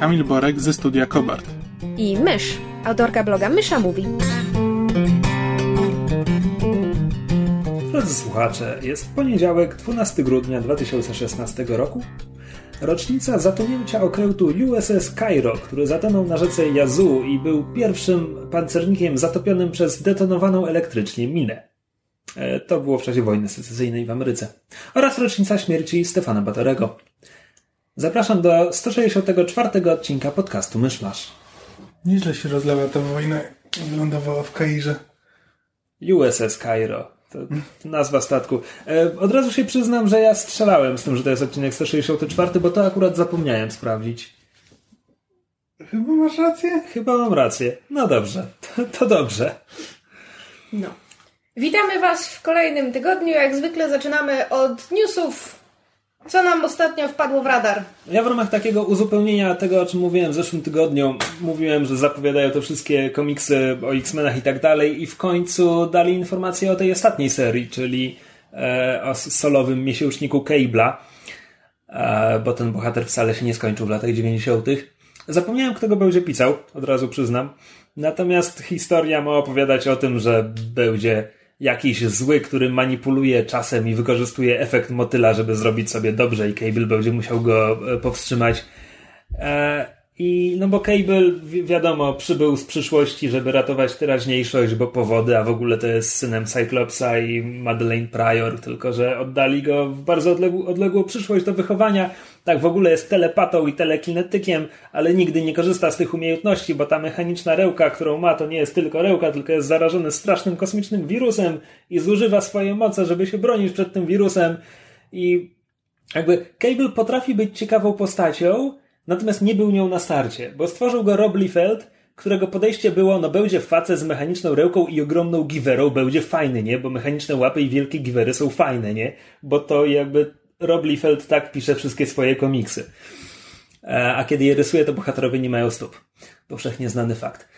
Kamil Borek ze studia Kobart. i Mysz, autorka bloga Mysza Mówi. Drodzy słuchacze, jest poniedziałek, 12 grudnia 2016 roku. Rocznica zatonięcia okrętu USS Cairo, który zatonął na rzece Yazoo i był pierwszym pancernikiem zatopionym przez detonowaną elektrycznie minę. E, To było w czasie wojny secesyjnej w Ameryce. Oraz rocznica śmierci Stefana Batorego. Zapraszam do 164 odcinka podcastu Myszmasz. Nieźle się rozlała ta wojna i wylądowała w Kairze. USS Cairo. To nazwa statku. E, od razu się przyznam, że ja strzelałem z tym, że to jest odcinek 164, bo to akurat zapomniałem sprawdzić. Chyba masz rację. Chyba mam rację. No dobrze, to, to dobrze. No. Witamy Was w kolejnym tygodniu. Jak zwykle zaczynamy od newsów. Co nam ostatnio wpadło w radar? Ja w ramach takiego uzupełnienia tego, o czym mówiłem w zeszłym tygodniu, mówiłem, że zapowiadają to wszystkie komiksy o X-Menach i tak dalej i w końcu dali informację o tej ostatniej serii, czyli e, o solowym miesięczniku Cable'a, e, bo ten bohater wcale się nie skończył w latach 90. Zapomniałem, kto go będzie pisał, od razu przyznam. Natomiast historia ma opowiadać o tym, że będzie jakiś zły, który manipuluje czasem i wykorzystuje efekt motyla, żeby zrobić sobie dobrze i Cable będzie musiał go e, powstrzymać. E, I no bo Cable, wi- wiadomo, przybył z przyszłości, żeby ratować teraźniejszość, bo powody, a w ogóle to jest synem Cyclopsa i Madeleine Pryor, tylko że oddali go w bardzo odległą, odległą przyszłość do wychowania. Tak, w ogóle jest telepatą i telekinetykiem, ale nigdy nie korzysta z tych umiejętności, bo ta mechaniczna rełka, którą ma, to nie jest tylko rełka, tylko jest zarażony strasznym kosmicznym wirusem i zużywa swoje moce, żeby się bronić przed tym wirusem. I jakby Cable potrafi być ciekawą postacią, natomiast nie był nią na starcie, bo stworzył go Rob Liefeld, którego podejście było, no będzie facet z mechaniczną rełką i ogromną giwerą, będzie fajny, nie? Bo mechaniczne łapy i wielkie giwery są fajne, nie? Bo to jakby Rob Liefeld tak pisze wszystkie swoje komiksy. E, A kiedy je rysuje, to bohaterowie nie mają stóp. Powszechnie znany fakt.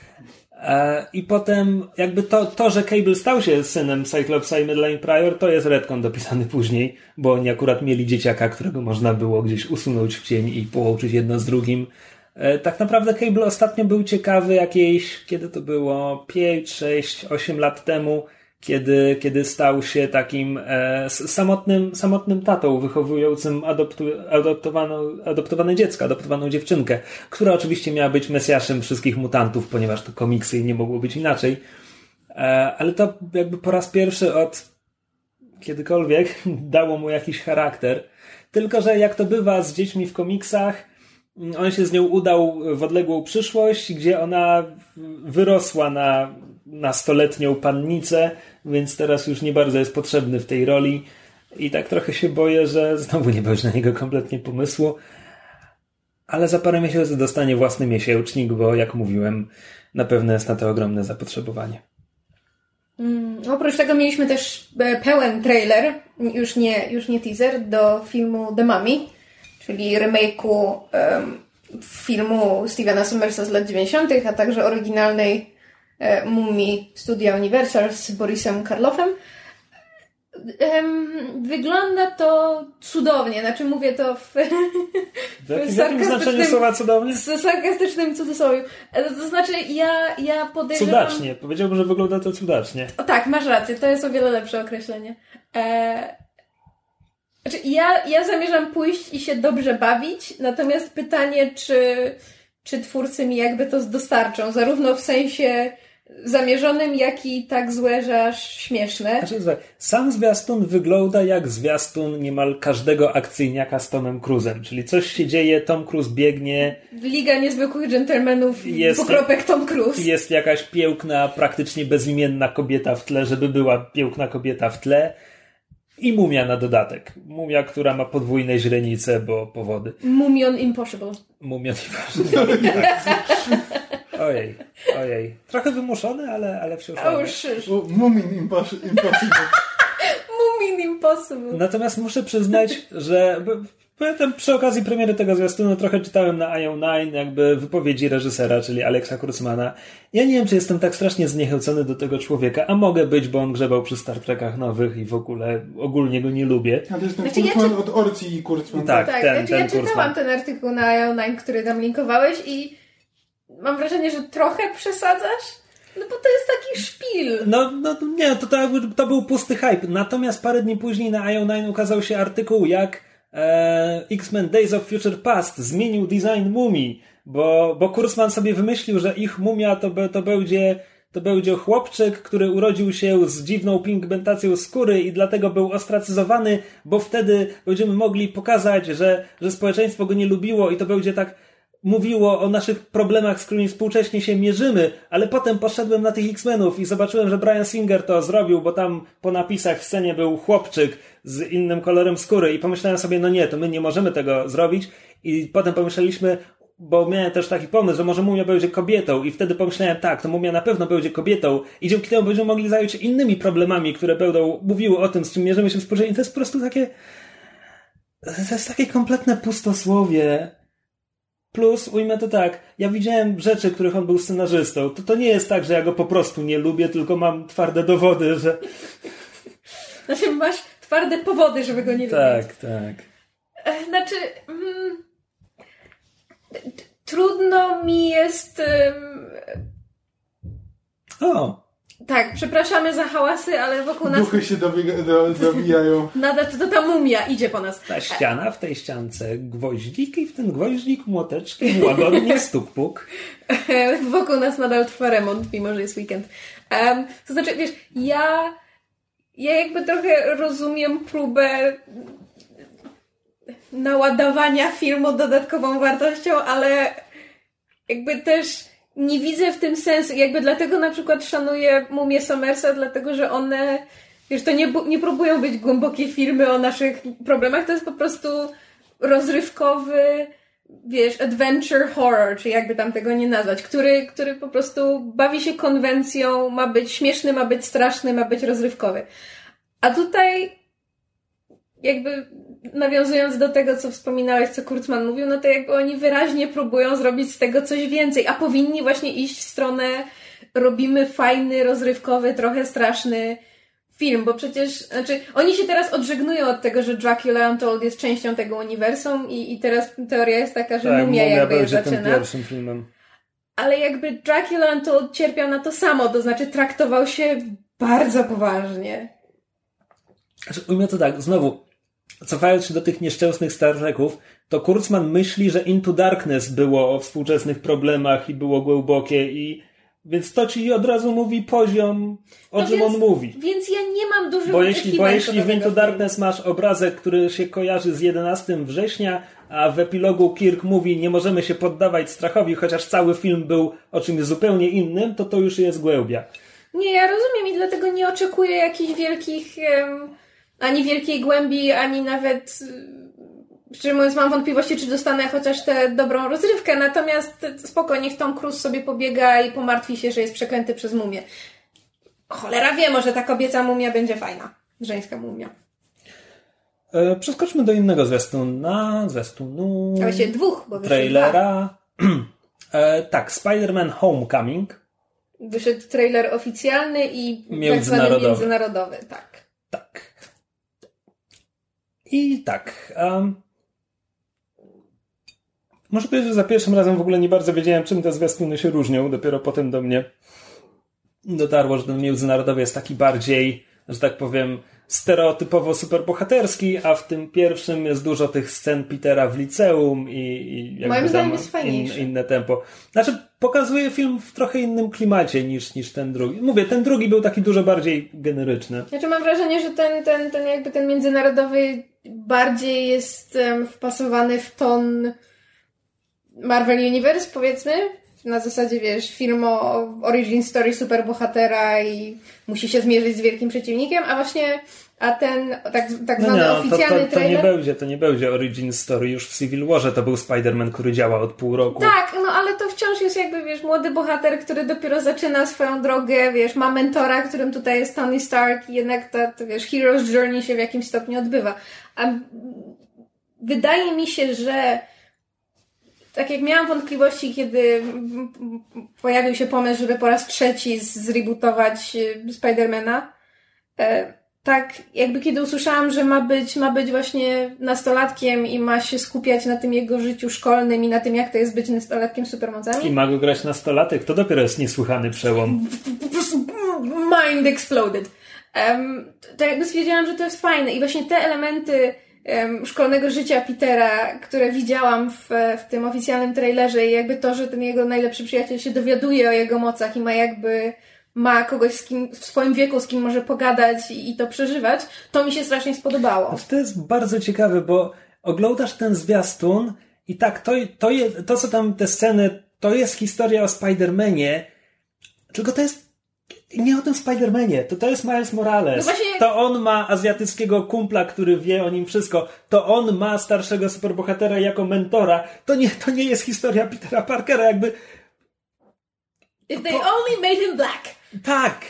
E, I potem jakby to, to, że Cable stał się synem Cyclopsa i Madeleine Pryor, to jest retcon dopisany później, bo oni akurat mieli dzieciaka, którego można było gdzieś usunąć w cień i połączyć jedno z drugim. E, Tak naprawdę Cable ostatnio był ciekawy jakieś, kiedy to było 5, 6, 8 lat temu, kiedy, kiedy stał się takim e, samotnym, samotnym tatą wychowującym adoptu, adoptowaną, adoptowane dziecko, adoptowaną dziewczynkę, która oczywiście miała być mesjaszem wszystkich mutantów, ponieważ to komiksy i nie mogło być inaczej. E, ale to jakby po raz pierwszy od kiedykolwiek dało mu jakiś charakter. Tylko, że jak to bywa z dziećmi w komiksach, mm, on się z nią udał w odległą przyszłość, gdzie ona wyrosła na nastoletnią pannicę, więc teraz już nie bardzo jest potrzebny w tej roli. I tak trochę się boję, że znowu nie będzie na niego kompletnie pomysłu. Ale za parę miesięcy dostanie własny miesięcznik, bo jak mówiłem, na pewno jest na to ogromne zapotrzebowanie. Oprócz tego mieliśmy też e, pełen trailer, już nie, już nie teaser, do filmu The Mummy, czyli remake'u em, filmu Stevena Sommersa z lat 90., a także oryginalnej e, mumii studia Universal z Borisem Karloffem. Em, wygląda to cudownie, znaczy mówię to w, W jakim, w Sarkastycznym- słowa cudownie? z sarkastycznym cudzysłowiem. E, To znaczy, ja, ja podejrzewam... Cudacznie. Powiedziałbym, że wygląda to cudacznie. O, tak, masz rację, to jest o wiele lepsze określenie. E... Znaczy, ja, ja zamierzam pójść i się dobrze bawić, natomiast pytanie, czy, czy twórcy mi jakby to dostarczą, zarówno w sensie zamierzonym, jak i tak złe, że aż śmieszne. Znaczy, sam zwiastun wygląda jak zwiastun niemal każdego akcyjniaka z Tomem Cruzem, czyli coś się dzieje, Tom Cruise biegnie, Liga Niezwykłych Dżentelmenów, Jest- dwukropek Tom Cruise. jest jakaś piękna, praktycznie bezimienna kobieta w tle, żeby była piękna kobieta w tle. I mumia na dodatek. Mumia, która ma podwójne źrenice, bo powody. Mumion Impossible. Mumion Impossible. ojej, ojej. Trochę wymuszony, ale, ale wciąż. A już, już. Mumin Impossible. Mumin Impossible. Natomiast muszę przyznać, że Pamiętam przy okazji premiery tego zwiastunu trochę czytałem na IO9 jakby wypowiedzi reżysera, czyli Alexa Kurzmana. Ja nie wiem, czy jestem tak strasznie zniechęcony do tego człowieka, a mogę być, bo on grzebał przy Star Trekach nowych i w ogóle ogólnie go nie lubię. A to jest ten Znaczy, ja czy- od Orci i Kurzman. Tak, Tak, ten, znaczy ten ja czytałam Kurzman. ten artykuł na IO9, który tam linkowałeś i mam wrażenie, że trochę przesadzasz. No bo to jest taki szpil. No, no nie, to, to, to był pusty hype. Natomiast parę dni później na IO9 ukazał się artykuł, jak e, X-Men Days of Future Past zmienił design mumii, bo, bo Kurzman sobie wymyślił, że ich mumia to, to będzie to będzie chłopczyk, który urodził się z dziwną pigmentacją skóry i dlatego był ostracyzowany, bo wtedy będziemy mogli pokazać, że, że społeczeństwo go nie lubiło i to będzie tak mówiło o naszych problemach, z którymi współcześnie się mierzymy, ale potem poszedłem na tych X-Menów i zobaczyłem, że Brian Singer to zrobił, bo tam po napisach w scenie był chłopczyk z innym kolorem skóry i pomyślałem sobie, no nie, to my nie możemy tego zrobić i potem pomyśleliśmy, bo miałem też taki pomysł, że może mumia będzie kobietą i wtedy pomyślałem, tak, to mumia na pewno będzie kobietą i dzięki temu będziemy mogli zająć się innymi problemami, które będą mówiły o tym, z czym mierzymy się współcześnie. To jest po prostu takie to jest takie kompletne pustosłowie. Plus, ujmę to tak, ja widziałem rzeczy, których on był scenarzystą. To, to nie jest tak, że ja go po prostu nie lubię, tylko mam twarde dowody, że... Znaczy masz twarde powody, żeby go nie lubić. Tak, tak. E, Znaczy, mm, trudno mi jest. O, tak, przepraszamy za hałasy, ale wokół nas Duchy się dobiega, do, dobijają. nadal to, ta mumia idzie po nas. ta ściana, w tej ściance gwoździk i w ten gwoździk młoteczkiem łagodnie stuk-puk. Wokół nas nadal trwa remont, mimo że jest weekend. Em, to znaczy, wiesz, ja, ja jakby trochę rozumiem próbę naładowania filmu dodatkową wartością, ale jakby też nie widzę w tym sensu. Jakby dlatego na przykład szanuję Mumię Somersa, dlatego że one, wiesz, to nie, nie próbują być głębokie filmy o naszych problemach, to jest po prostu rozrywkowy, wiesz, adventure horror, czy jakby tam tego nie nazwać, który, który po prostu bawi się konwencją, ma być śmieszny, ma być straszny, ma być rozrywkowy. A tutaj jakby nawiązując do tego, co wspominałeś, co Kurtzman mówił, no to jakby oni wyraźnie próbują zrobić z tego coś więcej, a powinni właśnie iść w stronę robimy fajny, rozrywkowy, trochę straszny film, bo przecież, znaczy, oni się teraz odżegnują od tego, że Dracula Untold jest częścią tego uniwersum i, i teraz teoria jest taka, że Tak, mumia jakby je będzie tym zaczyna. pierwszym filmem. Ale jakby Dracula Untold cierpiał na to samo, to znaczy traktował się bardzo poważnie. Znaczy, ujmę to tak, znowu, cofając się do tych nieszczęsnych Star Treków, to Kurzman myśli, że Into Darkness było o współczesnych problemach i było głębokie i więc to ci od razu mówi poziom, o No czym więc- on mówi. Więc ja nie mam dużych Bo jeśli, bo jeśli w Into Darkness masz obrazek, który się kojarzy z 11 września, a w epilogu Kirk mówi, nie możemy się poddawać strachowi, chociaż cały film był o czymś zupełnie innym, to to już jest głębia. Nie, ja rozumiem i dlatego nie oczekuję jakichś wielkich, ani wielkiej głębi, ani nawet, y, szczerze mówiąc, mam wątpliwości, czy dostanę chociaż tę dobrą rozrywkę. Natomiast spoko, niech Tom Cruise sobie pobiega i pomartwi się, że jest przeklęty przez mumię. Cholera wie, może ta kobieca mumia będzie fajna. Żeńska mumia. E, przeskoczmy do innego zwiastuna, zwiastunu, A właściwie dwóch, bo trailera. e, tak, Spider-Man Homecoming. Wyszedł trailer oficjalny i tak zwany Międzynarodowy. międzynarodowy. Tak. I tak. Um, muszę powiedzieć, że za pierwszym razem w ogóle nie bardzo wiedziałem, czym te zwiastuny się różnią. Dopiero potem do mnie dotarło, że ten międzynarodowy jest taki bardziej, że tak powiem, stereotypowo superbohaterski, a w tym pierwszym jest dużo tych scen Petera w liceum i, i jakby Moim zdaniem jest fajniejszy. inne tempo. Znaczy, pokazuje film w trochę innym klimacie niż, niż ten drugi. Mówię, ten drugi był taki dużo bardziej generyczny. Znaczy mam wrażenie, że ten, ten, ten jakby ten międzynarodowy bardziej jest em, wpasowany w ton Marvel Universe, powiedzmy. Na zasadzie, wiesz, film o origin story superbohatera i musi się zmierzyć z wielkim przeciwnikiem, a właśnie a ten tak, tak No zwany nie, no, to, oficjalny to, to, nie trailer... będzie, to nie będzie origin story. Już w Civil Warze to był Spider-Man, który działa od pół roku. Tak, no ale to wciąż jest jakby, wiesz, młody bohater, który dopiero zaczyna swoją drogę, wiesz, ma mentora, którym tutaj jest Tony Stark i jednak ta, to, wiesz, Hero's Journey się w jakimś stopniu odbywa. A wydaje mi się, że tak jak miałam wątpliwości, kiedy pojawił się pomysł, żeby po raz trzeci zrebootować y, Spidermana, e, tak jakby kiedy usłyszałam, że ma być, ma być właśnie nastolatkiem i ma się skupiać na tym jego życiu szkolnym i na tym, jak to jest być nastolatkiem z supermocami. I ma go grać nastolatek. To dopiero jest niesłychany przełom. Po prostu mind exploded. Um, to jakby stwierdziłam, że to jest fajne i właśnie te elementy szkolnego życia Petera, które widziałam w, w tym oficjalnym trailerze i jakby to, że ten jego najlepszy przyjaciel się dowiaduje o jego mocach i ma jakby ma kogoś z kim, w swoim wieku, z kim może pogadać i, i to przeżywać, to mi się strasznie spodobało. To jest bardzo ciekawe, bo oglądasz ten zwiastun i tak, to, to, je, to co tam te sceny, to jest historia o Spider-Manie, tylko to jest nie o tym Spider-Manie, to, to jest Miles Morales. No właśnie... To on ma azjatyckiego kumpla, który wie o nim wszystko. To on ma starszego superbohatera jako mentora. To nie, to nie jest historia Petera Parkera, jakby... If they only made him black. Tak,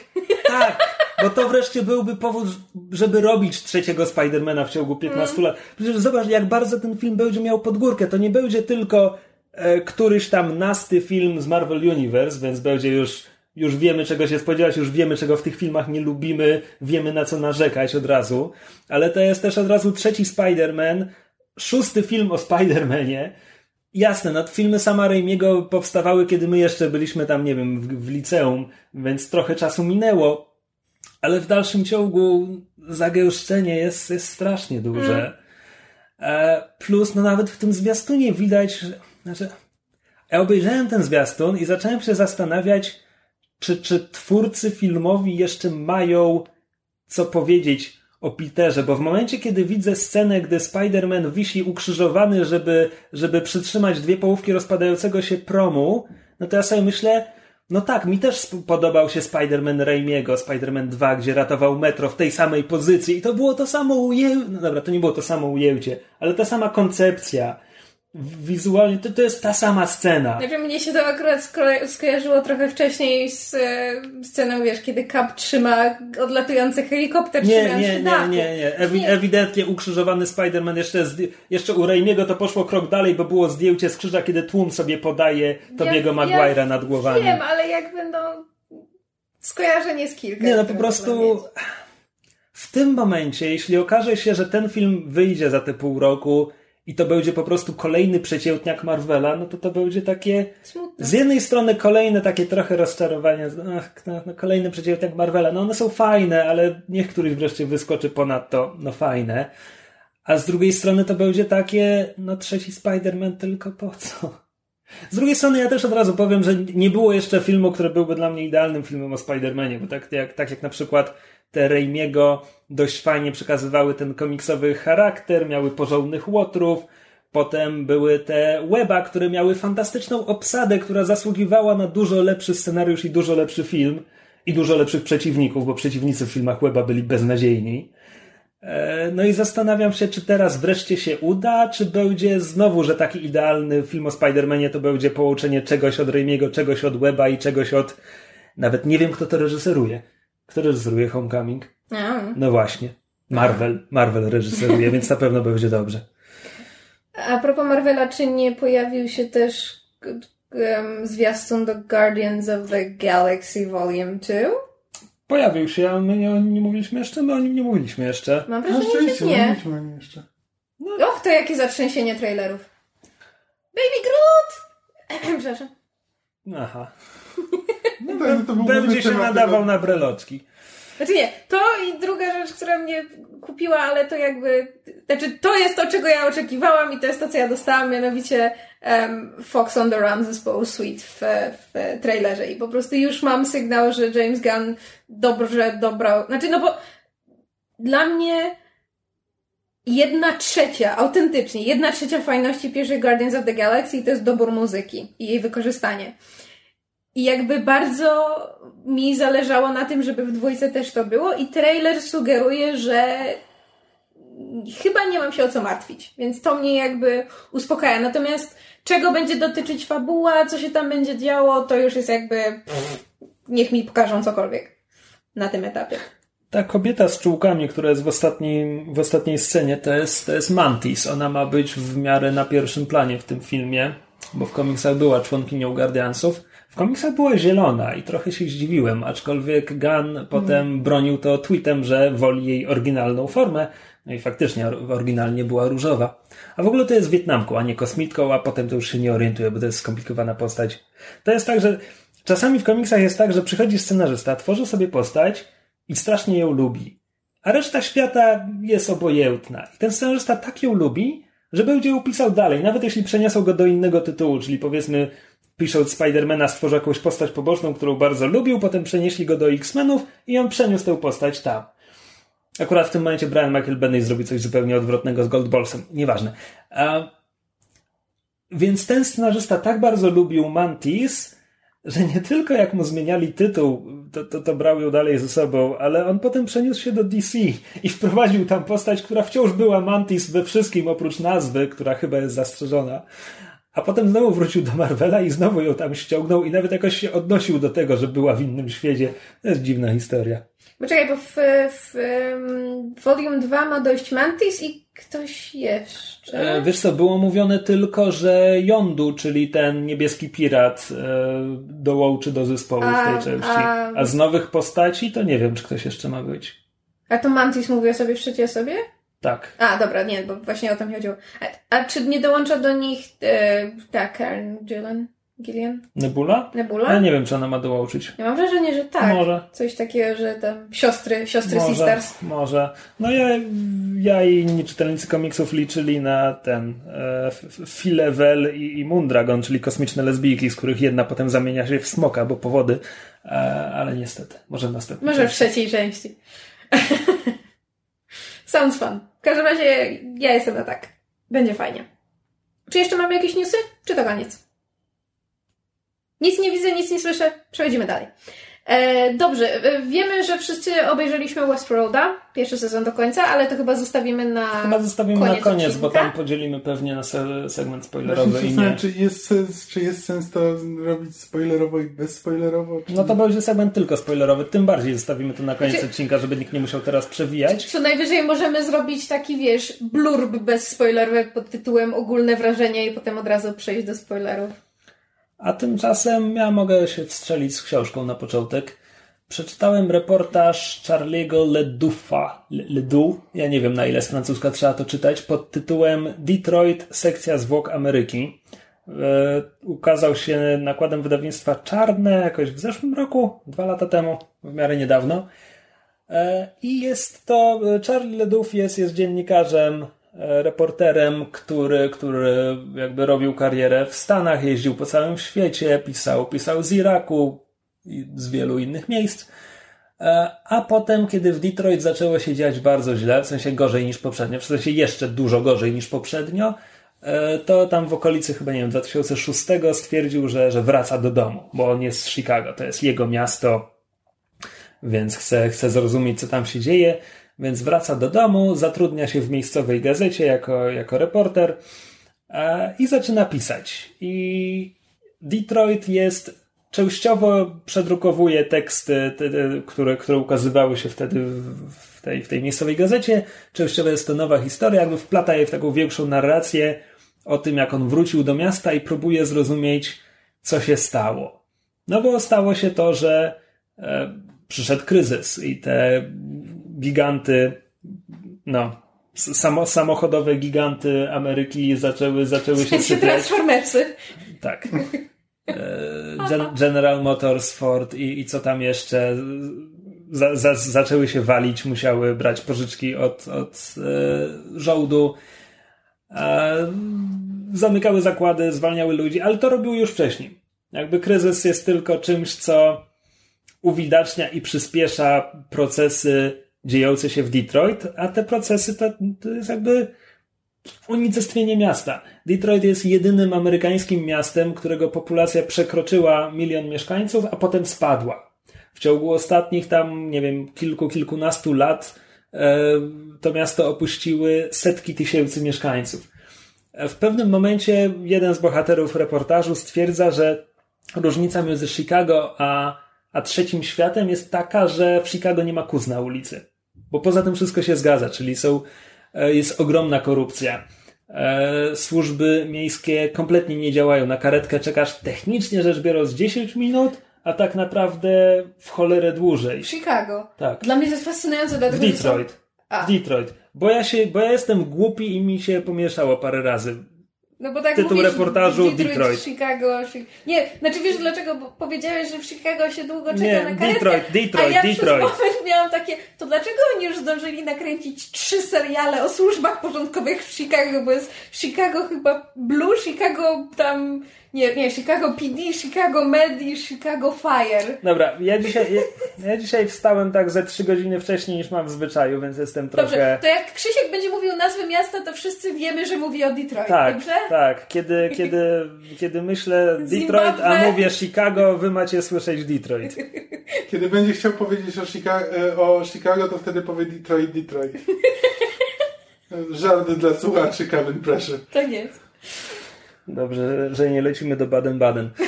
tak. Bo to wreszcie byłby powód, żeby robić trzeciego Spidermana w ciągu 15 mm. lat. Przecież zobacz, jak bardzo ten film będzie miał podgórkę. To nie będzie tylko e, któryś tam nasty film z Marvel Universe, więc będzie już, już wiemy czego się spodziewać, już wiemy czego w tych filmach nie lubimy, wiemy na co narzekać od razu. Ale to jest też od razu trzeci Spider-Man, szósty film o Spider-Manie Jasne, no filmy sama Raimiego powstawały, kiedy my jeszcze byliśmy tam, nie wiem, w, w liceum, więc trochę czasu minęło, ale w dalszym ciągu zagęszczenie jest, jest strasznie duże. Mm. E, plus, no nawet w tym zwiastunie widać, że, znaczy, ja obejrzałem ten zwiastun i zacząłem się zastanawiać, czy, czy twórcy filmowi jeszcze mają co powiedzieć o Peterze, bo w momencie, kiedy widzę scenę, gdy Spider-Man wisi ukrzyżowany, żeby, żeby przytrzymać dwie połówki rozpadającego się promu, no to ja sobie myślę, no tak, mi też podobał się Spider-Man Raimiego, Spider-Man 2, gdzie ratował metro w tej samej pozycji. I to było to samo ujęcie, no dobra, to nie było to samo ujęcie, ale ta sama koncepcja wizualnie to, to jest ta sama scena. Znaczy mnie się to akurat sko- skojarzyło trochę wcześniej z e, sceną, wiesz, kiedy Cap trzyma odlatujący helikopter nie, nie, nie, nie, nie, Ewi- Ewidentnie ukrzyżowany Spider-Man jeszcze, jeszcze u Raimiego to poszło krok dalej, bo było zdjęcie z krzyża, kiedy tłum sobie podaje Tobiego ja, Maguire'a ja nad głowami. Wiem, ale jakby no skojarzenie z kilka. Nie, no po prostu w tym momencie, jeśli okaże się, że ten film wyjdzie za te pół roku i to będzie po prostu kolejny przeciętniak Marvela, no to to będzie takie Smutne. z jednej strony kolejne takie trochę rozczarowanie, ach, no, no, kolejny przeciętniak Marvela, no one są fajne, ale niech któryś wreszcie wyskoczy ponad to, no fajne. A z drugiej strony to będzie takie, no trzeci Spider-Man tylko po co? Z drugiej strony ja też od razu powiem, że nie było jeszcze filmu, który byłby dla mnie idealnym filmem o Spider-Manie, bo tak jak, tak jak na przykład te Raimiego dość fajnie przekazywały ten komiksowy charakter, miały porządnych łotrów, potem były te Weba, które miały fantastyczną obsadę, która zasługiwała na dużo lepszy scenariusz i dużo lepszy film i dużo lepszych przeciwników, bo przeciwnicy w filmach Weba byli beznadziejni. E, no i zastanawiam się, czy teraz wreszcie się uda, czy będzie znowu, że taki idealny film o Spider-Manie to będzie połączenie czegoś od Raimiego, czegoś od Weba i czegoś od... Nawet nie wiem, kto to reżyseruje. Kto reżyseruje Homecoming? No właśnie. Marvel. Marvel reżyseruje, więc na pewno będzie dobrze. A propos Marvela, czy nie pojawił się też um, zwiastun do Guardians of the Galaxy Volume 2? Pojawił się, a my nie, o nim nie mówiliśmy jeszcze? My o nim nie mówiliśmy jeszcze. Mam wrażenie, że nie. Mówiliśmy o nim jeszcze. No. Och, to jakie zatrzęsienie trailerów. Baby Groot! Przepraszam. Aha. No tak, to Będzie się nadawał na breloczki. Znaczy nie, to i druga rzecz, która mnie kupiła, ale to jakby, znaczy to jest to, czego ja oczekiwałam i to jest to, co ja dostałam, mianowicie um, Fox on the Run zespołu Sweet w, w trailerze i po prostu już mam sygnał, że James Gunn dobrze dobrał, znaczy no bo dla mnie jedna trzecia, autentycznie, jedna trzecia fajności pierwszej Guardians of the Galaxy to jest dobór muzyki i jej wykorzystanie. I jakby bardzo mi zależało na tym, żeby w dwójce też to było i trailer sugeruje, że chyba nie mam się o co martwić, więc to mnie jakby uspokaja. Natomiast czego będzie dotyczyć fabuła, co się tam będzie działo, to już jest jakby pff, niech mi pokażą cokolwiek na tym etapie. Ta kobieta z czułkami, która jest w, ostatnim, w ostatniej scenie, to jest, to jest Mantis. Ona ma być w miarę na pierwszym planie w tym filmie, bo w komiksach była członkinią Guardiansów. W komiksach była zielona i trochę się zdziwiłem, aczkolwiek Gunn potem mm. bronił to tweetem, że woli jej oryginalną formę. No i faktycznie oryginalnie była różowa. A w ogóle to jest Wietnamką, a nie kosmitką, a potem to już się nie orientuje, bo to jest skomplikowana postać. To jest tak, że czasami w komiksach jest tak, że przychodzi scenarzysta, tworzy sobie postać i strasznie ją lubi. A reszta świata jest obojętna. I ten scenarzysta tak ją lubi, że będzie ją pisał dalej, nawet jeśli przeniosą go do innego tytułu, czyli powiedzmy pisząc Spidermana stworzył jakąś postać poboczną, którą bardzo lubił, potem przenieśli go do X-Menów i on przeniósł tę postać tam. Akurat w tym momencie Brian Michael Bendis zrobi coś zupełnie odwrotnego z Goldbolsem. Nieważne. A... Więc ten scenarzysta tak bardzo lubił Mantis, że nie tylko jak mu zmieniali tytuł, to, to, to brał ją dalej ze sobą, ale on potem przeniósł się do DC i wprowadził tam postać, która wciąż była Mantis we wszystkim oprócz nazwy, która chyba jest zastrzeżona. A potem znowu wrócił do Marvela i znowu ją tam ściągnął i nawet jakoś się odnosił do tego, że była w innym świecie. To jest dziwna historia. Poczekaj, bo w, w um, Volume 2 ma dojść Mantis i ktoś jeszcze. E, wiesz co, było mówione tylko, że Yondu, czyli ten niebieski pirat, e, dołączy do zespołu a, w tej części. A... a z nowych postaci to nie wiem, czy ktoś jeszcze ma być. A to Mantis mówi o sobie w trzeciej osobie? Tak. A, dobra, nie, bo właśnie o tym chodziło. A, a czy nie dołącza do nich e, ta Karen Gillan? Gillian? Nebula? Nebula? Ja nie wiem, czy ona ma dołączyć. Ja mam wrażenie, że tak. Może. Coś takiego, że tam siostry, siostry może, Sisters. Może. No ja, ja i inni czytelnicy komiksów liczyli na ten e, Filevel i, i Mundragon, czyli kosmiczne lesbijki, z których jedna potem zamienia się w smoka, bo powody, e, ale niestety. Może w następnej Może części. w trzeciej części. Sounds fun. W każdym razie ja jestem na tak. Będzie fajnie. Czy jeszcze mamy jakieś newsy? Czy to koniec? Nic nie widzę, nic nie słyszę. Przechodzimy dalej. E, dobrze, e, wiemy, że wszyscy obejrzeliśmy Westworlda, pierwszy sezon do końca, ale to chyba zostawimy na Chyba zostawimy koniec na koniec, odcinka. bo tam podzielimy pewnie na segment spoilerowy i nie. Czy jest, sens, czy jest sens to robić spoilerowo i bezspoilerowo? Czy... No to będzie segment tylko spoilerowy, tym bardziej zostawimy to na koniec czy... odcinka, żeby nikt nie musiał teraz przewijać. Co najwyżej możemy zrobić taki, wiesz, blurb bezspoilerowy pod tytułem ogólne wrażenie i potem od razu przejść do spoilerów. A tymczasem ja mogę się wstrzelić z książką na początek. Przeczytałem reportaż Charlie'ego Leduffa, Ledoux, ja nie wiem na ile z francuska trzeba to czytać, pod tytułem Detroit, sekcja zwłok Ameryki. E, ukazał się nakładem wydawnictwa Czarne jakoś w zeszłym roku, dwa lata temu, w miarę niedawno. E, I jest to, Charlie Ledoux jest, jest dziennikarzem E, reporterem, który, który jakby robił karierę w Stanach, jeździł po całym świecie, pisał, pisał z Iraku i z wielu innych miejsc. E, a potem, kiedy w Detroit zaczęło się dziać bardzo źle, w sensie gorzej niż poprzednio, w sensie jeszcze dużo gorzej niż poprzednio, e, to tam w okolicy chyba, nie wiem, 2006 stwierdził, że, że wraca do domu, bo on jest z Chicago, to jest jego miasto, więc chce, chce zrozumieć, co tam się dzieje. Więc wraca do domu, zatrudnia się w miejscowej gazecie jako, jako reporter e, i zaczyna pisać. I Detroit jest częściowo przedrukowuje teksty, te, te, które, które ukazywały się wtedy w tej, w tej miejscowej gazecie. Częściowo jest to nowa historia, jakby wplata je w taką większą narrację o tym, jak on wrócił do miasta i próbuje zrozumieć, co się stało. No bo stało się to, że e, przyszedł kryzys i te giganty, no, samo, samochodowe giganty Ameryki zaczęły, zaczęły się sypiać. Transformersy. Tak. E, General Motors, Ford i, i co tam jeszcze za, za, zaczęły się walić, musiały brać pożyczki od, od e, żołdu. E, zamykały zakłady, zwalniały ludzi, ale to robiły już wcześniej. Jakby kryzys jest tylko czymś, co uwidacznia i przyspiesza procesy dziejące się w Detroit, a te procesy to, to jest jakby unicestwienie miasta. Detroit jest jedynym amerykańskim miastem, którego populacja przekroczyła milion mieszkańców, a potem spadła. W ciągu ostatnich tam, nie wiem, kilku, kilkunastu lat e, to miasto opuściły setki tysięcy mieszkańców. E, w pewnym momencie jeden z bohaterów reportażu stwierdza, że różnica między Chicago a, a trzecim światem jest taka, że w Chicago nie ma kóz na ulicy. Bo poza tym wszystko się zgadza, czyli są, e, jest ogromna korupcja. E, służby miejskie kompletnie nie działają. Na karetkę czekasz technicznie rzecz biorąc 10 minut, a tak naprawdę w cholerę dłużej. Chicago. Tak. Dla mnie to jest fascynujące, dlatego są- Detroit. A. Detroit. Bo ja, się, bo ja jestem głupi i mi się pomieszało parę razy. No bo tak Tytuł mówisz, reportażu Detroit, Detroit. Chicago. Chi... Nie, znaczy wiesz dlaczego? Bo powiedziałeś, że w Chicago się długo czeka Nie, na karetkę. Detroit, Detroit, a ja Detroit. przez moment miałam takie, to dlaczego oni już zdążyli nakręcić trzy seriale o służbach porządkowych w Chicago, bo jest Chicago chyba Blue, Chicago tam, nie, nie, Chicago PD, Chicago Med i Chicago Fire. Dobra, ja dzisiaj, ja, ja dzisiaj wstałem tak ze trzy godziny wcześniej niż mam w zwyczaju, więc jestem trochę... Dobrze, to jak Krzysiek będzie mówił nazwy miasta, to wszyscy wiemy, że mówi o Detroit, Tak, dobrze? tak. Kiedy, kiedy, kiedy myślę Detroit, a Zimbabwe. mówię Chicago, wy macie słyszeć Detroit. Kiedy będzie chciał powiedzieć o Chicago, o Chicago to wtedy powie Detroit, Detroit. Żarty dla słuchaczy, Kevin Pressure. Tak jest. Dobrze, że nie lecimy do Baden-Baden.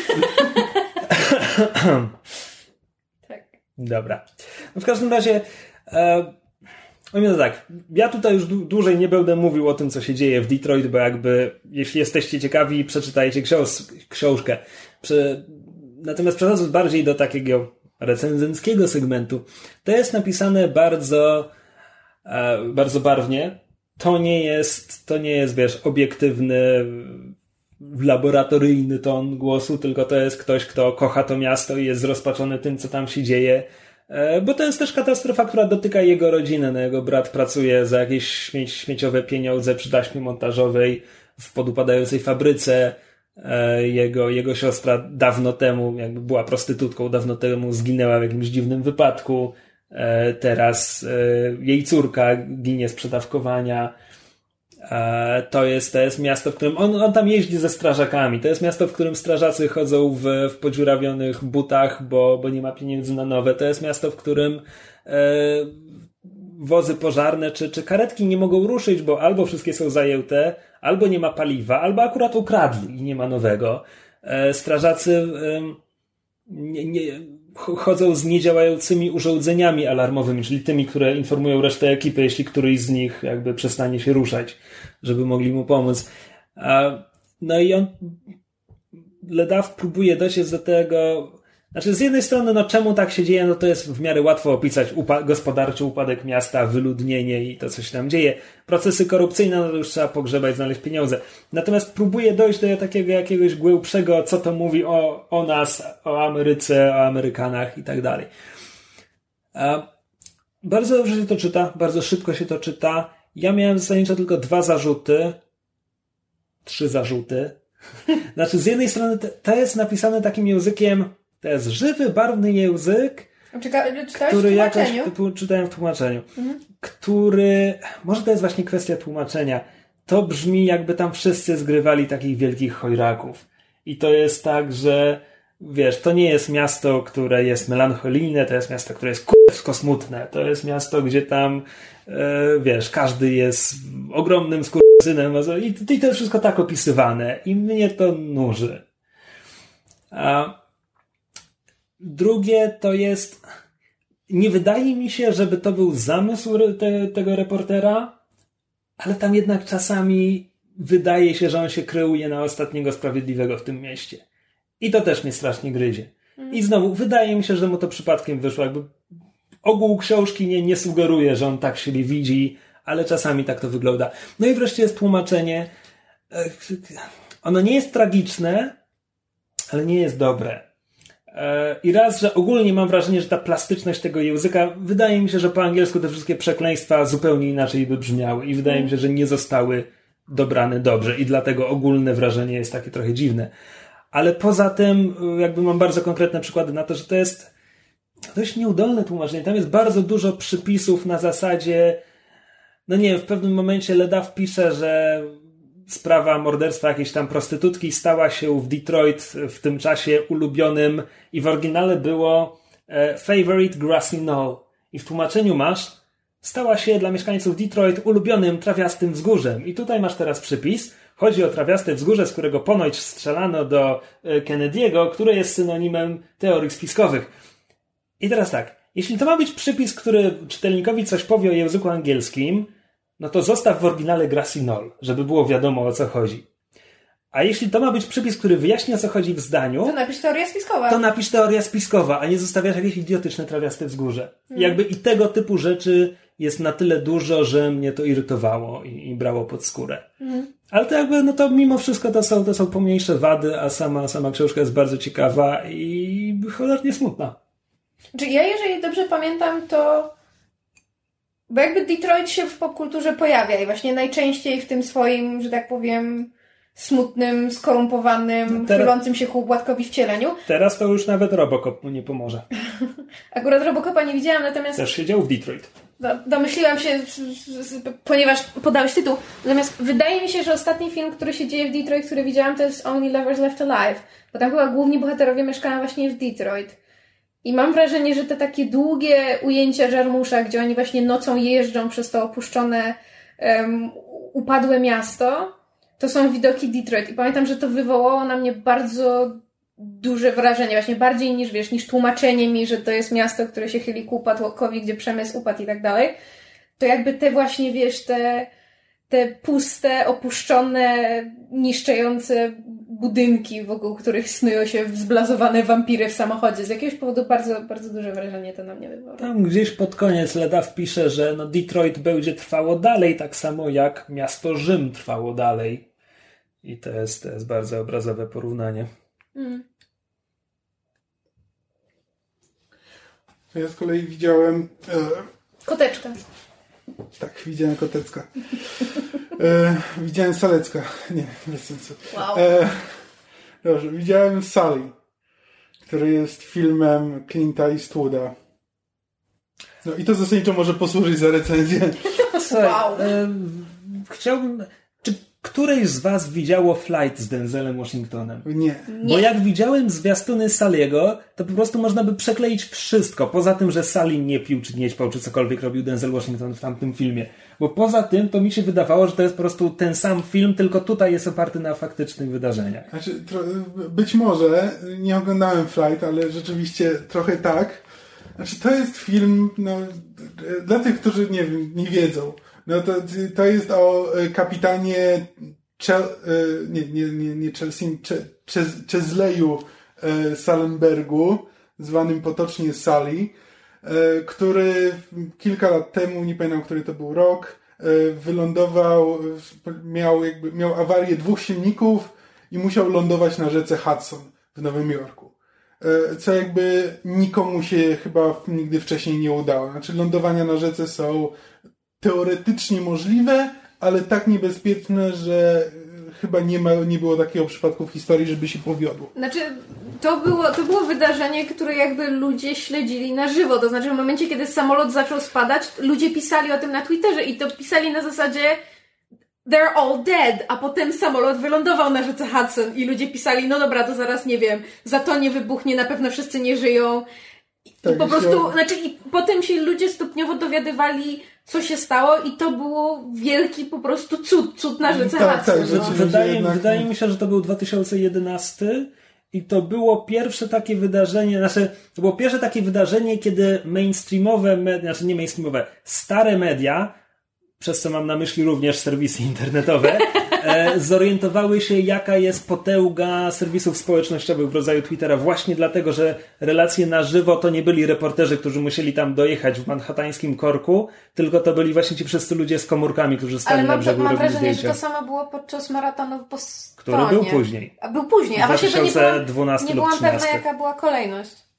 Tak. Dobra. No w każdym razie, e, tak, ja tutaj już dłu- dłużej nie będę mówił o tym, co się dzieje w Detroit, bo jakby, jeśli jesteście ciekawi, przeczytajcie książ- książkę. Prze- natomiast przechodząc bardziej do takiego recenzenckiego segmentu, to jest napisane bardzo, e, bardzo barwnie. To nie jest, to nie jest, wiesz, obiektywny, laboratoryjny ton głosu, tylko to jest ktoś, kto kocha to miasto i jest zrozpaczony tym, co tam się dzieje. E, Bo to jest też katastrofa, która dotyka jego rodzinę. No, jego brat pracuje za jakieś śmieć, śmieciowe pieniądze przy taśmie montażowej w podupadającej fabryce. E, Jego, jego siostra dawno temu, jakby była prostytutką, dawno temu zginęła w jakimś dziwnym wypadku. E, Teraz jej córka ginie z przedawkowania. E, To jest, to jest miasto, w którym on, on tam jeździ ze strażakami. To jest miasto, w którym strażacy chodzą w, w podziurawionych butach, bo, bo nie ma pieniędzy na nowe. To jest miasto, w którym e, wozy pożarne czy, czy karetki nie mogą ruszyć, bo albo wszystkie są zajęte, albo nie ma paliwa, albo akurat ukradli i nie ma nowego. E, strażacy em, nie, nie, chodzą z niedziałającymi urządzeniami alarmowymi, czyli tymi, które informują resztę ekipy, jeśli któryś z nich jakby przestanie się ruszać, żeby mogli mu pomóc. No i on Ledaw próbuje dojść do tego. Znaczy, z jednej strony, no czemu tak się dzieje, no to jest w miarę łatwo opisać upa- gospodarczy upadek miasta, wyludnienie i to, co się tam dzieje. Procesy korupcyjne, no to już trzeba pogrzebać, znaleźć pieniądze. Natomiast próbuje dojść do takiego jakiegoś głębszego, co to mówi o, o nas, o Ameryce, o Amerykanach i tak dalej. Bardzo dobrze się to czyta, bardzo szybko się to czyta. Ja miałem zasadniczo tylko dwa zarzuty. Trzy zarzuty. Znaczy, z jednej strony to jest napisane takim językiem, to jest żywy, barwny język, Czyta, czytałeś który w jakoś tłumaczeniu? czytałem w tłumaczeniu, który, może to jest właśnie kwestia tłumaczenia. To brzmi, jakby tam wszyscy zgrywali takich wielkich chojraków. I to jest tak, że wiesz, to nie jest miasto, które jest melancholijne, to jest miasto, które jest kurewsko smutne. To jest miasto, gdzie tam, e, wiesz, każdy jest ogromnym skurwysynem i, i to jest wszystko tak opisywane. I mnie to nuży. A drugie to jest nie wydaje mi się, żeby to był zamysł te, tego reportera, ale tam jednak czasami wydaje się, że on się kreuje na ostatniego sprawiedliwego w tym mieście. I to też mnie strasznie gryzie. I znowu, wydaje mi się, że mu to przypadkiem wyszło. Jakby ogół książki nie, nie sugeruje, że on tak siebie widzi, ale czasami tak to wygląda. No i wreszcie jest tłumaczenie. E, Ono nie jest tragiczne, ale nie jest dobre. E, I raz, że ogólnie mam wrażenie, że ta plastyczność tego języka, wydaje mi się, że po angielsku te wszystkie przekleństwa zupełnie inaczej by brzmiały i wydaje mi się, że nie zostały dobrane dobrze i dlatego ogólne wrażenie jest takie trochę dziwne. Ale poza tym, jakby mam bardzo konkretne przykłady na to, że to jest dość nieudolne tłumaczenie. Tam jest bardzo dużo przypisów na zasadzie no nie w pewnym momencie Ledaw pisze, że sprawa morderstwa jakiejś tam prostytutki stała się w Detroit w tym czasie ulubionym i w oryginale było e, Favorite Grassy Knoll. I w tłumaczeniu masz stała się dla mieszkańców Detroit ulubionym trawiastym wzgórzem. I tutaj masz teraz przypis. Chodzi o trawiaste wzgórze, z którego ponoć strzelano do e, Kennedy'ego, które jest synonimem teorii spiskowych. I teraz tak, jeśli to ma być przypis, który czytelnikowi coś powie o języku angielskim, no to zostaw w oryginale grassy knoll, żeby było wiadomo o co chodzi. A jeśli to ma być przypis, który wyjaśni o co chodzi w zdaniu, To napisz teoria spiskowa. to napisz teoria spiskowa, a nie zostawiasz jakieś idiotyczne trawiaste wzgórze. Jakby i tego typu rzeczy jest na tyle dużo, że mnie to irytowało i, i brało pod skórę. Ale to jakby, no to mimo wszystko to są, to są pomniejsze wady, a sama, sama książka jest bardzo ciekawa i cholernie smutna. Czy ja, jeżeli dobrze pamiętam, to. Bo jakby Detroit się w popkulturze pojawia i właśnie najczęściej w tym swoim, że tak powiem, smutnym, skorumpowanym, No teraz- chylącym się ku upłatkowi wcieleniu. Teraz to już nawet Robocop mu nie pomoże. Akurat Robocopa nie widziałam, natomiast Też siedział w Detroit. do, domyśliłam się, ponieważ podałeś tytuł. Natomiast wydaje mi się, że ostatni film, który się dzieje w Detroit, który widziałam, to jest Only Lovers Left Alive. Bo tam chyba główni bohaterowie mieszkają właśnie w Detroit. I mam wrażenie, że te takie długie ujęcia Jarmusza, gdzie oni właśnie nocą jeżdżą przez to opuszczone, um, upadłe miasto, to są widoki Detroit. I pamiętam, że to wywołało na mnie bardzo duże wrażenie, właśnie bardziej niż wiesz, niż tłumaczenie mi, że to jest miasto, które się chyli ku upadłokowi, gdzie przemysł upadł i tak dalej. To jakby te właśnie, wiesz, te, te puste, opuszczone, niszczące budynki, wokół których snują się zblazowane wampiry w samochodzie. Z jakiegoś powodu bardzo, bardzo duże wrażenie to na mnie wywołało. Tam gdzieś pod koniec Ledaw pisze, że no Detroit będzie trwało dalej, tak samo jak miasto Rzym trwało dalej. I to jest, to jest bardzo obrazowe porównanie. Ja z kolei widziałem. E, Koteczka. Tak, widziałem Kotecka. E, widziałem Salecka. Nie, bez sensu. Wow. E, dobrze, widziałem Sally, który jest filmem Clint'a Eastwooda. No i to zasadniczo może posłużyć za recenzję. Słuchaj, Wow. em, chciałbym... Czy któreś z was widziało Flight z Denzelem Washingtonem? Nie. Bo jak widziałem zwiastuny Saliego, to po prostu można by przekleić wszystko. Poza tym, że Sali nie pił, czy nie ćpał, czy cokolwiek robił Denzel Washington w tamtym filmie. Bo poza tym, to mi się wydawało, że to jest po prostu ten sam film, tylko tutaj jest oparty na faktycznych wydarzeniach. Znaczy, tro, być może nie oglądałem Flight, ale rzeczywiście trochę tak. Znaczy, to jest film, no, dla tych, którzy nie, nie wiedzą, no to, to jest o e, kapitanie Chel, e, nie, nie, nie, nie Chelsea, Cze- Cze- Czezleju e, Salenbergu, zwanym potocznie Sally, e, który kilka lat temu, nie pamiętam, który to był rok, wylądował, miał, jakby, miał awarię dwóch silników i musiał lądować na rzece Hudson w Nowym Jorku. Co jakby nikomu się chyba nigdy wcześniej nie udało. Znaczy lądowania na rzece są teoretycznie możliwe, ale tak niebezpieczne, że e, chyba nie, ma, nie było takiego przypadku w historii, żeby się powiodło. Znaczy, to było, to było wydarzenie, które jakby ludzie śledzili na żywo. To znaczy, w momencie, kiedy samolot zaczął spadać, ludzie pisali o tym na Twitterze i to pisali na zasadzie they're all dead, a potem samolot wylądował na rzece Hudson i ludzie pisali, no dobra, to zaraz nie wiem, zatonie wybuchnie, na pewno wszyscy nie żyją. I Tak, po prostu, myślałem- znaczy, i potem się ludzie stopniowo dowiadywali, co się stało, i to było wielki po prostu cud, cud na rzece Tak, tak, no. że- Wydaje, jednak- wydaje mi się, że to był 2011 i to było pierwsze takie wydarzenie, znaczy to było pierwsze takie wydarzenie, kiedy mainstreamowe, media, znaczy nie mainstreamowe, stare media, przez co mam na myśli również serwisy internetowe, zorientowały się, jaka jest potęga serwisów społecznościowych w rodzaju Twittera, właśnie dlatego, że relacje na żywo to nie byli reporterzy, którzy musieli tam dojechać w manhattańskim korku, tylko to byli właśnie ci wszyscy ludzie z komórkami, którzy stali Ale na mam, brzegu mam robili wrażenie, zdjęcia. że to samo było podczas maratonu w Bostonie. Który był później. A był później, a właśnie to nie byłam, 2012 nie byłam pewna 13. jaka była kolejność.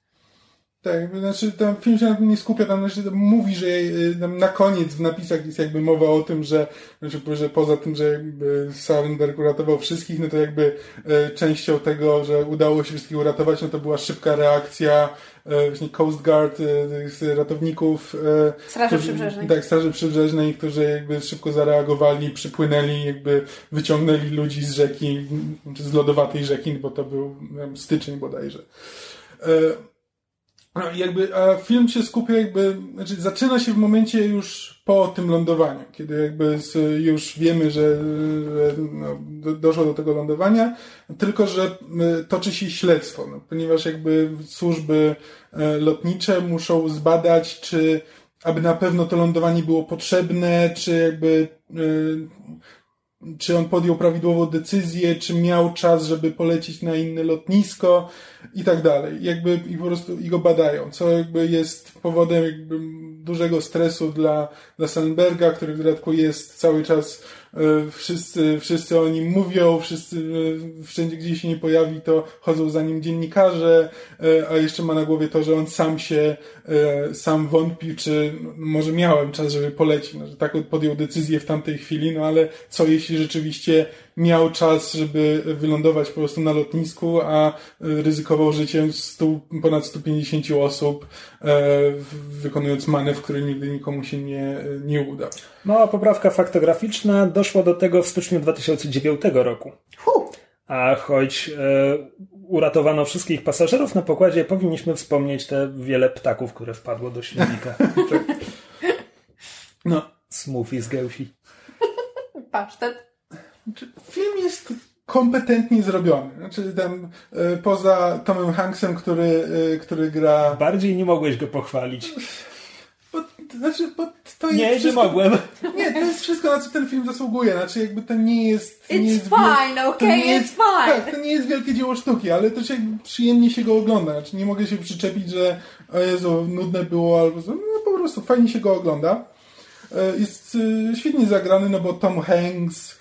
Tak, znaczy ten film się na tym nie skupia, tam znaczy, mówi, że y, na koniec w napisach jest jakby mowa o tym, że, znaczy, że poza tym, że jakby Sarenberg uratował wszystkich, no to jakby e, częścią tego, że udało się wszystkich uratować, no to była szybka reakcja e, właśnie Coast Guard, e, ratowników. Straży którzy, Przybrzeżnej. Tak, Straży Przybrzeżnej, którzy jakby szybko zareagowali, przypłynęli, jakby wyciągnęli ludzi z rzeki, czy z lodowatej rzeki, bo to był wiem, styczeń bodajże. No, jakby, a film się skupia jakby, znaczy zaczyna się w momencie już po tym lądowaniu, kiedy jakby już wiemy, że, no, doszło do tego lądowania, tylko że toczy się śledztwo, no, ponieważ jakby służby e, lotnicze muszą zbadać, czy aby na pewno to lądowanie było potrzebne, czy jakby czy on podjął prawidłową decyzję, czy miał czas, żeby polecieć na inne lotnisko i tak dalej. Jakby i po prostu i go badają, co jakby jest powodem jakby dużego stresu dla, dla Sandberga, który w dodatku jest cały czas E, wszyscy, wszyscy o nim mówią, wszyscy, e, wszędzie gdzie się nie pojawi, to chodzą za nim dziennikarze, e, a jeszcze ma na głowie to, że on sam się, sam wątpi, czy może miałem czas, żeby polecić, no, że tak podjął decyzję w tamtej chwili, no ale co jeśli rzeczywiście miał czas, żeby wylądować po prostu na lotnisku, a ryzykował życiem 100, ponad 150 osób, wykonując manewr, który nigdy nikomu się nie, nie uda. Mała poprawka faktograficzna. Doszło do tego w styczniu 2009 roku. A choć e, uratowano wszystkich pasażerów na pokładzie, powinniśmy wspomnieć te wiele ptaków, które wpadło do silnika. no. Smoothie z gęsi. Pasztet. Znaczy, film jest kompetentnie zrobiony. Znaczy tam e, poza Tomem Hanksem, który, e, który gra... Bardziej nie mogłeś go pochwalić. Znaczy, bo to jest. Nie, wszystko, nie mogłem. Nie, to jest wszystko, na co ten film zasługuje. Znaczy, jakby to nie jest. It's nie jest fine, okay, it's jest, fine. Tak, to nie jest wielkie dzieło sztuki, ale to się przyjemnie się go ogląda. Znaczy, nie mogę się przyczepić, że o Jezu, nudne było, albo no po prostu fajnie się go ogląda. E, jest świetnie zagrany, no bo Tom Hanks,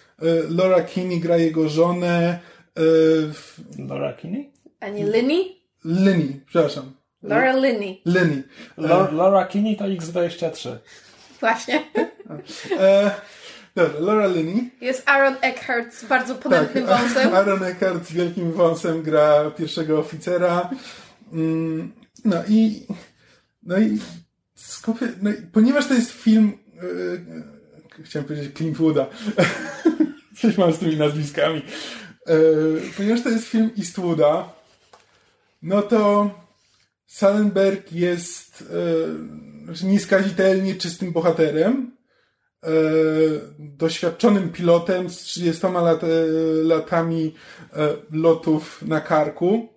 Laura Kinney gra jego żonę. Laura Kinney? A nie Linny? Linny, przepraszam. Laura Linney. Linney. Laura Kinney to X23. Właśnie. E, dobra, Laura Linney. Jest Aaron Eckhart z bardzo ponętnym tak, wąsem. Aaron Eckhart z wielkim wąsem gra pierwszego oficera. Mm, no i no i, skupie, no i ponieważ to jest film yy, chciałem powiedzieć Clintwooda. Coś mam z tymi nazwiskami. Yy, ponieważ to jest film Eastwooda, no to Salenberg jest e, nieskazitelnie czystym bohaterem, e, doświadczonym pilotem z 30 lat, e, latami e, lotów na karku.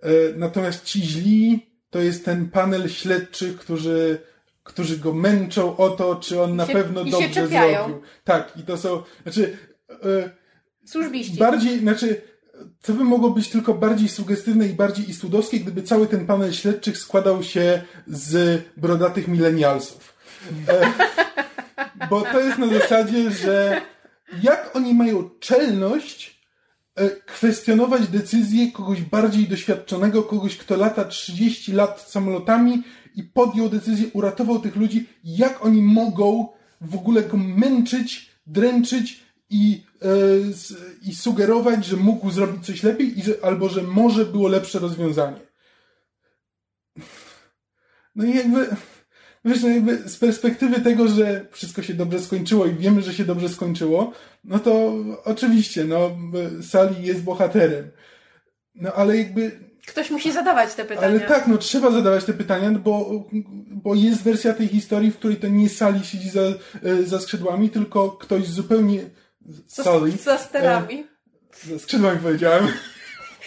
E, natomiast ci źli to jest ten panel śledczych, którzy, którzy go męczą o to, czy on na się, pewno dobrze zrobił. Tak, i to są, znaczy, e, Służbiści. Bardziej, znaczy, to by mogło być tylko bardziej sugestywne i bardziej istudowskie, gdyby cały ten panel śledczych składał się z brodatych milenialsów. E, bo to jest na zasadzie, że jak oni mają czelność e, kwestionować decyzję kogoś bardziej doświadczonego, kogoś, kto lata 30 lat samolotami i podjął decyzję, uratował tych ludzi, jak oni mogą w ogóle go męczyć, dręczyć i E, i sugerować, że mógł zrobić coś lepiej i że, albo że może było lepsze rozwiązanie. No i jakby, wiesz, no jakby z perspektywy tego, że wszystko się dobrze skończyło i wiemy, że się dobrze skończyło, no to oczywiście, no, Sali jest bohaterem. No ale jakby Ktoś musi zadawać te pytania. Ale tak, no trzeba zadawać te pytania, no bo, bo jest wersja tej historii, w której to nie Sali siedzi za, e, za skrzydłami, tylko ktoś zupełnie Sorry. Za sterami. E, ze skrzydłami powiedziałem.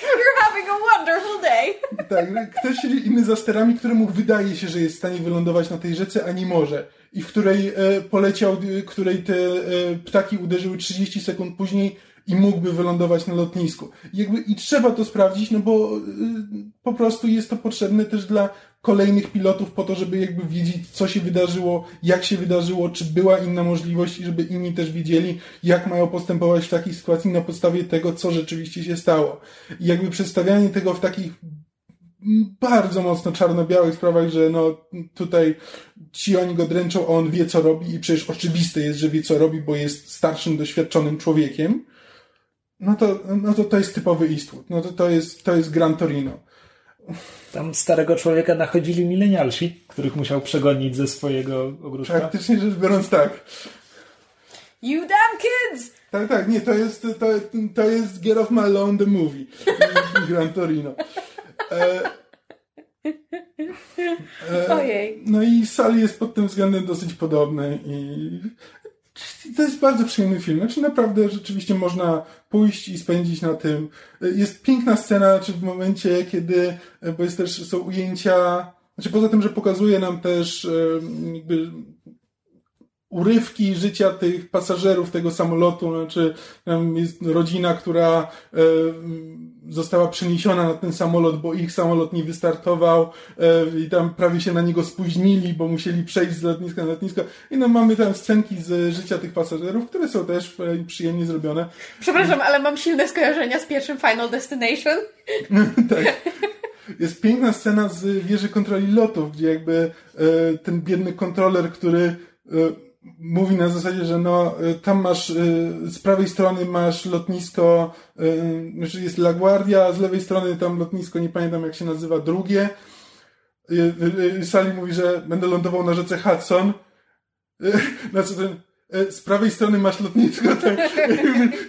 You're having a wonderful day. Tak, ktoś siedzi inny za sterami, któremu wydaje się, że jest w stanie wylądować na tej rzece, a nie może. I w której e, poleciał, której te e, ptaki uderzyły 30 sekund później i mógłby wylądować na lotnisku. I, jakby, I trzeba to sprawdzić, no bo y, po prostu jest to potrzebne też dla kolejnych pilotów po to, żeby jakby wiedzieć, co się wydarzyło, jak się wydarzyło, czy była inna możliwość i żeby inni też wiedzieli, jak mają postępować w takiej sytuacji na podstawie tego, co rzeczywiście się stało. I jakby przedstawianie tego w takich bardzo mocno czarno-białych sprawach, że no tutaj ci oni go dręczą, a on wie co robi i przecież oczywiste jest, że wie co robi, bo jest starszym, doświadczonym człowiekiem, no to, no to to jest typowy Eastwood. No to to jest, to jest Gran Torino. Tam starego człowieka nachodzili milenialsi, których musiał przegonić ze swojego ogródka. Praktycznie rzecz biorąc tak. You damn kids! Tak, tak, nie, to jest, to, to jest Get Off My Lawn the Movie. Gran Torino. E, e, Ojej. No i Sally jest pod tym względem dosyć podobny i to jest bardzo przyjemny film. Znaczy naprawdę rzeczywiście można pójść i spędzić na tym. Jest piękna scena, znaczy w momencie, kiedy, bo jest też, są ujęcia, znaczy poza tym, że pokazuje nam też jakby urywki życia tych pasażerów tego samolotu, znaczy jest rodzina, która e, została przeniesiona na ten samolot, bo ich samolot nie wystartował e, i tam prawie się na niego spóźnili, bo musieli przejść z lotniska na lotnisko. I no mamy tam scenki z życia tych pasażerów, które są też e, przyjemnie zrobione. Przepraszam, ale mam silne skojarzenia z pierwszym Final Destination. tak. Jest piękna scena z wieży kontroli lotów, gdzie jakby ten biedny kontroler, który mówi na zasadzie, że no, y, tam masz, y, z prawej strony masz lotnisko, y, znaczy jest LaGuardia, a z lewej strony tam lotnisko, nie pamiętam jak się nazywa, drugie. Sali mówi, że będę lądował na rzece Hudson. Znaczy ten, z prawej strony masz lotnisko, ten,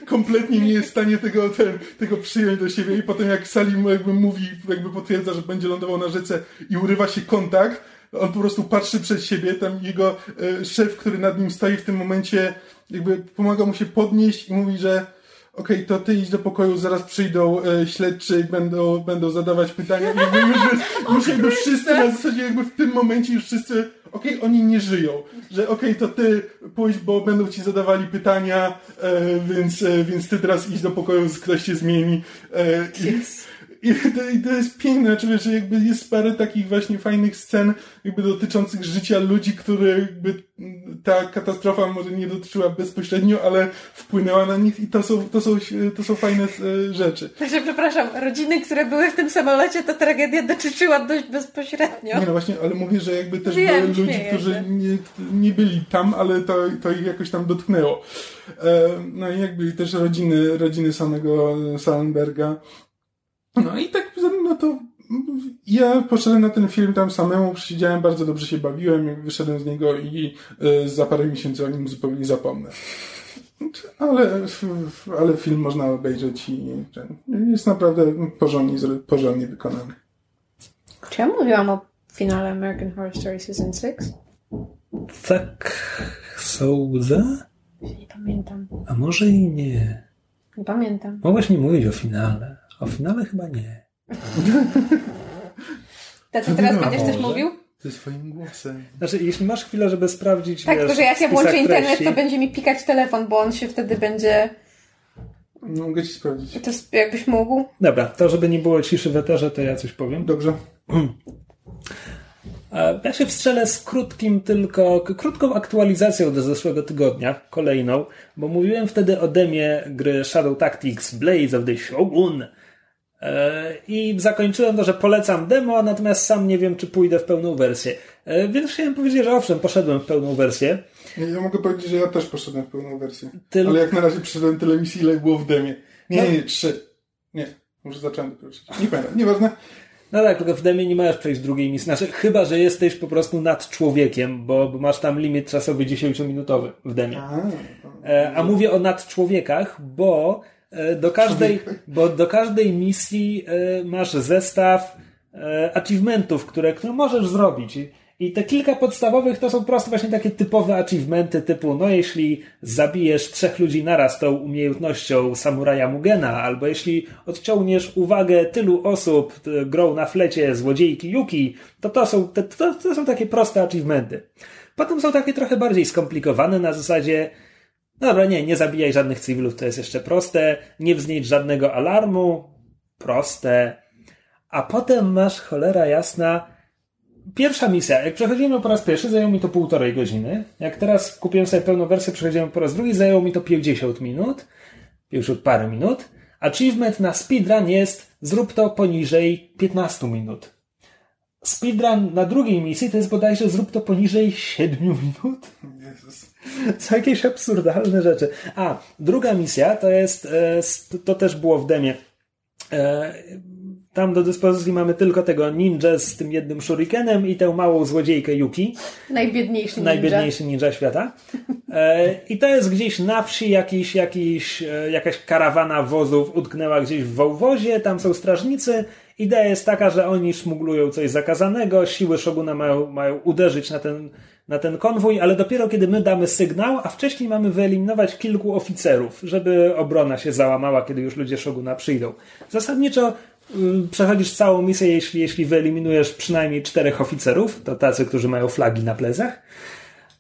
kompletnie nie jest w stanie tego, ten, tego przyjąć do siebie i potem jak Salim jakby mówi, jakby potwierdza, że będzie lądował na rzece i urywa się kontakt, on po prostu patrzy przed siebie, tam jego e, szef, który nad nim stoi w tym momencie, jakby pomaga mu się podnieść i mówi, że okej, okay, to ty idź do pokoju, zaraz przyjdą e, śledczy i będą, będą zadawać pytania. I jakby już, już jakby wszyscy na zasadzie jakby w tym momencie już wszyscy, okej, okay, oni nie żyją. Że okej, okay, to ty pójdź, bo będą ci zadawali pytania, e, więc, e, więc ty teraz idź do pokoju, ktoś się zmieni. E, yes. To, I to jest piękne, znaczy, że jakby jest parę takich właśnie fajnych scen, jakby dotyczących życia ludzi, które jakby ta katastrofa może nie dotyczyła bezpośrednio, ale wpłynęła na nich i to są, to są, to są fajne e, rzeczy. Także przepraszam, rodziny, które były w tym samolocie, ta tragedia dotyczyła dość bezpośrednio. Nie no właśnie, ale mówię, że jakby też Wiem, były ludzi, którzy nie, nie byli tam, ale to, to ich jakoś tam dotknęło. E, no i jakby też rodziny, rodziny samego Salenberga no i tak, no to ja poszedłem na ten film tam samemu, przysiedziałem, bardzo dobrze się bawiłem, wyszedłem z niego i y, za parę miesięcy o nim zupełnie zapomnę. Ale, ale film można obejrzeć i jest naprawdę porządnie, porządnie wykonany. Czy ja mówiłam o finale American Horror Story Season 6? Tak, sądzę. Nie pamiętam. A może i nie. Nie pamiętam. Mogłaś mi mówić o finale. O finale chyba nie. To teraz będziesz coś mówił? Ze swoim głosem. Znaczy, jeśli masz chwilę, żeby sprawdzić. Tak, wiesz, że jak ja włączę internet, to będzie mi pikać telefon, bo on się wtedy będzie. No, mogę ci sprawdzić. To jakbyś mógł. Dobra, to żeby nie było ciszy w eterze, to ja coś powiem. Dobrze. Ja się wstrzelę z krótkim tylko, krótką aktualizacją do zeszłego tygodnia, kolejną, bo mówiłem wtedy o demie gry Shadow Tactics Blaze of the Shogun, I zakończyłem to, że polecam demo, natomiast sam nie wiem, czy pójdę w pełną wersję. E, więc chciałem powiedzieć, że owszem, poszedłem w pełną wersję. Ja mogę powiedzieć, że ja też poszedłem w pełną wersję. Tyl... Ale jak na razie przyszedłem tyle misji, ile było w demie. Nie, no. nie, nie, trzy. Nie, może zacząłem dopiero Nie pamiętam, nieważne. No tak, tylko w demie nie możesz przejść drugiej misji. Znaczy, chyba, że jesteś po prostu nad człowiekiem, bo, bo masz tam limit czasowy 10-minutowy w demie. A, e, a mówię o nadczłowiekach, bo E, do każdej, bo do każdej misji e, masz zestaw e, achievementów, które, które możesz zrobić. I te kilka podstawowych to są po prostu właśnie takie typowe achievementy typu, no jeśli zabijesz trzech ludzi naraz tą umiejętnością samuraja Mugena, albo jeśli odciągniesz uwagę tylu osób grą na flecie złodziejki Yuki, to to są, to, to są takie proste achievementy. Potem są takie trochę bardziej skomplikowane na zasadzie, Dobra, nie, nie zabijaj żadnych cywilów, to jest jeszcze proste. Nie wznieść żadnego alarmu, proste. A potem masz cholera jasna. Pierwsza misja, jak przechodziłem po raz pierwszy, zajęło mi to półtorej godziny. Jak teraz kupiłem sobie pełną wersję, przechodziłem po raz drugi, zajęło mi to 50 minut. Już od parę minut. Achievement na speedrun jest zrób to poniżej 15 minut. Speedrun na drugiej misji to jest bodajże zrób to poniżej 7 minut. Co jakieś absurdalne rzeczy. A, druga misja to jest, e, to też było w demie. E, tam do dyspozycji mamy tylko tego ninja z tym jednym shurikenem i tę małą złodziejkę Yuki. Najbiedniejszy ninja. Najbiedniejszy ninja świata. E, I to jest gdzieś na wsi jakiś, jakiś, jakaś karawana wozów utknęła gdzieś w wąwozie, tam są strażnicy. Idea jest taka, że oni szmuglują coś zakazanego, siły Shoguna mają, mają uderzyć na ten na ten konwój, ale dopiero kiedy my damy sygnał, a wcześniej mamy wyeliminować kilku oficerów, żeby obrona się załamała, kiedy już ludzie Shoguna przyjdą. Zasadniczo y, przechodzisz całą misję, jeśli, jeśli wyeliminujesz przynajmniej czterech oficerów, to tacy, którzy mają flagi na plecach,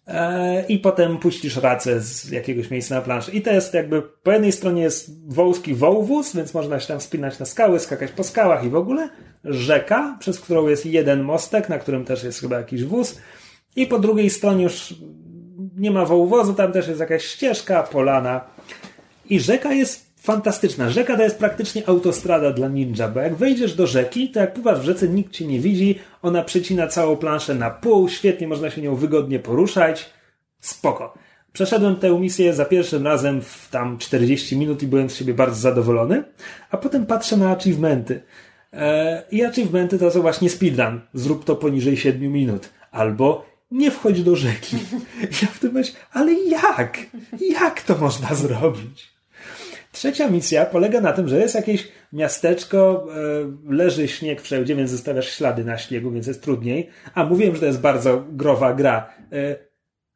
e, i potem puścisz racę z jakiegoś miejsca na planszy. I to jest jakby, po jednej stronie jest wąski wołwóz, więc można się tam spinać na skały, skakać po skałach i w ogóle. Rzeka, przez którą jest jeden mostek, na którym też jest chyba jakiś wóz. I po drugiej stronie już nie ma wołwozu, tam też jest jakaś ścieżka, polana. I rzeka jest fantastyczna. Rzeka to jest praktycznie autostrada dla ninja, bo jak wejdziesz do rzeki, to jak pływasz w rzece, nikt cię nie widzi, ona przecina całą planszę na pół, świetnie można się nią wygodnie poruszać. Spoko. Przeszedłem tę misję za pierwszym razem w tam 40 minut i byłem z siebie bardzo zadowolony, a potem patrzę na achievementy. Eee, I achievementy to są właśnie speedrun. Zrób to poniżej 7 minut. Albo nie wchodź do rzeki. Ja w tym myślę, ale jak? Jak to można zrobić? Trzecia misja polega na tym, że jest jakieś miasteczko, e, leży śnieg wszędzie, więc zostawiasz ślady na śniegu, więc jest trudniej. A mówiłem, że to jest bardzo growa gra.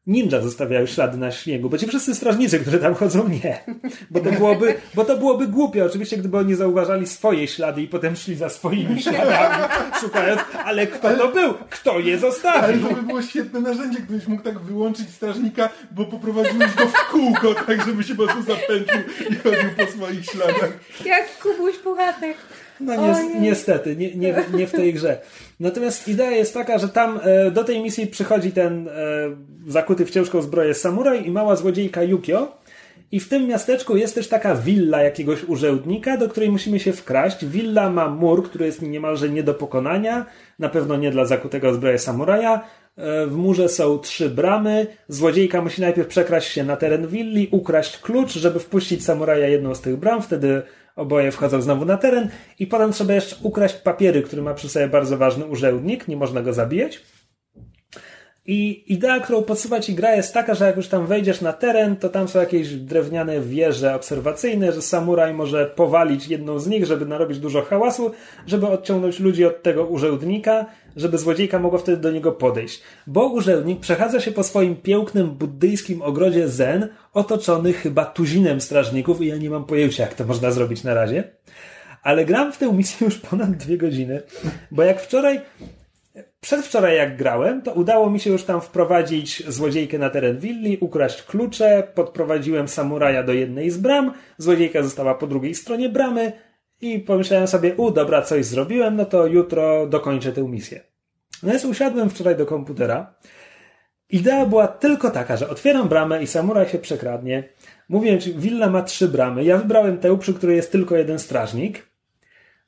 Ninja zostawiają ślady na śniegu, bo ci wszyscy strażnicy, którzy tam chodzą, nie. Bo to byłoby, bo to byłoby głupie, oczywiście, gdyby oni zauważali swoje ślady i potem szli za swoimi śladami, szukając, ale kto to był? Kto je zostawił? Ale to by było świetne narzędzie, gdybyś mógł tak wyłączyć strażnika, bo poprowadziłeś go w kółko, tak żeby się po prostu zapędził i chodził po swoich śladach. Jak Kubuś Puchatek. No ni niestety, nie, nie, nie w tej grze. Natomiast idea jest taka, że tam e, do tej misji przychodzi ten e, zakuty w ciężką zbroję samuraj i mała złodziejka Yukio. I w tym miasteczku jest też taka willa jakiegoś urzędnika, do której musimy się wkraść. Willa ma mur, który jest niemalże nie do pokonania. Na pewno nie dla zakutego zbroję samuraja. E, w murze są trzy bramy. Złodziejka musi najpierw przekraść się na teren willi, ukraść klucz, żeby wpuścić samuraja jedną z tych bram. Wtedy Oboje wchodzą znowu na teren i potem trzeba jeszcze ukraść papiery, który ma przy sobie bardzo ważny urzędnik, nie można go zabijać. I idea, którą podsuwa ci gra jest taka, że jak już tam wejdziesz na teren, to tam są jakieś drewniane wieże obserwacyjne, że samuraj może powalić jedną z nich, żeby narobić dużo hałasu, żeby odciągnąć ludzi od tego urzędnika, żeby złodziejka mogła wtedy do niego podejść. Bo urzędnik przechadza się po swoim pięknym buddyjskim ogrodzie zen, otoczony chyba tuzinem strażników i ja nie mam pojęcia, jak to można zrobić na razie. Ale gram w tę misję już ponad dwie godziny, bo jak wczoraj Przedwczoraj jak grałem, to udało mi się już tam wprowadzić złodziejkę na teren willi, ukraść klucze, podprowadziłem samuraja do jednej z bram, złodziejka została po drugiej stronie bramy i pomyślałem sobie, u, dobra, coś zrobiłem, no to jutro dokończę tę misję. No więc usiadłem wczoraj do komputera. Idea była tylko taka, że otwieram bramę i samuraj się przekradnie. Mówię, że willa ma trzy bramy. Ja wybrałem tę, przy której jest tylko jeden strażnik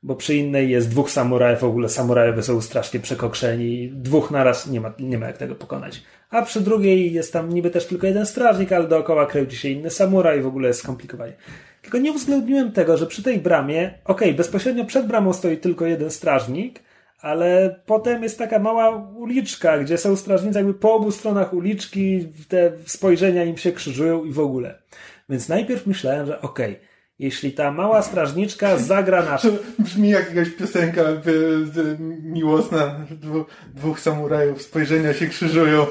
bo przy innej jest dwóch samurajów, w ogóle samurajowie są strasznie przekokszeni, dwóch naraz nie ma, nie ma jak tego pokonać. A przy drugiej jest tam niby też tylko jeden strażnik, ale dookoła kręci się inny samuraj w ogóle jest skomplikowanie. Tylko nie uwzględniłem tego, że przy tej bramie, okej, okay, bezpośrednio przed bramą stoi tylko jeden strażnik, ale potem jest taka mała uliczka, gdzie są strażnicy jakby po obu stronach uliczki, te spojrzenia im się krzyżują i w ogóle. Więc najpierw myślałem, że okej, okay, jeśli ta mała strażniczka zagra na... To brzmi jak jakaś piosenka miłosna. Dwóch samurajów, spojrzenia się krzyżują.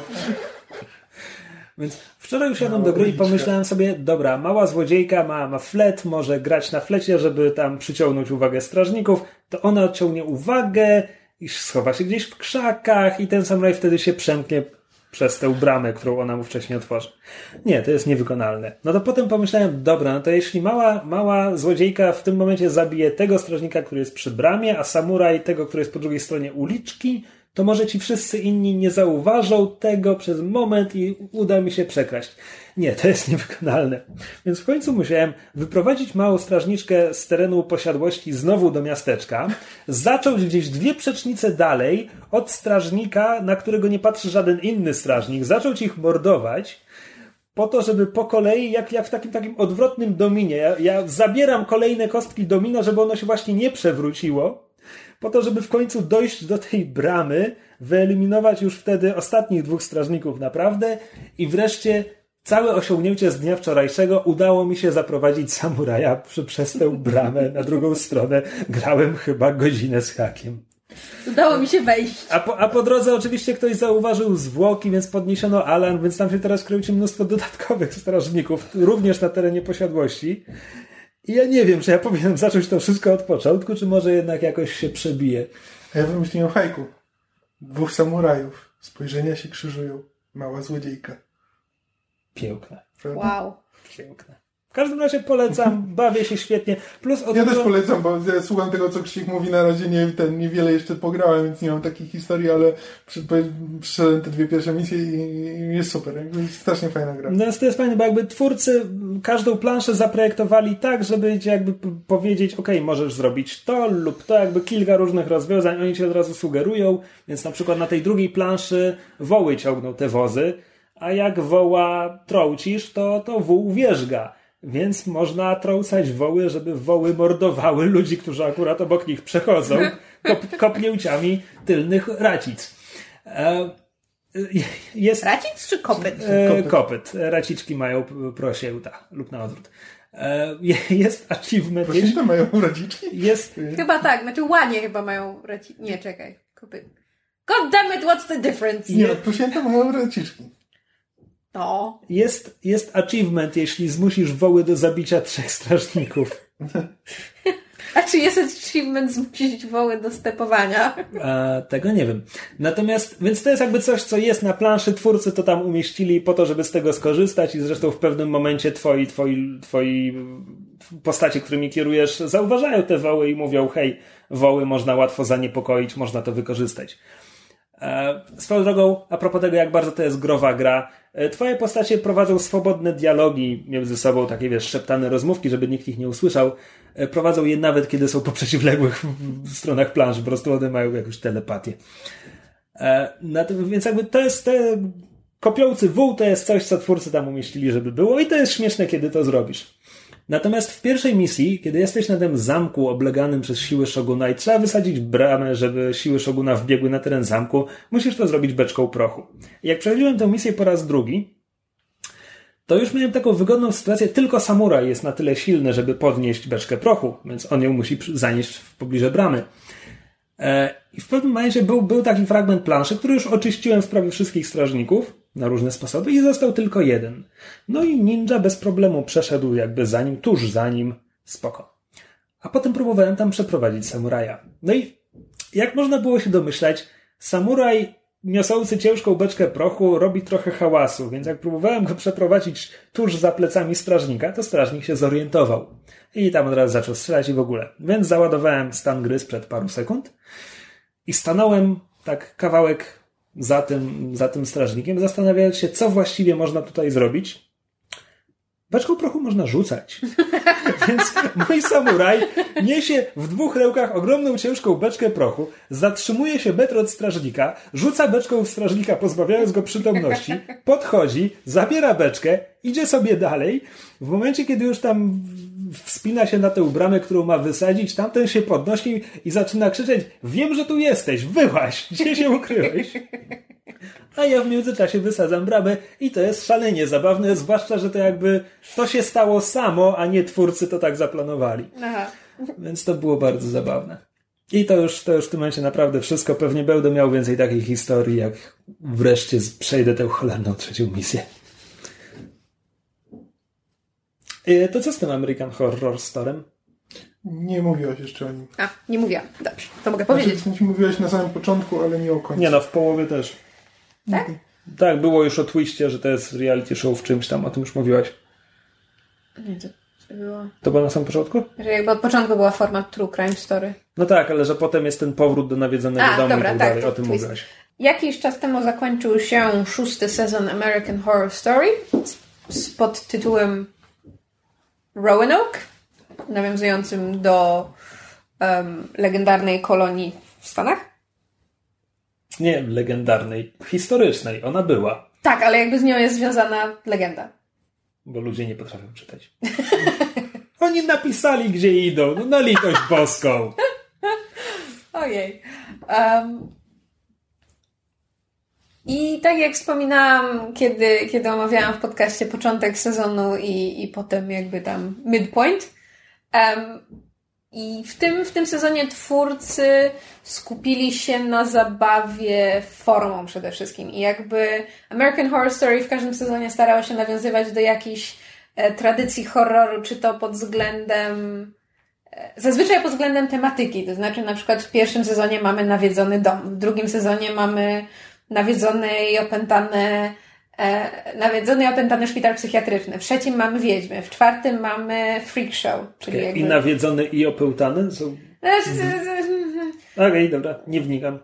Więc wczoraj usiadłem do gry i pomyślałem sobie, dobra, mała złodziejka ma, ma flet, może grać na flecie, żeby tam przyciągnąć uwagę strażników, to ona odciągnie uwagę i schowa się gdzieś w krzakach i ten samuraj wtedy się przemknie przez tę bramę, którą ona mu wcześniej otworzy. Nie, to jest niewykonalne. No to potem pomyślałem, dobra, no to jeśli mała, mała złodziejka w tym momencie zabije tego strażnika, który jest przy bramie, a samuraj tego, który jest po drugiej stronie uliczki, to może ci wszyscy inni nie zauważą tego przez moment i uda mi się przekraść. Nie, to jest niewykonalne. Więc w końcu musiałem wyprowadzić małą strażniczkę z terenu posiadłości znowu do miasteczka, zacząć gdzieś dwie przecznice dalej od strażnika, na którego nie patrzy żaden inny strażnik, zacząć ich mordować, po to, żeby po kolei, jak, jak w takim takim odwrotnym dominie, ja, ja zabieram kolejne kostki domina, żeby ono się właśnie nie przewróciło, po to, żeby w końcu dojść do tej bramy, wyeliminować już wtedy ostatnich dwóch strażników naprawdę i wreszcie całe osiągnięcie z dnia wczorajszego udało mi się zaprowadzić samuraja przez tę bramę na drugą stronę. Grałem chyba godzinę z hakiem. Udało mi się wejść. A po, a po drodze oczywiście ktoś zauważył zwłoki, więc podniesiono alarm, więc tam się teraz kręci mnóstwo dodatkowych strażników, również na terenie posiadłości. I ja nie wiem, czy ja powinienem zacząć to wszystko od początku, czy może jednak jakoś się przebije. A ja wymyśliłem hajku. Dwóch samurajów. Spojrzenia się krzyżują. Mała złodziejka. Piękne. Prawda? Wow. Piękne. W każdym razie polecam, bawię się świetnie. Plus od Ja też polecam, bo ja słucham tego, co Krzysiek mówi, na razie nie, ten, niewiele jeszcze pograłem, więc nie mam takich historii, ale przy, przyszedłem te dwie pierwsze misje i, jest super. Jakby strasznie fajna gra. No to jest fajne, bo jakby twórcy każdą planszę zaprojektowali tak, żeby jakby powiedzieć, ok, możesz zrobić to lub to, jakby kilka różnych rozwiązań, oni ci od razu sugerują, więc na przykład na tej drugiej planszy woły ciągną te wozy, a jak woła trącisz, to, to wół wierzga. Więc można trącać woły, żeby woły mordowały ludzi, którzy akurat obok nich przechodzą, kop, kopnięciami tylnych racic. E, jest Racic czy kopyt? E, Kopyt. kopyt. Raciczki mają prosiełta lub na odwrót. E, je- jest achievement. To mają rodziczki? jest, Chyba tak, znaczy łanie chyba mają racic. Nie, czekaj. Kopyt. God damn it, what's the difference? Nie, prosięta mają rodziczki. No. jest, jest achievement, jeśli zmusisz woły do zabicia trzech strażników. A czy jest achievement zmusić woły do stepowania? E, tego nie wiem. Natomiast, więc to jest jakby coś, co jest na planszy, twórcy to tam umieścili po to, żeby z tego skorzystać i zresztą w pewnym momencie twoi, twoi, twoi postacie, którymi kierujesz, zauważają te woły i mówią, hej, woły można łatwo zaniepokoić, można to wykorzystać. E, Swoją drogą, a propos tego, jak bardzo to jest growa gra, e, twoje postacie prowadzą swobodne dialogi między sobą, takie wiesz, szeptane rozmówki, żeby nikt ich nie usłyszał. E, Prowadzą je nawet, kiedy są po przeciwległych stronach planszy, po prostu one mają jakąś telepatię. E, natomiast- Więc jakby to jest te kopiący wół to jest coś, co twórcy tam umieścili, żeby było i to jest śmieszne, kiedy to zrobisz. Natomiast w pierwszej misji, kiedy jesteś na tym zamku obleganym przez siły Shoguna i trzeba wysadzić bramę, żeby siły Shoguna wbiegły na teren zamku, musisz to zrobić beczką prochu. Jak przechodziłem tę misję po raz drugi, to już miałem taką wygodną sytuację, tylko samuraj jest na tyle silny, żeby podnieść beczkę prochu, więc on ją musi zanieść w pobliże bramy. E, I w pewnym momencie był, był taki fragment planszy, który już oczyściłem w prawie wszystkich strażników na różne sposoby i został tylko jeden. No i ninja bez problemu przeszedł jakby za nim, tuż za nim, spoko. A potem próbowałem tam przeprowadzić samuraja. No i jak można było się domyślać, samuraj niosący ciężką beczkę prochu robi trochę hałasu, więc jak próbowałem go przeprowadzić tuż za plecami strażnika, to strażnik się zorientował. I tam od razu zaczął strzelać i w ogóle. Więc załadowałem stan gry sprzed paru sekund i stanąłem tak kawałek za tym, za tym strażnikiem, zastanawiając się, co właściwie można tutaj zrobić. Beczką prochu można rzucać. Więc mój samuraj niesie w dwóch rękach ogromną, ciężką beczkę prochu, zatrzymuje się metr od strażnika, rzuca beczką w strażnika, pozbawiając go przytomności, podchodzi, zabiera beczkę, idzie sobie dalej. W momencie, kiedy już tam wspina się na tę bramę, którą ma wysadzić, tamten się podnosi i zaczyna krzyczeć wiem, że tu jesteś, wyłaź, gdzie się ukryłeś? A ja w międzyczasie wysadzam bramę i to jest szalenie zabawne, zwłaszcza, że to jakby to się stało samo, a nie twórcy to tak zaplanowali. Aha. Więc to było bardzo zabawne. I to już, to już w tym momencie naprawdę wszystko. Pewnie będę miał więcej takich historii, jak wreszcie przejdę tę cholerną trzecią misję. E, To co z tym American Horror Storem? Nie mówiłaś jeszcze o nim. A, nie mówiłam. Dobrze, to mogę powiedzieć. Znaczy, mówiłaś na samym początku, ale nie o końcu. Nie no, w połowie też. Tak? Tak, było już o twiście, że to jest reality show w czymś tam, o tym już mówiłaś. Nie, to Było. To było na samym początku? Że jakby od początku była forma True Crime Story. No tak, ale że potem jest ten powród do nawiedzonego A, domu dobra, i tak tak, dalej. to O tym twist. mówiłaś. Jakiś czas temu zakończył się szósty sezon American Horror Story z, pod tytułem Roanoke, nawiązującym do em, legendarnej kolonii w Stanach. Nie legendarnej, historycznej. Ona była, Tak, ale jakby z nią jest związana legenda. bo ludzie nie potrafią czytać. Oni napisali, gdzie idą. No na litość boską. Ojej. Um, I tak jak wspominałam, kiedy, kiedy omawiałam w podcaście początek sezonu i, i potem jakby tam midpoint. Um, I w tym, w tym sezonie twórcy skupili się na zabawie formą przede wszystkim. I jakby American Horror Story w każdym sezonie starało się nawiązywać do jakichś e, tradycji horroru, czy to pod względem Zazwyczaj pod względem tematyki, to znaczy na przykład w pierwszym sezonie mamy nawiedzony dom, w drugim sezonie mamy nawiedzony i opętany, e, nawiedzony i opętany szpital psychiatryczny, w trzecim mamy wiedźmy, w czwartym mamy freak show, czyli jakby... I nawiedzony i opełtany są... Okej, dobra, nie wnikam.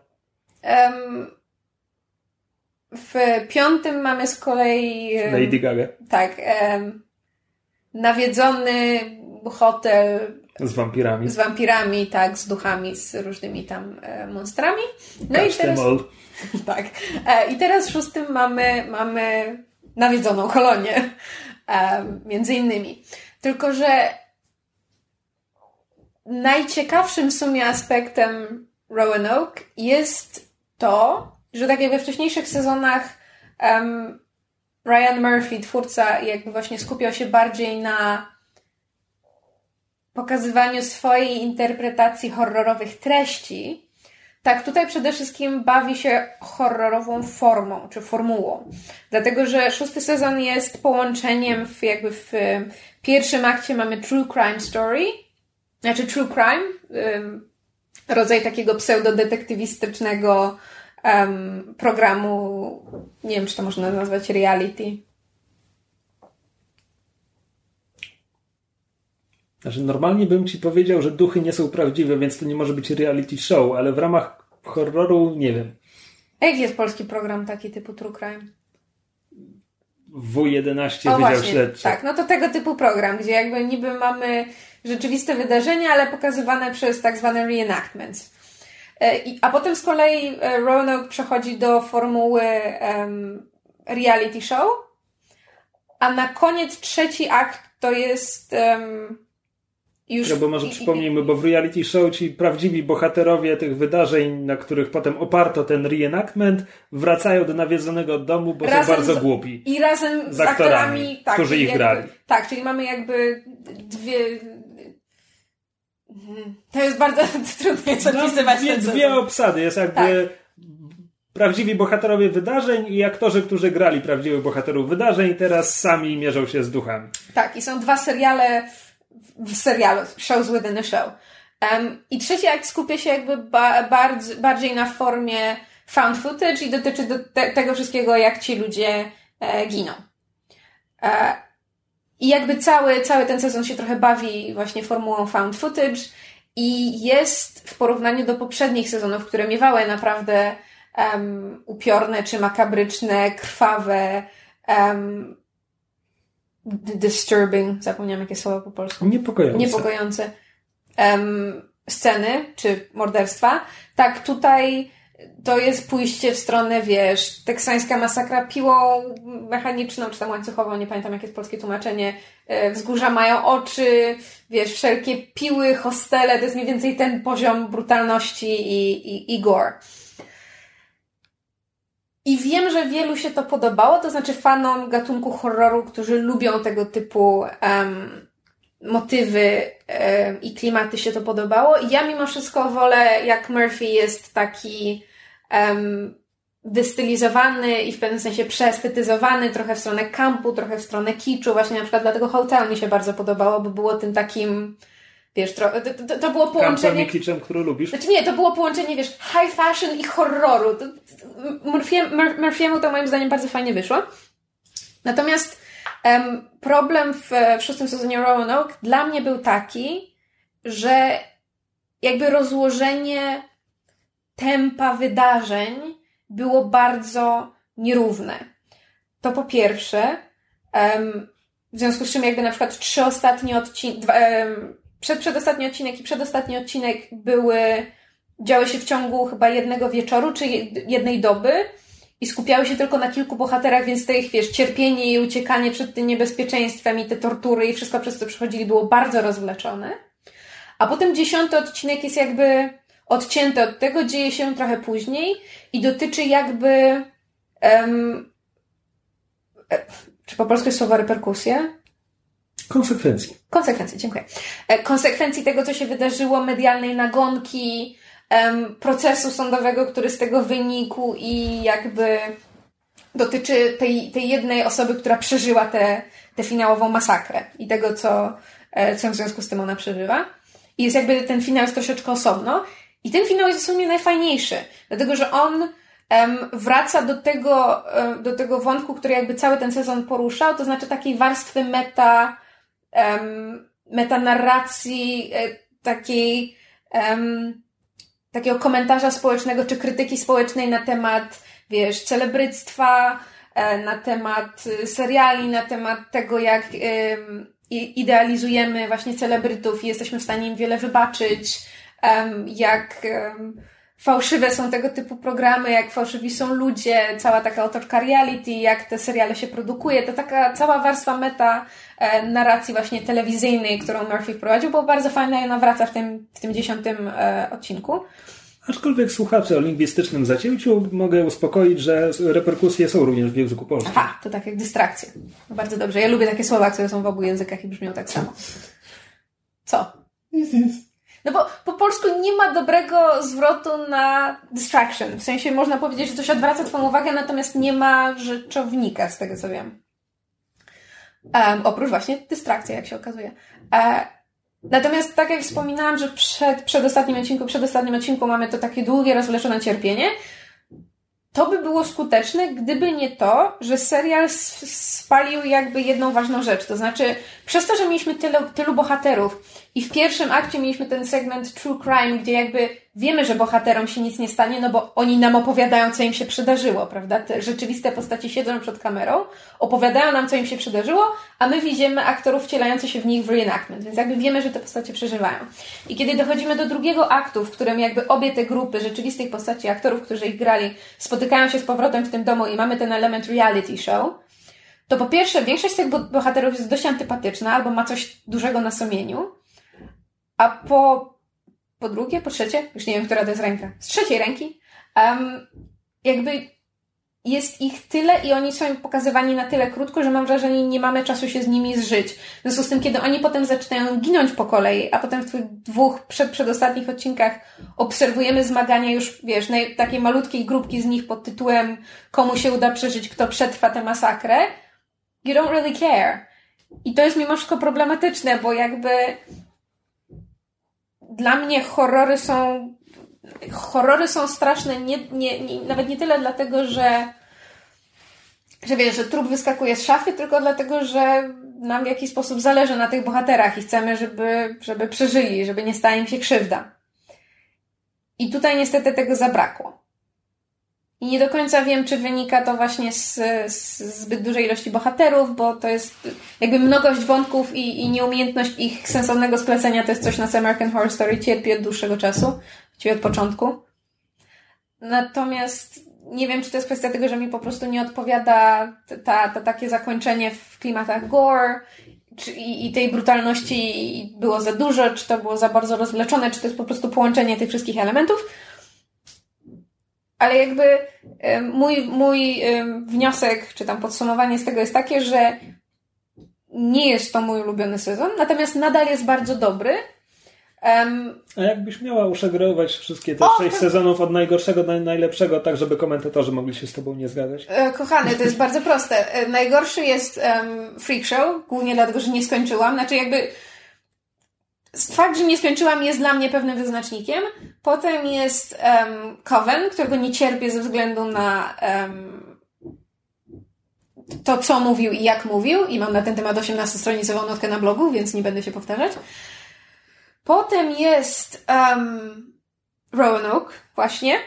Em, w piątym mamy z kolei... Lady Gaga. Tak, em, nawiedzony hotel z wampirami. z wampirami, tak, z duchami, z różnymi tam e, monstrami. No Catch i teraz... them all. Tak. E, I teraz w szóstym mamy, mamy nawiedzoną kolonię. E, między innymi. Tylko, że najciekawszym w sumie aspektem Roanoke jest to, że tak jak we wcześniejszych sezonach em, Ryan Murphy, twórca, jakby właśnie skupiał się bardziej na pokazywaniu swojej interpretacji horrorowych treści, tak tutaj przede wszystkim bawi się horrorową formą, czy formułą. Dlatego, że szósty sezon jest połączeniem w jakby w pierwszym akcie mamy true crime story, znaczy true crime, rodzaj takiego pseudodetektywistycznego um, programu, nie wiem, czy to można nazwać reality. Znaczy, normalnie bym ci powiedział, że duchy nie są prawdziwe, więc to nie może być reality show, ale w ramach horroru nie wiem. A jaki jest polski program taki typu true crime? W11 O Wydział Śledczy. tak, no to tego typu program, gdzie jakby niby mamy rzeczywiste wydarzenia, ale pokazywane przez tak zwane reenactments. E, A potem z kolei e, Roanoke przechodzi do formuły em, reality show, a na koniec trzeci akt to jest em, już... No bo może przypomnijmy, bo w reality show ci prawdziwi bohaterowie tych wydarzeń, na których potem oparto ten reenactment, wracają do nawiedzonego domu, bo są Razem bardzo z- głupi. I razem z, Z aktorami, aktorami, tak, którzy ich jakby, grali. Tak, czyli mamy jakby dwie. To jest bardzo trudno jest opisywać dwie, ten dwie sezon. obsady. Jest jakby prawdziwi bohaterowie wydarzeń i aktorzy, którzy grali prawdziwych bohaterów wydarzeń, teraz sami mierzą się z duchami. Tak, i są dwa seriale w serialu, shows within a show. Um, I trzeci akt skupia się jakby ba- bardziej na formie found footage i dotyczy do te- tego wszystkiego, jak ci ludzie e, giną. E, I jakby cały, cały ten sezon się trochę bawi właśnie formułą found footage i jest w porównaniu do poprzednich sezonów, które miewały naprawdę em, upiorne czy makabryczne, krwawe, d- disturbing, zapomniałam jakie słowo po polsku, Niepokojące. niepokojące em, sceny czy morderstwa. Tak, tutaj to jest pójście w stronę, wiesz, teksańska masakra piłą mechaniczną, czy tam łańcuchową, nie pamiętam jakie jest polskie tłumaczenie. E, Wzgórza mają oczy, wiesz, wszelkie piły, hostele, to jest mniej więcej ten poziom brutalności i, i, i gore. I wiem, że wielu się to podobało, to znaczy fanom gatunku horroru, którzy lubią tego typu em, motywy em, i klimaty się to podobało. I ja mimo wszystko wolę, jak Murphy jest taki um, dystylizowany i w pewnym sensie przeestetyzowany, trochę w stronę kampu, trochę w stronę kiczu. Właśnie na przykład dlatego Hotel mi się bardzo podobało, bo było tym takim, wiesz, to, to, to było połączenie... i kiczem, który lubisz. Znaczy nie, to było połączenie, wiesz, high fashion i horroru. To, Murphy, Mur- Murphy'emu to moim zdaniem bardzo fajnie wyszło. Natomiast Um, problem w, w szóstym sezonie Roanoke dla mnie był taki, że jakby rozłożenie tempa wydarzeń było bardzo nierówne. To po pierwsze, um, w związku z czym jakby na przykład trzy ostatnie odcinki, um, przed, przedostatni odcinek i przedostatni odcinek były, działy się w ciągu chyba jednego wieczoru, czy jednej doby i skupiały się tylko na kilku bohaterach, więc te ich, wiesz, cierpienie i uciekanie przed tym niebezpieczeństwem i te tortury i wszystko przez co przechodzili było bardzo rozwleczone. A potem dziesiąty odcinek jest jakby odcięty od tego, dzieje się trochę później i dotyczy jakby um, czy po polsku jest słowo reperkusje? Konsekwencji. Konsekwencji, dziękuję. E, konsekwencji tego, co się wydarzyło, medialnej nagonki, procesu sądowego, który z tego wynikł i jakby dotyczy tej, tej jednej osoby, która przeżyła tę finałową masakrę i tego, co, e, co w związku z tym ona przeżywa. I jest jakby ten finał jest troszeczkę osobno. I ten finał jest w sumie najfajniejszy, dlatego że on wraca do tego, um, do tego wątku, który jakby cały ten sezon poruszał, to znaczy takiej warstwy meta, metanarracji, e, takiej, takiego komentarza społecznego czy krytyki społecznej na temat, wiesz, celebryctwa, e, na temat y, seriali, na temat tego, jak idealizujemy właśnie celebrytów i jesteśmy w stanie im wiele wybaczyć, jak fałszywe są tego typu programy, jak fałszywi są ludzie, cała taka otoczka reality, jak te seriale się produkuje, to taka cała warstwa meta e, narracji właśnie telewizyjnej, którą Murphy wprowadził, było bardzo fajna i ona wraca w tym, w tym dziesiątym e, odcinku. Aczkolwiek słuchacze o lingwistycznym zacięciu mogę uspokoić, że reperkusje są również w języku polskim. Aha, to tak jak dystrakcje. Bardzo dobrze. Ja lubię takie słowa, które są w obu językach i brzmią tak samo. Co? Nic, nic. No bo po polsku nie ma dobrego zwrotu na distraction. W sensie można powiedzieć, że coś odwraca Twoją uwagę, natomiast nie ma rzeczownika, z tego co wiem. Um, oprócz właśnie dystrakcji, jak się okazuje. E, natomiast tak jak wspominałam, że przed, przed ostatnim odcinku, przed ostatnim odcinku mamy to takie długie, rozwleczone cierpienie, to by było skuteczne, gdyby nie to, że serial spalił jakby jedną ważną rzecz. To znaczy, przez to, że mieliśmy tylu, tylu bohaterów i w pierwszym akcie mieliśmy ten segment True Crime, gdzie jakby wiemy, że bohaterom się nic nie stanie, no bo oni nam opowiadają, co im się przydarzyło, prawda? Te rzeczywiste postaci siedzą przed kamerą, opowiadają nam, co im się przydarzyło, a my widzimy aktorów wcielających się w nich w reenactment, więc jakby wiemy, że te postacie przeżywają. I kiedy dochodzimy do drugiego aktu, w którym jakby obie te grupy rzeczywistych postaci aktorów, którzy ich grali, spotykają się z powrotem w tym domu i mamy ten element reality show, to po pierwsze, większość z tych bohaterów jest dość antypatyczna albo ma coś dużego na sumieniu, a po, po drugie, po trzecie, już nie wiem, która to jest ręka, z trzeciej ręki, um, jakby jest ich tyle i oni są pokazywani na tyle krótko, że mam wrażenie, nie mamy czasu się z nimi zżyć. W związku z tym, kiedy oni potem zaczynają ginąć po kolei, a potem w tych dwóch przed, przedostatnich odcinkach obserwujemy zmagania już, wiesz, takiej malutkiej grupki z nich pod tytułem komu się uda przeżyć, kto przetrwa tę masakrę, you don't really care. I to jest mimo wszystko problematyczne, bo jakby dla mnie horrory są horrory są straszne nie, nie, nie, nawet nie tyle dlatego, że że wiesz, że trup wyskakuje z szafy, tylko dlatego, że nam w jakiś sposób zależy na tych bohaterach i chcemy, żeby, żeby przeżyli, żeby nie stała im się krzywda. I tutaj niestety tego zabrakło. I nie do końca wiem, czy wynika to właśnie z, z zbyt dużej ilości bohaterów, bo to jest jakby mnogość wątków i, i nieumiejętność ich sensownego splecenia to jest coś, na co American Horror Story cierpi od dłuższego czasu, właściwie od początku. Natomiast nie wiem, czy to jest kwestia tego, że mi po prostu nie odpowiada ta, ta takie zakończenie w klimatach gore czy, i, i tej brutalności było za dużo, czy to było za bardzo rozwleczone, czy to jest po prostu połączenie tych wszystkich elementów ale jakby mój, mój wniosek, czy tam podsumowanie z tego jest takie, że nie jest to mój ulubiony sezon, natomiast nadal jest bardzo dobry. Um, A jakbyś miała uszeregować wszystkie te sześć sezonów od najgorszego do najlepszego, tak żeby komentatorzy mogli się z tobą nie zgadzać? E, kochany, to jest bardzo proste. E, najgorszy jest um, Freak Show, głównie dlatego, że nie skończyłam. Znaczy jakby fakt, że nie skończyłam jest dla mnie pewnym wyznacznikiem. Potem jest um, Coven, którego nie cierpię ze względu na um, to, co mówił i jak mówił, i mam na ten temat 18-stronicową notkę na blogu, więc nie będę się powtarzać. Potem jest um, Roanoke, właśnie.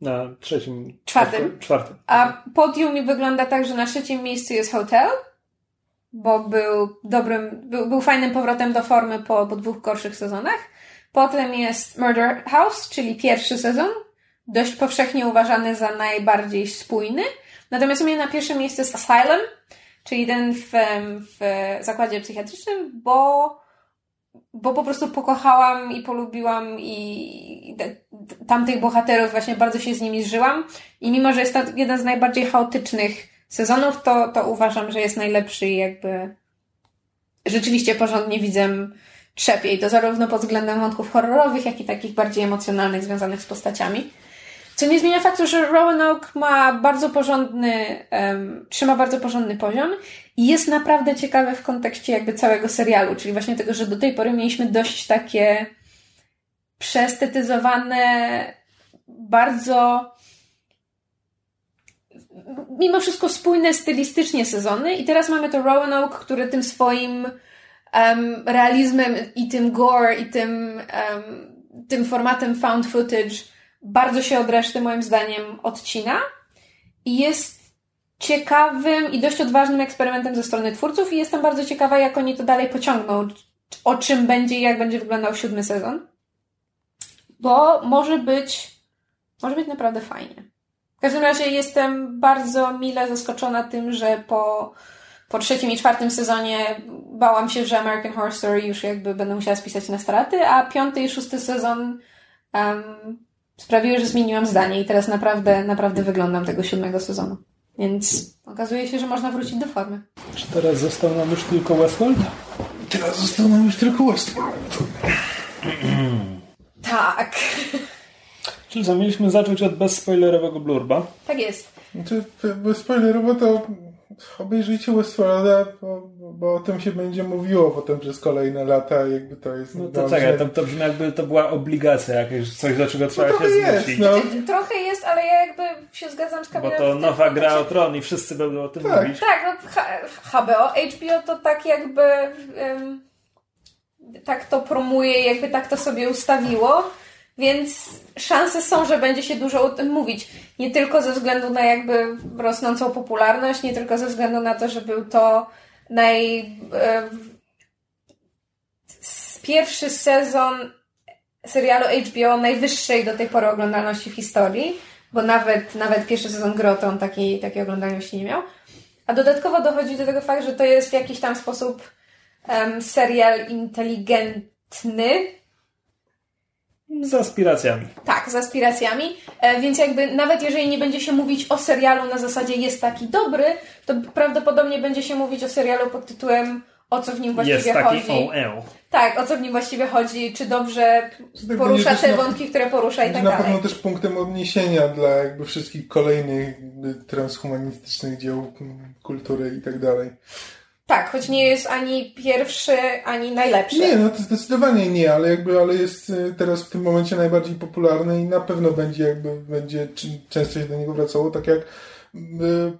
Na trzecim. Czwartym. Czwartym. A podium wygląda tak, że na trzecim miejscu jest Hotel, bo był dobrym, był, był fajnym powrotem do formy po, po dwóch gorszych sezonach. Potem jest Murder House, czyli pierwszy sezon, dość powszechnie uważany za najbardziej spójny. Natomiast u mnie na pierwszym miejscu jest Asylum, czyli ten w, w zakładzie psychiatrycznym, bo, bo po prostu pokochałam i polubiłam i tamtych bohaterów, właśnie bardzo się z nimi zżyłam. I mimo, że jest to jeden z najbardziej chaotycznych sezonów, to, to uważam, że jest najlepszy i jakby rzeczywiście porządnie widzę trzepie. I to zarówno pod względem wątków horrorowych, jak i takich bardziej emocjonalnych, związanych z postaciami. Co nie zmienia faktu, że Roanoke ma bardzo porządny, um, trzyma bardzo porządny poziom i jest naprawdę ciekawy w kontekście jakby całego serialu, czyli właśnie tego, że do tej pory mieliśmy dość takie przestetyzowane, bardzo mimo wszystko spójne stylistycznie sezony i teraz mamy to Roanoke, który tym swoim um, realizmem i tym gore i tym, um, tym formatem found footage bardzo się od reszty moim zdaniem odcina i jest ciekawym i dość odważnym eksperymentem ze strony twórców i jestem bardzo ciekawa, jak oni to dalej pociągną, o czym będzie i jak będzie wyglądał siódmy sezon. Bo może być, może być naprawdę fajnie. W każdym razie jestem bardzo mile zaskoczona tym, że po, po trzecim i czwartym sezonie bałam się, że American Horror Story już jakby będę musiała spisać na straty, a piąty i szósty sezon um, sprawiły, że zmieniłam zdanie i teraz naprawdę, naprawdę wyglądam tego siódmego sezonu. Więc okazuje się, że można wrócić do formy. Czy teraz został nam już tylko Westworld? Teraz został nam już tylko Westworld. tak. Czyli co, mieliśmy zacząć od bezspoilerowego blurba. Tak jest. Znaczy, bezspoilerowo to obejrzyjcie Westworlda, bo, bo o tym się będzie mówiło potem przez kolejne lata, jakby to jest... No to czekaj, to, to brzmi jakby to była obligacja jakaś, coś do czego trzeba no, się zmusić. No. Trochę jest, ale ja jakby się zgadzam z Kamilem. Bo to nowa gra o tron i wszyscy będą o tym tak. mówić. Tak, no HBO, HBO to tak jakby um, tak to promuje, jakby tak to sobie ustawiło. Więc szanse są, że będzie się dużo o tym mówić. Nie tylko ze względu na jakby rosnącą popularność, nie tylko ze względu na to, że był to naj... E, pierwszy sezon serialu HBO najwyższej do tej pory oglądalności w historii, bo nawet, nawet pierwszy sezon Groton takiej, takiej oglądalności nie miał. A dodatkowo dochodzi do tego fakt, że to jest w jakiś tam sposób um, serial inteligentny, z aspiracjami. Tak, z aspiracjami. E, więc jakby nawet jeżeli nie będzie się mówić o serialu na zasadzie jest taki dobry, to prawdopodobnie będzie się mówić o serialu pod tytułem o co w nim właściwie jest taki chodzi. OL. Tak, o co w nim właściwie chodzi, czy dobrze porusza te wątki, które porusza i tak na dalej. Na pewno też punktem odniesienia dla jakby wszystkich kolejnych transhumanistycznych dzieł kultury i tak dalej. Tak, choć nie jest ani pierwszy, ani najlepszy. Nie, no to zdecydowanie nie, ale jakby, ale jest y, teraz w tym momencie najbardziej popularny i na pewno będzie jakby, będzie często się do niego wracało, tak jak y,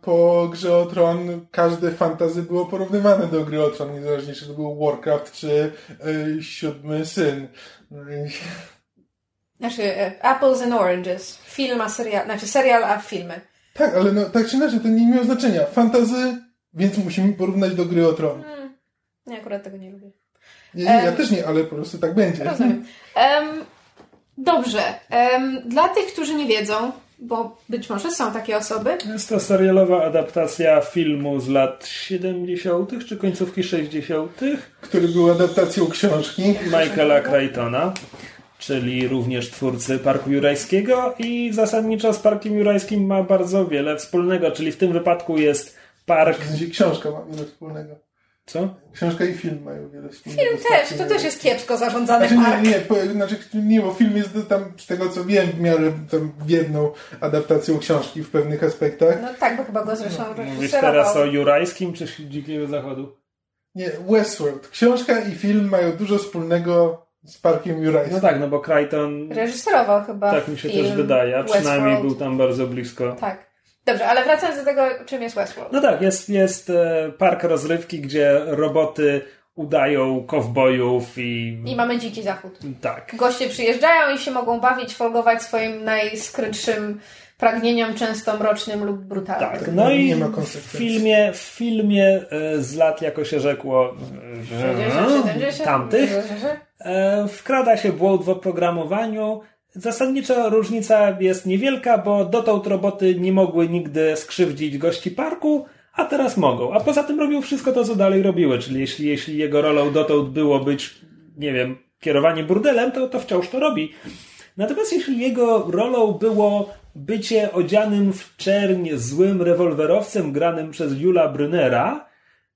po grze o Tron każde fantazy było porównywane do gry o Tron, niezależnie czy to był Warcraft czy y, Siódmy Syn. Znaczy, e, Apples and Oranges. Film a serial, znaczy serial a filmy. Tak, ale no, tak czy inaczej, to nie miało znaczenia. Fantazy więc musimy porównać do gry o tron. Hmm. Ja akurat tego nie lubię. Nie, nie, um, ja też nie, ale po prostu tak będzie. Rozumiem. Um, dobrze. Um, dla tych, którzy nie wiedzą, bo być może są takie osoby. Jest to serialowa adaptacja filmu z lat 70. czy końcówki 60., który był adaptacją książki Michaela Crichtona. Czyli również twórcy Parku Jurajskiego i zasadniczo z Parkiem Jurajskim ma bardzo wiele wspólnego, czyli w tym wypadku jest park. Książka ma wiele wspólnego. Co? Książka i film mają wiele wspólnego. Film też, to też jest kiepsko zarządzany znaczy, park. Nie, nie, znaczy, nie, bo film jest tam, z tego co wiem, w miarę tam jedną adaptacją książki w pewnych aspektach. No tak, bo chyba go zresztą no. Mówisz teraz o Jurajskim czy Dzikiego Zachodu? Nie, Westworld. Książka i film mają dużo wspólnego z Parkiem Jurajskim. No tak, no bo Crichton... Reżyserował chyba Tak mi się też wydaje, a przynajmniej był tam bardzo blisko. Tak. Dobrze, ale wracając do tego, czym jest Westworld. No tak, jest, jest e, park rozrywki, gdzie roboty udają kowbojów i... I mamy dziki zachód. Tak. Goście przyjeżdżają i się mogą bawić, folgować swoim najskrytszym pragnieniom, często mrocznym lub brutalnym. Tak, no i Nie ma w filmie, w filmie e, z lat, jako się rzekło, e, 60, 70, tamtych, e, wkrada się błąd w oprogramowaniu. Zasadniczo różnica jest niewielka, bo dotąd roboty nie mogły nigdy skrzywdzić gości parku, a teraz mogą. A poza tym robią wszystko to, co dalej robiły, czyli jeśli, jeśli jego rolą dotąd było być, nie wiem, kierowanie burdelem, to, to wciąż to robi. Natomiast jeśli jego rolą było bycie odzianym w czerń złym rewolwerowcem granym przez Jula Brynera,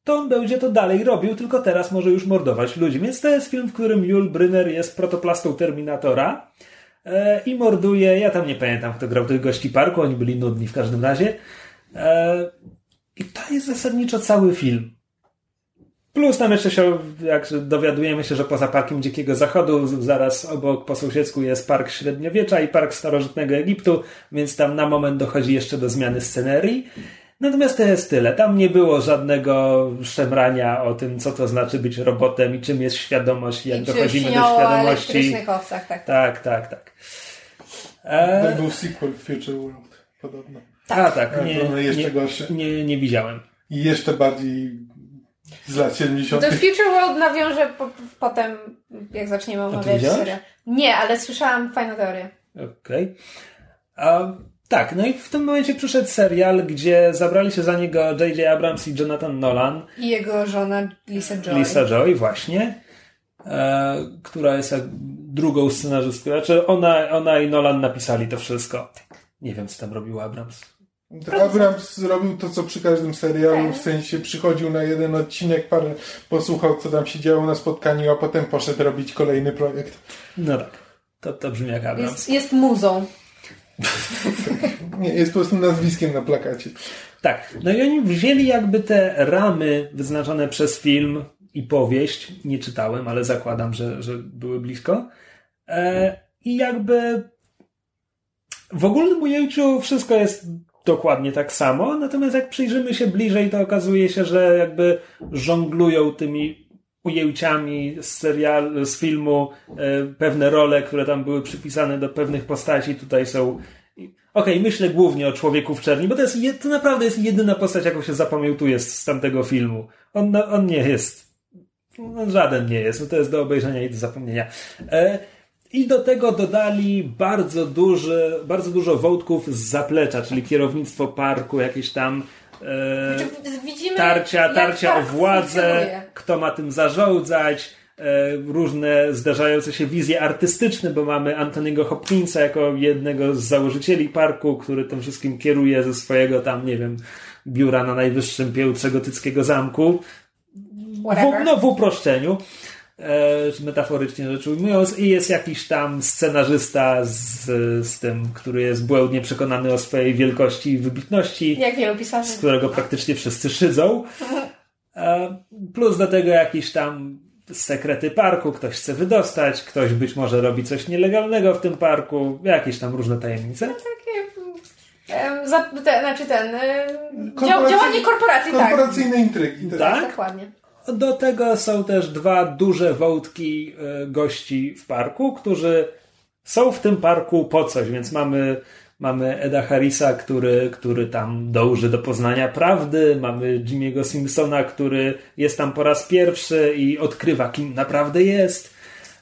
to on będzie to dalej robił, tylko teraz może już mordować ludzi. Więc to jest film, w którym Jul Brynner jest protoplastą Terminatora i morduje, ja tam nie pamiętam, kto grał tych gości parku, oni byli nudni w każdym razie. E, I to jest zasadniczo cały film. Plus tam jeszcze się, jak dowiadujemy się, że poza Parkiem Dzikiego Zachodu, zaraz obok po sąsiedzku jest Park Średniowiecza i Park Starożytnego Egiptu, więc tam na moment dochodzi jeszcze do zmiany scenerii. Natomiast to jest tyle. Tam nie było żadnego szemrania o tym, co to znaczy być robotem i czym jest świadomość i jak I dochodzimy do o świadomości. elektrycznych owcach, tak. Tak, tak, tak. To E, był sequel Future World, podobno. a tak, Tak, nie, nie, nie, nie widziałem. I jeszcze bardziej z lat 70. Do Future World nawiążę po, potem, jak zaczniemy omawiać serial. Nie, ale słyszałam fajną teorię. Okej. A Tak, no i w tym momencie przyszedł serial, gdzie zabrali się za niego J.J. Abrams i Jonathan Nolan. I jego żona Lisa Joy. Lisa Joy, właśnie, e, która jest jak drugą scenarzystką. Znaczy ona, ona i Nolan napisali to wszystko. Nie wiem, co tam robił Abrams. Abrams zrobił to, co przy każdym serialu, Tak. w sensie przychodził na jeden odcinek, parę posłuchał, co tam się działo na spotkaniu, a potem poszedł robić kolejny projekt. No tak, to, to brzmi jak Abrams. Jest, jest muzą. Nie, jest po prostu nazwiskiem na plakacie. Tak, no i oni wzięli jakby te ramy wyznaczone przez film i powieść, nie czytałem, ale zakładam, że, że były blisko. E, I jakby w ogólnym ujęciu wszystko jest dokładnie tak samo, natomiast jak przyjrzymy się bliżej, to okazuje się, że jakby żonglują tymi ujęciami z serialu, z filmu e, pewne role, które tam były przypisane do pewnych postaci, tutaj są Okej, myślę głównie o Człowieku w Czerni, bo to, jest, to naprawdę jest jedyna postać, jaką się zapamiętuje z, z tamtego filmu. On, no, on nie jest. On żaden nie jest. No to jest do obejrzenia i do zapomnienia. E, I do tego dodali bardzo, duży, bardzo dużo wątków z zaplecza, czyli kierownictwo parku, jakieś tam. E, Znaczy, Widzimy, tarcia, tarcia o park władzę, kto ma tym zarządzać, e, różne zdarzające się wizje artystyczne, bo mamy Antoniego Hopkinsa jako jednego z założycieli parku, który tym wszystkim kieruje ze swojego tam, nie wiem, biura na najwyższym piętrze gotyckiego zamku. W, no, w uproszczeniu. E, metaforycznie rzecz ujmując, i jest jakiś tam scenarzysta z, z tym, który jest błędnie przekonany o swojej wielkości i wybitności Jak wielu pisarzy. z którego praktycznie wszyscy szydzą. E, Plus do tego jakieś tam sekrety parku, ktoś chce wydostać, ktoś być może robi coś nielegalnego w tym parku, jakieś tam różne tajemnice. Takie, em, za, te, znaczy ten, Korporacyjne- działanie korporacji, tak. Korporacyjne intrygi. Tak. Tak? Dokładnie. Do tego są też dwa duże wątki e, gości w parku, którzy są w tym parku po coś, więc mamy, mamy Eda Harrisa, który, który tam dąży do poznania prawdy, mamy Jimmy'ego Simpsona, który jest tam po raz pierwszy i odkrywa, kim naprawdę jest.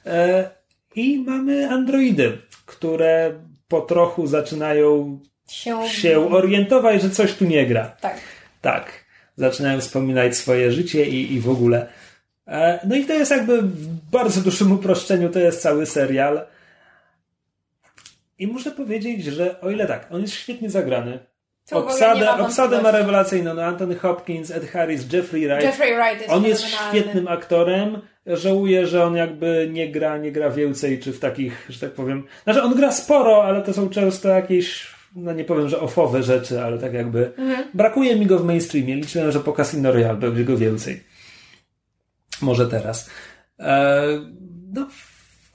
E, I mamy androidy, które po trochu zaczynają Się, się orientować, że coś tu nie gra. Tak. Tak. Zaczynają wspominać swoje życie i, i w ogóle. E, No i to jest jakby w bardzo dużym uproszczeniu, to jest cały serial. I muszę powiedzieć, że o ile tak, on jest świetnie zagrany. Obsadę, ma obsadę ma rewelacyjną. No Anthony Hopkins, Ed Harris, Jeffrey Wright. Jeffrey Wright jest On jest świetnym aktorem. Żałuję, że on jakby nie gra, nie gra więcej, czy w takich, że tak powiem. Znaczy, on gra sporo, ale to są często jakieś, no nie powiem, że ofowe rzeczy, ale tak jakby. Mhm. Brakuje mi go w mainstreamie. Liczyłem, że po Casino Royale będzie go więcej. Może teraz. E, no,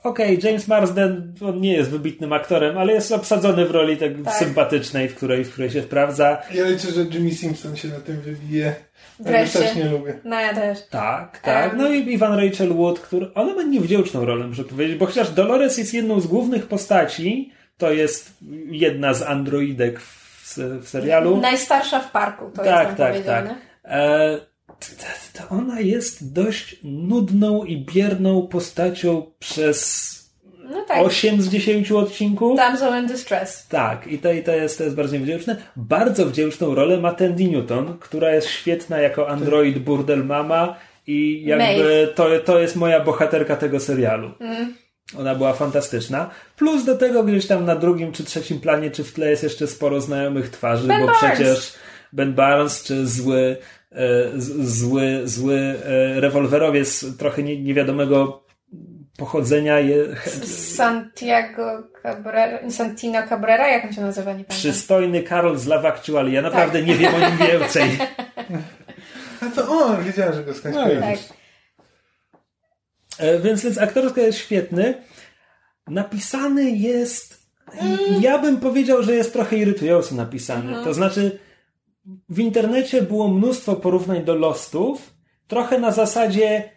okej, okay, James Marsden, on nie jest wybitnym aktorem, ale jest obsadzony w roli tak, tak. sympatycznej, w której, w której się sprawdza. Ja liczę, że Jimmy Simpson się na tym wybije. Wreszcie. Ja też nie lubię. No ja też. Tak, tak. No i Ivan Rachel Wood, który, ona ma niewdzięczną rolę, muszę powiedzieć, bo chociaż Dolores jest jedną z głównych postaci, to jest jedna z androidek w, w serialu. Najstarsza w parku, to tak, jest tak, tak. E, to ona jest dość nudną i bierną postacią przez no tak. 8 z 10 odcinków. Damsel in Distress. Tak, i to, i to, jest, to jest bardzo wdzięczne. Bardzo wdzięczną rolę ma Tandy Newton, która jest świetna jako android burdel mama i jakby to, to jest moja bohaterka tego serialu. Mm. Ona była fantastyczna. Plus do tego gdzieś tam na drugim czy trzecim planie, czy w tle jest jeszcze sporo znajomych twarzy, ben bo Barnes. przecież Ben Barnes, czy zły, e, zły, zły e, rewolwerowiec trochę niewiadomego pochodzenia. Je... Santiago Cabrera, Santino Cabrera, jak on się nazywa? Nie Przystojny Karol z Love Actually. Ja naprawdę tak. nie wiem o nim więcej. A to on, wiedziałem, że go skądś no, tak. E, więc, więc aktorska jest świetny. Napisany jest. Mm. Ja bym powiedział, że jest trochę irytująco napisany. Mhm. To znaczy, w internecie było mnóstwo porównań do Lostów. Trochę na zasadzie.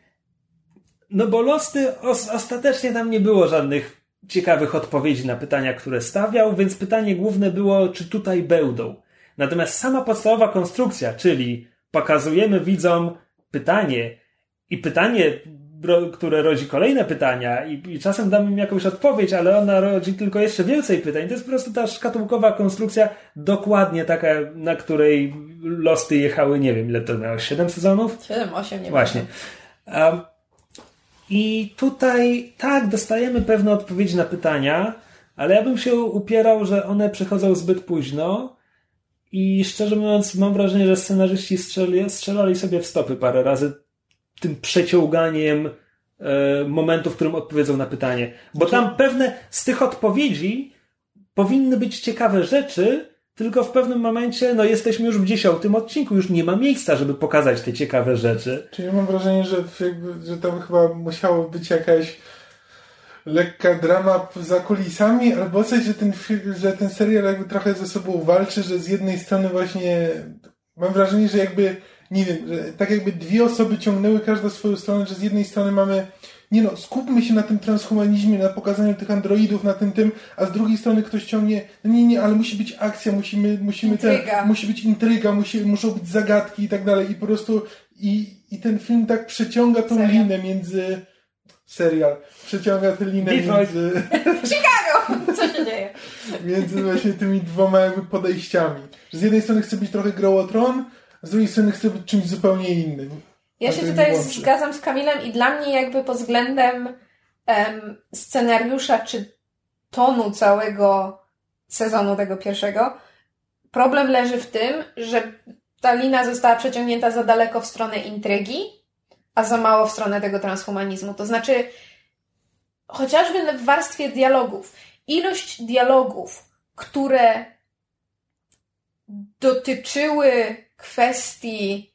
No bo Losty os ostatecznie tam nie było żadnych ciekawych odpowiedzi na pytania, które stawiał, więc pytanie główne było, czy tutaj będą. Natomiast sama podstawowa konstrukcja, czyli pokazujemy widzom pytanie i pytanie które rodzi kolejne pytania i, i, czasem damy im jakąś odpowiedź, ale ona rodzi tylko jeszcze więcej pytań. To jest po prostu ta szkatułkowa konstrukcja, dokładnie taka, na której losy jechały, nie wiem, ile to miało, 7 sezonów? 7, 8, nie Właśnie. Um, I tutaj tak, dostajemy pewne odpowiedzi na pytania, ale ja bym się upierał, że one przychodzą zbyt późno. I szczerze mówiąc, mam wrażenie, że scenarzyści strzelali, strzelali sobie w stopy parę razy tym przeciąganiem e, momentu, w którym odpowiedzą na pytanie. Bo tam pewne z tych odpowiedzi powinny być ciekawe rzeczy, tylko w pewnym momencie, no jesteśmy już w dziesiątym odcinku, już nie ma miejsca, żeby pokazać te ciekawe rzeczy. Czyli mam wrażenie, że, jakby, że tam chyba musiało być jakaś lekka drama za kulisami, albo coś, że ten, że ten serial jakby trochę ze sobą walczy, że z jednej strony właśnie mam wrażenie, że jakby nie wiem, że tak jakby dwie osoby ciągnęły każda swoją stronę, że z jednej strony mamy nie no, skupmy się na tym transhumanizmie, na pokazaniu tych androidów, na tym tym, a z drugiej strony ktoś ciągnie, no nie, nie, ale musi być akcja, musimy, musimy ten, musi być intryga, musi, muszą być zagadki i tak dalej i po prostu i, i ten film tak przeciąga tą serial. linę między serial, przeciąga tę linę Detroit. między Chicago! Co się dzieje? między właśnie tymi dwoma jakby podejściami. Z jednej strony chce być trochę Grow o Tron, z drugiej strony chcę być czymś zupełnie innym. Ja się tutaj zgadzam z Kamilem i dla mnie jakby pod względem scenariusza czy tonu całego sezonu tego pierwszego problem leży w tym, że ta lina została przeciągnięta za daleko w stronę intrygi, a za mało w stronę tego transhumanizmu. To znaczy, chociażby w warstwie dialogów, ilość dialogów, które dotyczyły kwestii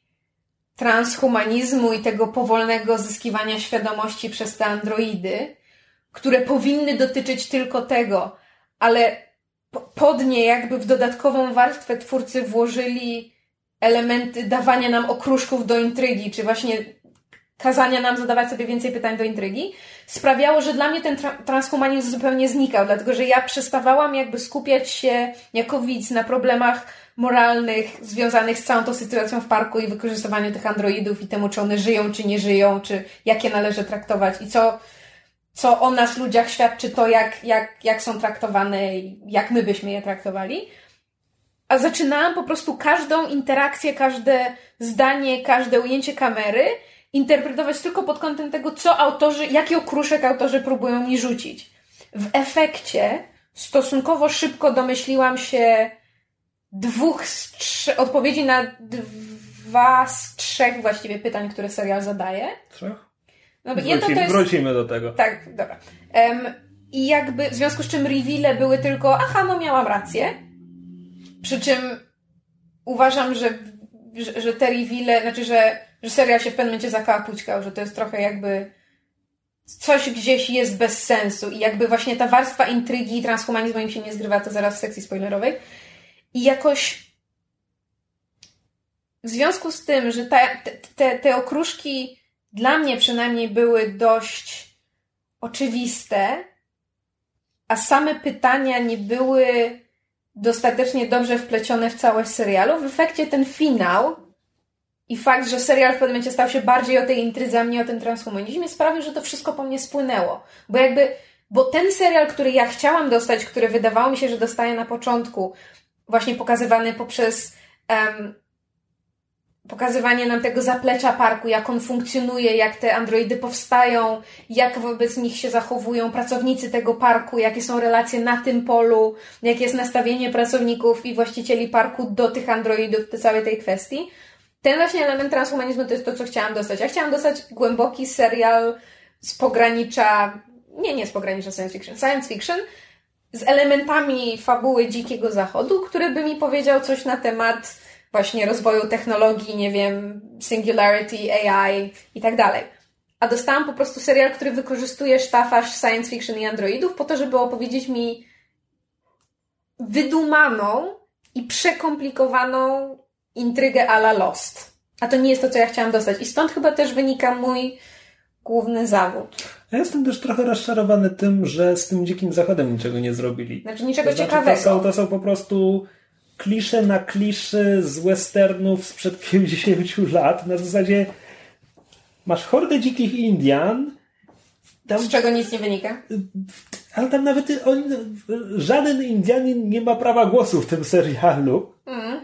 transhumanizmu i tego powolnego zyskiwania świadomości przez te androidy, które powinny dotyczyć tylko tego, ale pod nie jakby w dodatkową warstwę twórcy włożyli elementy dawania nam okruszków do intrygi, czy właśnie kazania nam zadawać sobie więcej pytań do intrygi, sprawiało, że dla mnie ten tra transhumanizm zupełnie znikał, dlatego że ja przestawałam jakby skupiać się jako widz na problemach moralnych związanych z całą tą sytuacją w parku i wykorzystywaniu tych androidów i temu, czy one żyją, czy nie żyją, czy jakie należy traktować i co, co o nas ludziach świadczy to, jak, jak, jak są traktowane i jak my byśmy je traktowali. A zaczynałam po prostu każdą interakcję, każde zdanie, każde ujęcie kamery interpretować tylko pod kątem tego, co autorzy, jaki okruszek autorzy próbują mi rzucić. W efekcie stosunkowo szybko domyśliłam się dwóch z trzech, odpowiedzi na dwa z trzech właściwie pytań, które serial zadaje. Trzech? No, wrócimy, to jest, wrócimy do tego. Tak, dobra. Um, I jakby w związku z czym reveale były tylko, aha, no miałam rację. Przy czym uważam, że, że, że te reveale, znaczy, że, że serial się w pewnym momencie zakałapućkał, że to jest trochę jakby coś gdzieś jest bez sensu i jakby właśnie ta warstwa intrygi i transhumanizmu im się nie zgrywa, to zaraz w sekcji spoilerowej. I jakoś w związku z tym, że te, te, okruszki dla mnie przynajmniej były dość oczywiste, a same pytania nie były dostatecznie dobrze wplecione w całość serialu, w efekcie ten finał i fakt, że serial w pewnym momencie stał się bardziej o tej intrydze, a mniej o tym transhumanizmie, sprawił, że to wszystko po mnie spłynęło. Bo jakby, bo ten serial, który ja chciałam dostać, który wydawało mi się, że dostaję na początku, właśnie pokazywany poprzez um, pokazywanie nam tego zaplecza parku, jak on funkcjonuje, jak te androidy powstają, jak wobec nich się zachowują pracownicy tego parku, jakie są relacje na tym polu, jakie jest nastawienie pracowników i właścicieli parku do tych androidów, do całej tej kwestii. Ten właśnie element transhumanizmu to jest to, co chciałam dostać. Ja chciałam dostać głęboki serial z pogranicza, nie, nie z pogranicza science fiction, science fiction, z elementami fabuły Dzikiego Zachodu, który by mi powiedział coś na temat właśnie rozwoju technologii, nie wiem, singularity, AI i tak dalej. A dostałam po prostu serial, który wykorzystuje sztafaż science fiction i androidów po to, żeby opowiedzieć mi wydumaną i przekomplikowaną intrygę a la Lost. A to nie jest to, co ja chciałam dostać. I stąd chyba też wynika mój główny zawód. Ja jestem też trochę rozczarowany tym, że z tym dzikim zachodem niczego nie zrobili. Znaczy niczego to znaczy, ciekawego. To są, to są po prostu klisze na kliszy z westernów sprzed 50 lat. Na zasadzie masz hordę dzikich Indian. Tam, z czego nic nie wynika. Ale tam nawet on, żaden Indianin nie ma prawa głosu w tym serialu. Mm.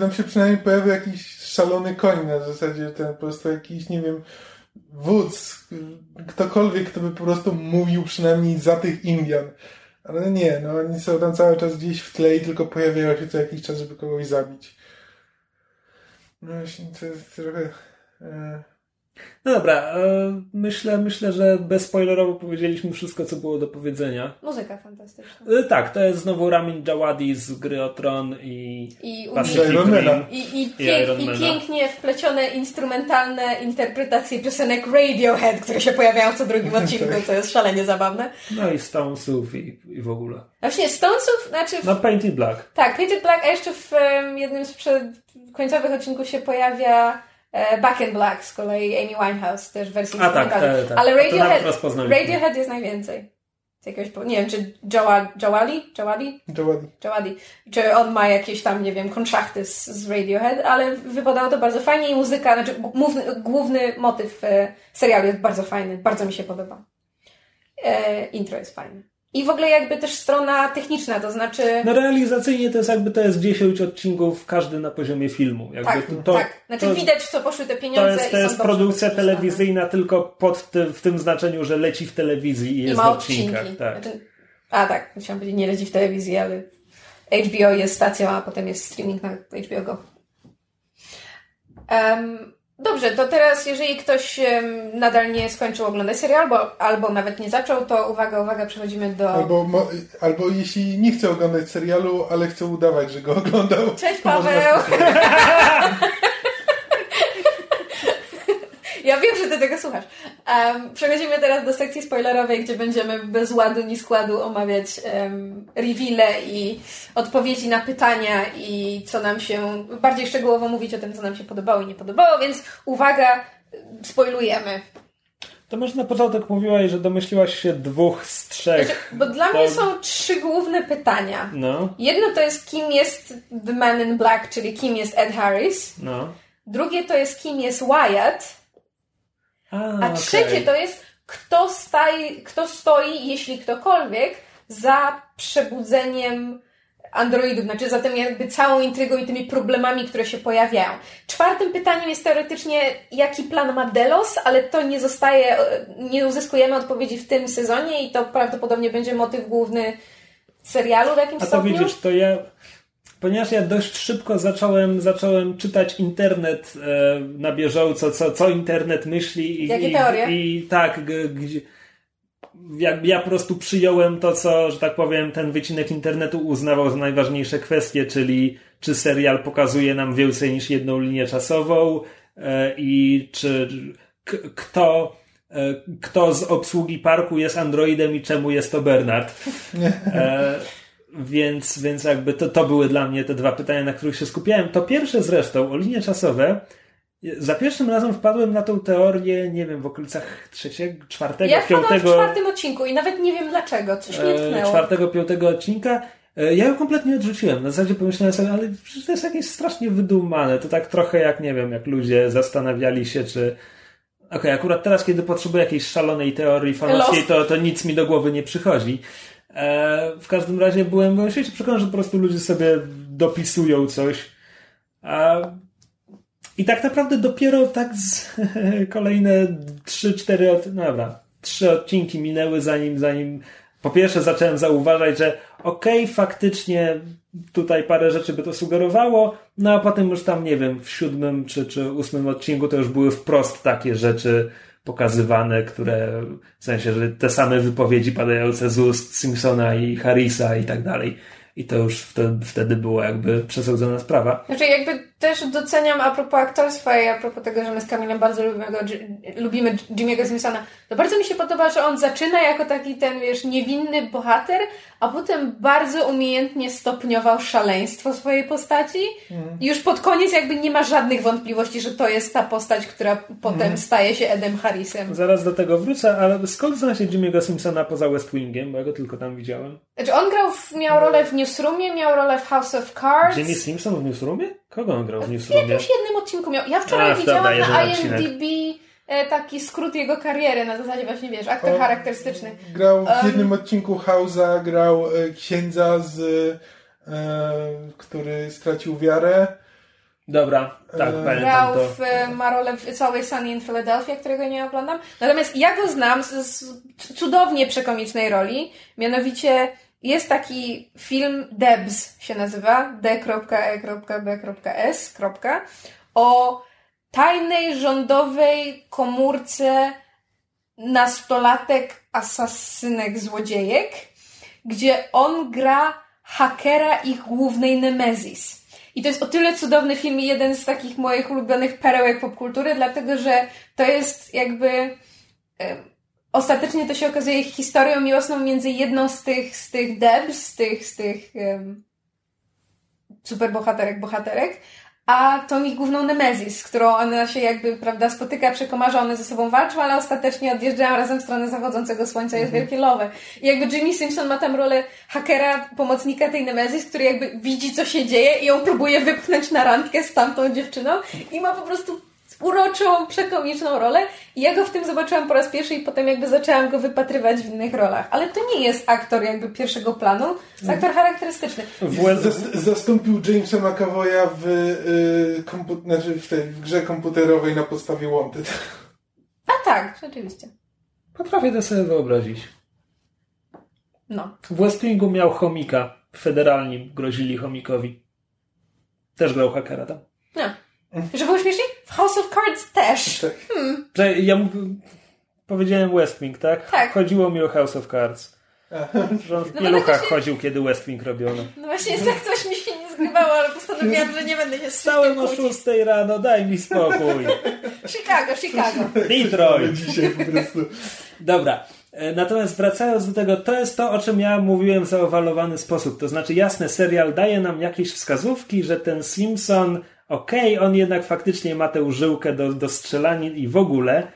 Tam się przynajmniej pojawia jakiś szalony koń na zasadzie ten po prostu jakiś, nie wiem, wódz, ktokolwiek, kto by po prostu mówił przynajmniej za tych Indian. Ale nie, no oni są tam cały czas gdzieś w tle i tylko pojawiają się co jakiś czas, żeby kogoś zabić. No właśnie, to jest trochę... E... No dobra, e, myślę, myślę, że bezspoilerowo powiedzieliśmy wszystko, co było do powiedzenia. Muzyka fantastyczna. E, tak, to jest znowu Ramin Djawadi z gry o Tron i, I, I, i, i, pięk, i pięknie wplecione instrumentalne interpretacje piosenek Radiohead, które się pojawiają co drugim odcinku, co jest szalenie zabawne. No i Stonesów i, i w ogóle. Właśnie Stonesów, znaczy... W... No Painted Black. Tak, Painted Black, a jeszcze w um, jednym z przed końcowych odcinków się pojawia Back in Black z kolei Amy Winehouse też w wersji A tak, tak, tak. Ale Radiohead, Radiohead jest najwięcej. Z jakiegoś, nie wiem, czy Jawali? Jawali? Jawali? Jawali. Czy on ma jakieś tam, nie wiem, kontrakty z, z Radiohead, ale wypadało to bardzo fajnie i muzyka, znaczy główny, główny motyw e, serialu jest bardzo fajny, bardzo mi się podoba. E, intro jest fajne. I w ogóle jakby też strona techniczna, to znaczy... No realizacyjnie to jest jakby to jest 10 odcinków, każdy na poziomie filmu. Jakby tak, to, tak. Znaczy to, widać, co poszły te pieniądze. To jest, to jest produkcja telewizyjna tylko pod ty, w tym znaczeniu, że leci w telewizji i, I jest w odcinkach. Tak. Znaczy, a tak, chciałam powiedzieć, nie leci w telewizji, ale HBO jest stacją, a potem jest streaming na HBO Go. Um, Dobrze, to teraz jeżeli ktoś nadal nie skończył oglądać serial, albo, albo nawet nie zaczął, to uwaga, uwaga, przechodzimy do... Albo, albo jeśli nie chce oglądać serialu, ale chce udawać, że go oglądał. Cześć Paweł! Ja wiem, że ty tego słuchasz. Um, przechodzimy teraz do sekcji spoilerowej, gdzie będziemy bez ładu ni składu omawiać um, reveale i odpowiedzi na pytania i co nam się, bardziej szczegółowo mówić o tym, co nam się podobało i nie podobało, więc uwaga, spoilujemy. To może na początek mówiłaś, że domyśliłaś się dwóch z trzech. Znaczy, bo dla to... mnie są trzy główne pytania. No. Jedno to jest, kim jest The Man in Black, czyli kim jest Ed Harris. No. Drugie to jest, kim jest Wyatt. A, A trzecie to jest, kto, staj, kto stoi, jeśli ktokolwiek, za przebudzeniem androidów, znaczy za tym jakby całą intrygą i tymi problemami, które się pojawiają. Czwartym pytaniem jest teoretycznie, jaki plan ma Delos, ale to nie zostaje, nie uzyskujemy odpowiedzi w tym sezonie i to prawdopodobnie będzie motyw główny serialu w jakimś A to stopniu. widzisz, to ja ponieważ ja dość szybko zacząłem, zacząłem czytać internet e, na bieżąco, co, co internet myśli. I, Jakie teorie? I, i tak, gdzie, jak ja po prostu przyjąłem to, co, że tak powiem, ten wycinek internetu uznawał za najważniejsze kwestie, czyli czy serial pokazuje nam więcej niż jedną linię czasową e, i czy k, kto e, kto z obsługi parku jest androidem i czemu jest to Bernard. E, więc, więc jakby to, to były dla mnie te dwa pytania, na których się skupiałem. To pierwsze zresztą o linie czasowe. Za pierwszym razem wpadłem na tą teorię, nie wiem, w okolicach trzeciego, czwartego, Ja piątego. w czwartym odcinku i nawet nie wiem dlaczego, coś mnie e, tknęło. czwartego, piątego odcinka. E, Ja ją kompletnie odrzuciłem. Na zasadzie pomyślałem sobie, ale przecież to jest jakieś strasznie wydumane. To tak trochę jak, nie wiem, jak ludzie zastanawiali się, czy. Okej, akurat teraz, kiedy potrzebuję jakiejś szalonej teorii Lost. to, to nic mi do głowy nie przychodzi. E, w każdym razie byłem, byłem świecie przekonany, że po prostu ludzie sobie dopisują coś. A i tak naprawdę dopiero tak z, kolejne 3-4 od, no odcinki minęły, zanim, zanim po pierwsze zacząłem zauważać, że okej, faktycznie tutaj parę rzeczy by to sugerowało, no a potem już tam, nie wiem, w siódmym czy, czy ósmym odcinku to już były wprost takie rzeczy pokazywane, które w sensie, że te same wypowiedzi padające z ust Simpsona i Harrisa i tak dalej. I to już wtedy, wtedy było jakby przesądzona sprawa. Znaczy jakby też doceniam a propos aktorstwa i a propos tego, że my z Kamilem bardzo lubimy, go, lubimy Jimmy'ego Simpsona, to bardzo mi się podoba, że on zaczyna jako taki ten, wiesz, niewinny bohater, a potem bardzo umiejętnie stopniował szaleństwo swojej postaci i już pod koniec jakby nie ma żadnych wątpliwości, że to jest ta postać, która potem staje się Edem Harrisem. Zaraz do tego wrócę, ale skąd zna się Jimmy'ego Simpsona poza West Wingiem, bo ja go tylko tam widziałem. Znaczy on grał, w, miał rolę w Newsroomie, miał rolę w House of Cards. Jimmy Simpson w Newsroomie? Kogo on grał w W Newsroomie? jakimś jednym odcinku miał. Ja wczoraj A, widziałam dobra, na jeden odcinek. IMDb e, taki skrót jego kariery, na zasadzie właśnie, wiesz, aktor O. charakterystyczny. Grał w jednym odcinku House'a, grał e, księdza, z, e, który stracił wiarę. Dobra, tak, Eee, pamiętam Grał to. w, e, ma rolę w Całej Sunny in Philadelphia, którego nie oglądam. Natomiast ja go znam z, z cudownie przekomicznej roli. Mianowicie jest taki film Debs się nazywa, d.e.b.s. o tajnej rządowej komórce nastolatek, asasynek, złodziejek, gdzie on gra hakera ich głównej Nemezis. I to jest o tyle cudowny film i jeden z takich moich ulubionych perełek popkultury, dlatego że to jest jakby. Ostatecznie to się okazuje historią miłosną między jedną z tych, z tych debs, z tych, z tych um, superbohaterek, bohaterek, a tą ich główną Nemezis, z którą ona się jakby, prawda, spotyka, przekomarza, one ze sobą walczą, ale ostatecznie odjeżdżają razem w stronę zachodzącego słońca, jest wielkie love. I jakby Jimmy Simpson ma tam rolę hakera, pomocnika tej Nemezis, który jakby widzi, co się dzieje i ją próbuje wypchnąć na randkę z tamtą dziewczyną i ma po prostu uroczą, przekomiczną rolę i ja go w tym zobaczyłam po raz pierwszy i potem jakby zaczęłam go wypatrywać w innych rolach. Ale to nie jest aktor jakby pierwszego planu, to jest aktor charakterystyczny. Zastąpił Jamesa McAvoya w, y, znaczy w, tej, w grze komputerowej na podstawie Wanted. A tak, rzeczywiście. Potrafię to sobie wyobrazić. No. W West Wingu miał chomika. Federalni grozili chomikowi. Też grał hakera tam. No. Że było śmiesznie? W House of Cards też. Tak. Że ja mu... powiedziałem West Wing, tak? Tak. Chodziło mi o House of Cards. Że on w No pieluchach się- chodził, kiedy West Wing robiono. No właśnie tak coś mi się nie zgrywało, ale postanowiłam, że nie będę się z Stałem o wszystkim 6 rano, daj mi spokój. Chicago, Chicago. Detroit. Dzisiaj po prostu. Dobra. E, Natomiast wracając do tego, to jest to, o czym ja mówiłem w zaowalowany sposób. To znaczy, jasne, serial daje nam jakieś wskazówki, że ten Simpson, okej, on jednak faktycznie ma tę żyłkę do, do i w ogóle.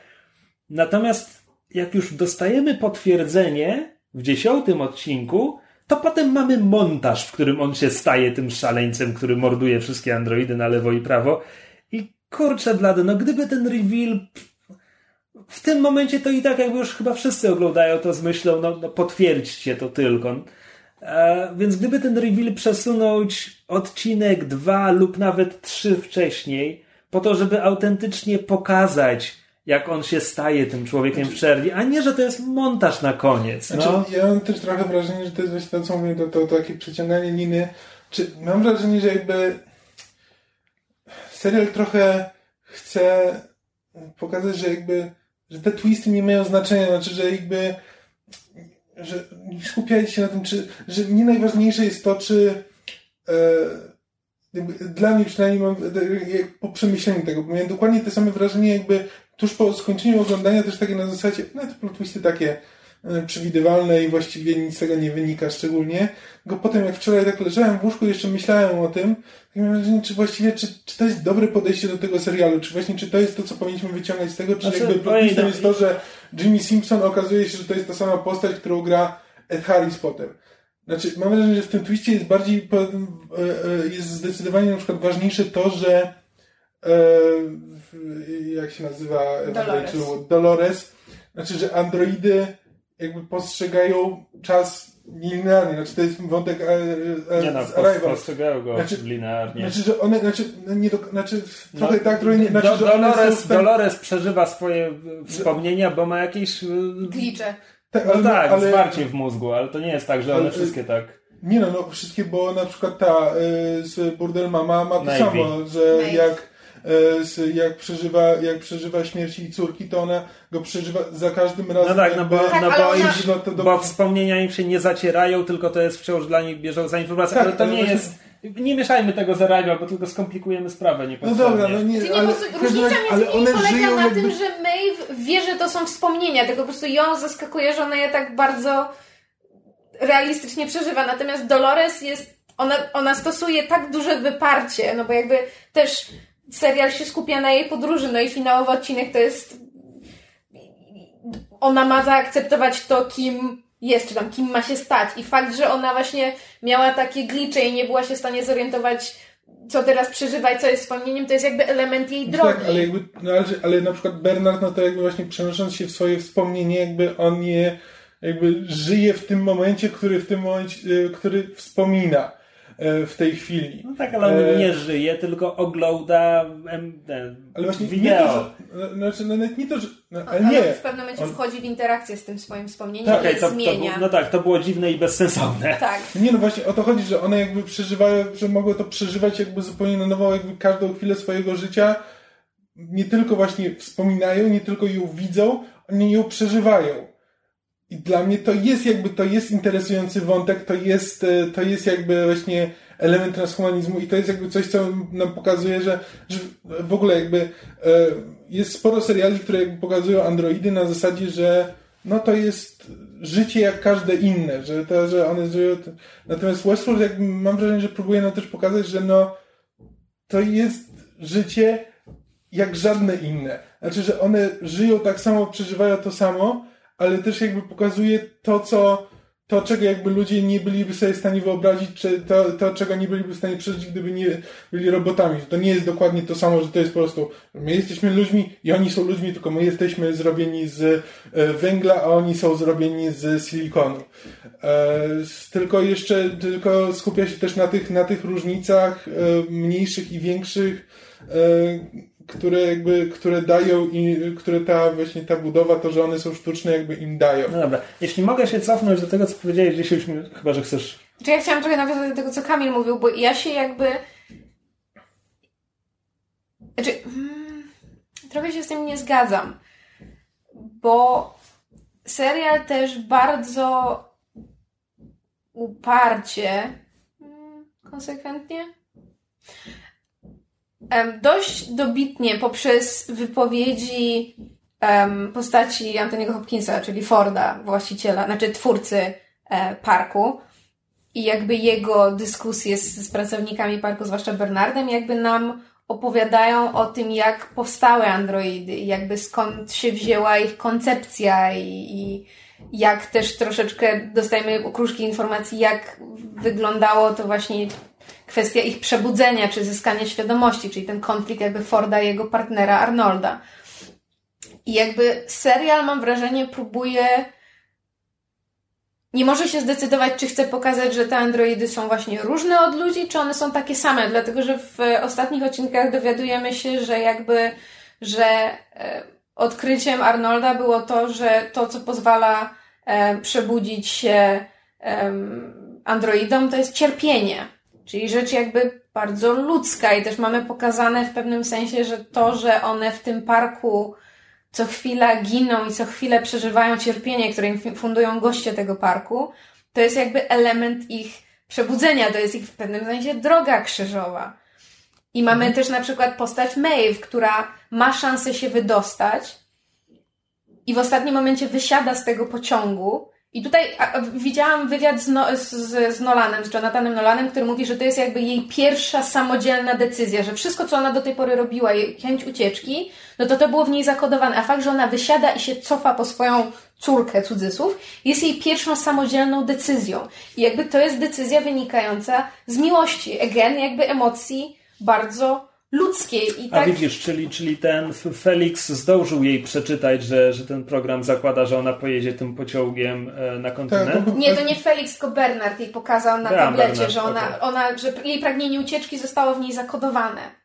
Natomiast jak już dostajemy potwierdzenie w dziesiątym odcinku, to potem mamy montaż, w którym on się staje tym szaleńcem, który morduje wszystkie androidy na lewo i prawo. I kurczę blady, no gdyby ten reveal w tym momencie to i tak jakby już chyba wszyscy oglądają to z myślą, no, no potwierdźcie to tylko. E, więc gdyby ten reveal przesunąć odcinek dwa lub nawet trzy wcześniej, po to, żeby autentycznie pokazać, jak on się staje tym człowiekiem w czerni, a nie, że to jest montaż na koniec. No. Znaczy, ja mam też trochę wrażenie, że to jest właśnie to, co mówię, to, to, to takie przeciąganie liny. Czy mam wrażenie, że jakby serial trochę chce pokazać, że jakby, że te twisty nie mają znaczenia, znaczy, że jakby że nie skupiajcie się na tym, czy, że nie najważniejsze jest to, czy e, dla mnie przynajmniej mam, po przemyśleniu tego, miałem dokładnie te same wrażenie, jakby tuż po skończeniu oglądania też takie na zasadzie, no to plot takie e, przewidywalne i właściwie nic z tego nie wynika szczególnie. Tylko potem jak wczoraj tak leżałem w łóżku jeszcze myślałem o tym, czy właściwie, czy, czy to jest dobre podejście do tego serialu, czy właśnie, czy to jest to, co powinniśmy wyciągać z tego, czy znaczy, jakby twistem jest to, że Jimmy Simpson okazuje się, że to jest ta sama postać, którą gra Ed Harris potem. Znaczy, mam wrażenie, że w tym twiście jest bardziej, e, e, jest zdecydowanie na przykład ważniejsze to, że e, jak się nazywa Dolores. Dolores, znaczy, że androidy jakby postrzegają czas linearnie, znaczy to jest wątek nie no, Arrival. postrzegają go znaczy, linearnie. Znaczy, że one, znaczy, no nie do, znaczy trochę no, tak, trochę nie, znaczy, do, Dolores, Dolores przeżywa swoje wspomnienia, bo ma jakieś... Glicze. Tak, no ale, tak, ale, zwarcie w mózgu, ale to nie jest tak, że one wszystkie tak. Nie no, no wszystkie, bo na przykład ta y, z Burdel Mama ma to Navy. samo, że Navy. jak jak przeżywa, jak przeżywa śmierć jej córki, to ona go przeżywa za każdym razem. No tak, no bo, tak, no bo, im, do... bo wspomnienia im się nie zacierają, tylko to jest wciąż dla nich bieżąca informacja, tak, ale to ale nie właśnie... jest nie mieszajmy tego z Arrival, bo tylko skomplikujemy sprawę niepotrzebnie. No dobra, no nie, Czyli ale, różnica między ale one polega na jakby... tym, że Maeve wie, że to są wspomnienia, tylko po prostu ją zaskakuje, że ona je tak bardzo realistycznie przeżywa. Natomiast Dolores jest, ona, ona stosuje tak duże wyparcie, no bo jakby też serial się skupia na jej podróży, no i finałowy odcinek to jest ona ma zaakceptować to, kim jest, czy tam kim ma się stać. I fakt, że ona właśnie miała takie glicze i nie była się w stanie zorientować, co teraz przeżywa i co jest wspomnieniem, to jest jakby element jej drogi. Tak, ale jakby, no ale, ale na przykład Bernard, no to jakby właśnie przenosząc się w swoje wspomnienie, jakby on je jakby żyje w tym momencie, który w tym momencie, y, który wspomina. E, w tej chwili. No tak, ale on e... nie żyje, tylko ogląda ale właśnie wideo. Nie to, że, znaczy, no, nie to, że, no, ale nie. w pewnym momencie on... wchodzi w interakcję z tym swoim wspomnieniem tak, okay, to, zmienia. To, no tak, to było dziwne i bezsensowne. Tak. Nie, no właśnie o to chodzi, że one jakby przeżywają, że mogły to przeżywać jakby zupełnie na nowo, jakby każdą chwilę swojego życia nie tylko właśnie wspominają, nie tylko ją widzą, oni ją przeżywają. I dla mnie to jest jakby, to jest interesujący wątek, to jest, e, to jest jakby właśnie element transhumanizmu i to jest jakby coś, co nam pokazuje, że, że w ogóle jakby e, jest sporo seriali, które jakby pokazują androidy na zasadzie, że no to jest życie jak każde inne, że to, że one żyją. Natomiast Westworld jakby mam wrażenie, że próbuje nam też pokazać, że no to jest życie jak żadne inne. Znaczy, że one żyją tak samo, przeżywają to samo, ale też jakby pokazuje to, co, to, czego jakby ludzie nie byliby sobie w stanie wyobrazić, czy to, to, czego nie byliby w stanie przeżyć, gdyby nie byli robotami. To nie jest dokładnie to samo, że to jest po prostu, my jesteśmy ludźmi i oni są ludźmi, tylko my jesteśmy zrobieni z e, węgla, a oni są zrobieni z silikonu. E, tylko jeszcze, tylko skupia się też na tych, na tych różnicach e, mniejszych i większych, które jakby, które dają i które ta właśnie ta budowa, to, że one są sztuczne, jakby im dają. No dobra. Jeśli mogę się cofnąć do tego, co powiedziałeś dzisiaj, chyba, że chcesz... Czy ja chciałam trochę nawiązać do tego, co Kamil mówił, bo ja się jakby... Znaczy, hmm, trochę się z tym nie zgadzam, bo serial też bardzo uparcie, hmm, konsekwentnie dość dobitnie poprzez wypowiedzi postaci Antoniego Hopkinsa, czyli Forda, właściciela, znaczy twórcy e, parku i jakby jego dyskusje z, z pracownikami parku, zwłaszcza Bernardem, jakby nam opowiadają o tym, jak powstały androidy jakby skąd się wzięła ich koncepcja i, i jak też troszeczkę dostajemy okruszki informacji, jak wyglądało to właśnie kwestia ich przebudzenia czy zyskania świadomości, czyli ten konflikt jakby Forda i jego partnera Arnolda. I jakby serial, mam wrażenie, próbuje. Nie może się zdecydować, czy chce pokazać, że te androidy są właśnie różne od ludzi, czy one są takie same, dlatego że w ostatnich odcinkach dowiadujemy się, że jakby, że e, odkryciem Arnolda było to, że to, co pozwala e, przebudzić się androidom, to jest cierpienie. Czyli rzecz jakby bardzo ludzka i też mamy pokazane w pewnym sensie, że to, że one w tym parku co chwila giną i co chwilę przeżywają cierpienie, które im fundują goście tego parku, to jest jakby element ich przebudzenia, to jest ich w pewnym sensie droga krzyżowa. I mamy mhm. też na przykład postać Maeve, która ma szansę się wydostać i w ostatnim momencie wysiada z tego pociągu i tutaj widziałam wywiad z, no, z, z, Nolanem, z Jonathanem Nolanem, który mówi, że to jest jakby jej pierwsza samodzielna decyzja, że wszystko, co ona do tej pory robiła, jej chęć ucieczki, no to to było w niej zakodowane. A fakt, że ona wysiada i się cofa po swoją córkę, cudzysłów, jest jej pierwszą samodzielną decyzją. I jakby to jest decyzja wynikająca z miłości. Again, jakby emocji bardzo ludzkiej. I A tak... widzisz, czyli, czyli ten Felix zdążył jej przeczytać, że, że ten program zakłada, że ona pojedzie tym pociągiem e, na kontynent? Tak, nie, to nie Felix, tylko Bernard jej pokazał na ja, tablecie, Bernard, że, ona, okay. ona, że jej pragnienie ucieczki zostało w niej zakodowane.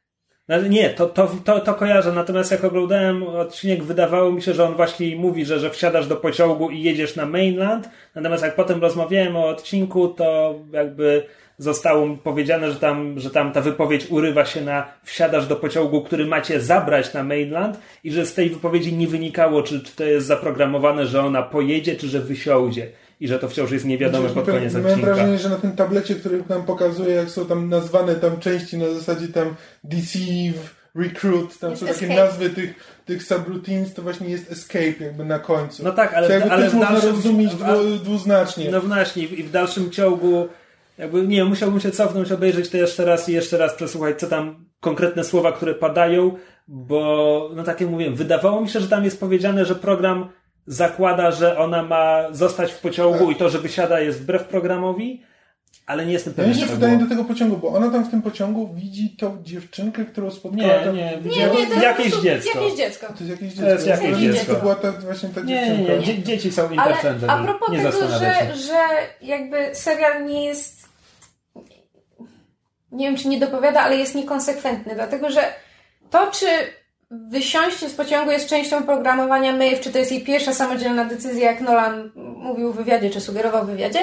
No, nie, to, to, to, to kojarzę, natomiast jak oglądałem odcinek, wydawało mi się, że on właśnie mówi, że, że wsiadasz do pociągu i jedziesz na mainland, natomiast jak potem rozmawiałem o odcinku, to jakby zostało mi powiedziane, że tam, że tam ta wypowiedź urywa się na wsiadasz do pociągu, który macie zabrać na mainland i że z tej wypowiedzi nie wynikało, czy, czy to jest zaprogramowane, że ona pojedzie, czy że wysiądzie. I że to wciąż jest niewiadome znaczy, pod koniec odcinka. Mam wrażenie, że na tym tablecie, który nam pokazuje, jak są tam nazwane tam części na zasadzie tam deceive, recruit, tam jest są takie escape. nazwy tych, tych subroutines, to właśnie jest escape jakby na końcu. No tak, ale, ale też w dalszym, można rozumieć dwuznacznie. No właśnie, i w dalszym ciągu jakby, nie musiałbym się cofnąć, obejrzeć to jeszcze raz i jeszcze raz przesłuchać, co tam konkretne słowa, które padają, bo, no tak jak mówiłem, wydawało mi się, że tam jest powiedziane, że program zakłada, że ona ma zostać w pociągu i to, że wysiada jest wbrew programowi, ale nie jestem pewien. Ja nie się do tego pociągu, bo ona tam w tym pociągu widzi tą dziewczynkę, którą spotkała. Nie, nie, nie, nie to jakieś dziecko. Jakieś dziecko. To jest jakieś dziecko. To jest jakieś dziecko. To była ta, właśnie ta nie, dziewczynka. Nie, nie, dzieci są. Ale a propos nie tego, że, że jakby serial nie jest nie wiem czy nie dopowiada, ale jest niekonsekwentny, dlatego że to, czy wysiąście z pociągu jest częścią programowania Maeve, czy to jest jej pierwsza samodzielna decyzja, jak Nolan mówił w wywiadzie, czy sugerował w wywiadzie,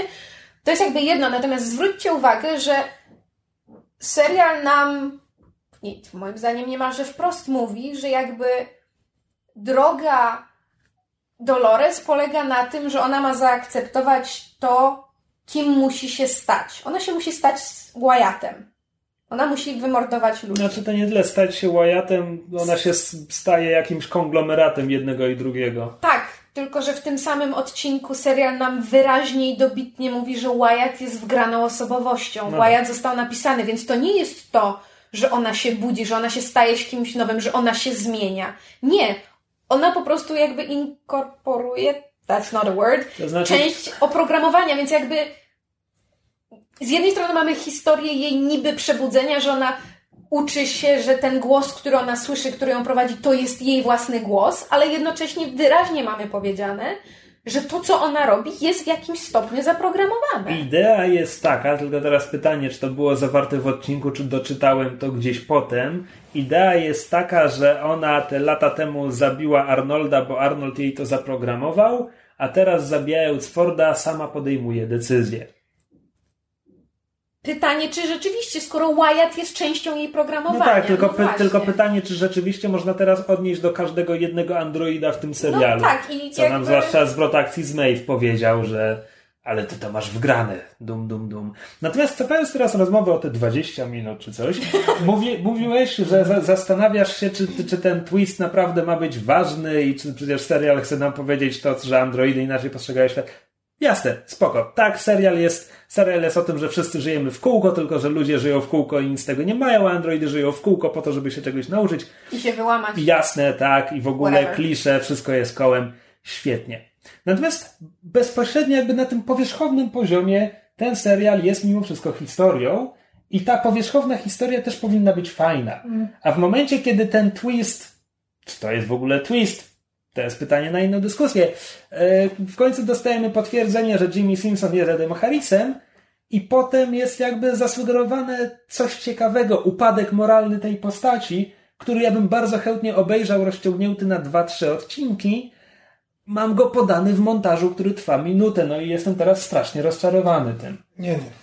to jest jakby jedno. Natomiast zwróćcie uwagę, że serial nam, moim zdaniem niemalże wprost mówi, że jakby droga Dolores polega na tym, że ona ma zaakceptować to, kim musi się stać. Ona się musi stać Wyattem. Ona musi wymordować ludzi. Znaczy to nie tyle stać się Wyattem, ona się staje jakimś konglomeratem jednego i drugiego. Tak, tylko że w tym samym odcinku serial nam wyraźnie i dobitnie mówi, że Wyatt jest wgraną osobowością. No. Wyatt został napisany, więc to nie jest to, że ona się budzi, że ona się staje się kimś nowym, że ona się zmienia. Nie. Ona po prostu jakby inkorporuje, that's not a word, to znaczy... część oprogramowania, więc jakby z jednej strony mamy historię jej niby przebudzenia, że ona uczy się, że ten głos, który ona słyszy, który ją prowadzi, to jest jej własny głos, ale jednocześnie wyraźnie mamy powiedziane, że to, co ona robi, jest w jakimś stopniu zaprogramowane. Idea jest taka, tylko teraz pytanie, czy to było zawarte w odcinku, czy doczytałem to gdzieś potem. Idea jest taka, że ona te lata temu zabiła Arnolda, bo Arnold jej to zaprogramował, a teraz zabijając Forda sama podejmuje decyzję. Pytanie, czy rzeczywiście, skoro Wyatt jest częścią jej programowania. No tak, tylko, no py, tylko pytanie, czy rzeczywiście można teraz odnieść do każdego jednego androida w tym serialu. No tak, i Co jakby... nam zwłaszcza zwrot akcji z Maeve powiedział, że ale ty to masz wgrane, dum, dum, dum. Natomiast cofając teraz rozmowę o te 20 minut czy coś, mówi, mówiłeś, że za, zastanawiasz się, czy, czy ten twist naprawdę ma być ważny i czy przecież serial chce nam powiedzieć to, że androidy inaczej postrzegają świat. Jasne, spoko. Tak, serial jest, serial jest o tym, że wszyscy żyjemy w kółko, tylko że ludzie żyją w kółko i nic z tego nie mają, a androidy żyją w kółko po to, żeby się czegoś nauczyć. I się wyłamać. Jasne, tak, i w ogóle Whatever. klisze, wszystko jest kołem. Świetnie. Natomiast bezpośrednio jakby na tym powierzchownym poziomie ten serial jest mimo wszystko historią i ta powierzchowna historia też powinna być fajna. Mm. A w momencie, kiedy ten twist, czy to jest w ogóle twist, to jest pytanie na inną dyskusję. E, w końcu dostajemy potwierdzenie, że Jimmy Simpson jest Edem Harrisem i potem jest jakby zasugerowane coś ciekawego, upadek moralny tej postaci, który ja bym bardzo chętnie obejrzał rozciągnięty na dwa, trzy odcinki. Mam go podany w montażu, który trwa minutę, no i jestem teraz strasznie rozczarowany tym. Nie, nie.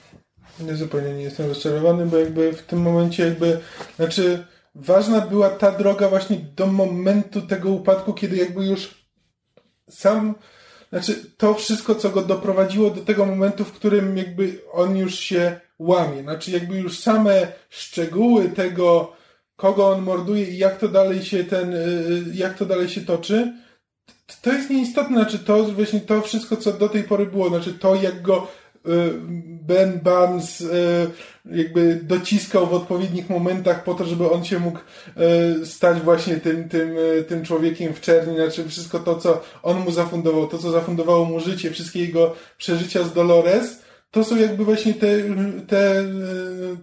Nie, zupełnie nie jestem rozczarowany, bo jakby w tym momencie jakby, znaczy ważna była ta droga właśnie do momentu tego upadku, kiedy jakby już sam znaczy to wszystko, co go doprowadziło do tego momentu, w którym jakby on już się łamie. Znaczy jakby już same szczegóły tego, kogo on morduje i jak to dalej się ten, y, jak to dalej się toczy, to jest nieistotne, znaczy to właśnie to wszystko, co do tej pory było, znaczy to, jak go y, Ben Barnes y, jakby dociskał w odpowiednich momentach po to, żeby on się mógł stać właśnie tym, tym, tym człowiekiem w czerni, znaczy wszystko to, co on mu zafundował, to, co zafundowało mu życie, wszystkie jego przeżycia z Dolores, to są jakby właśnie te, te,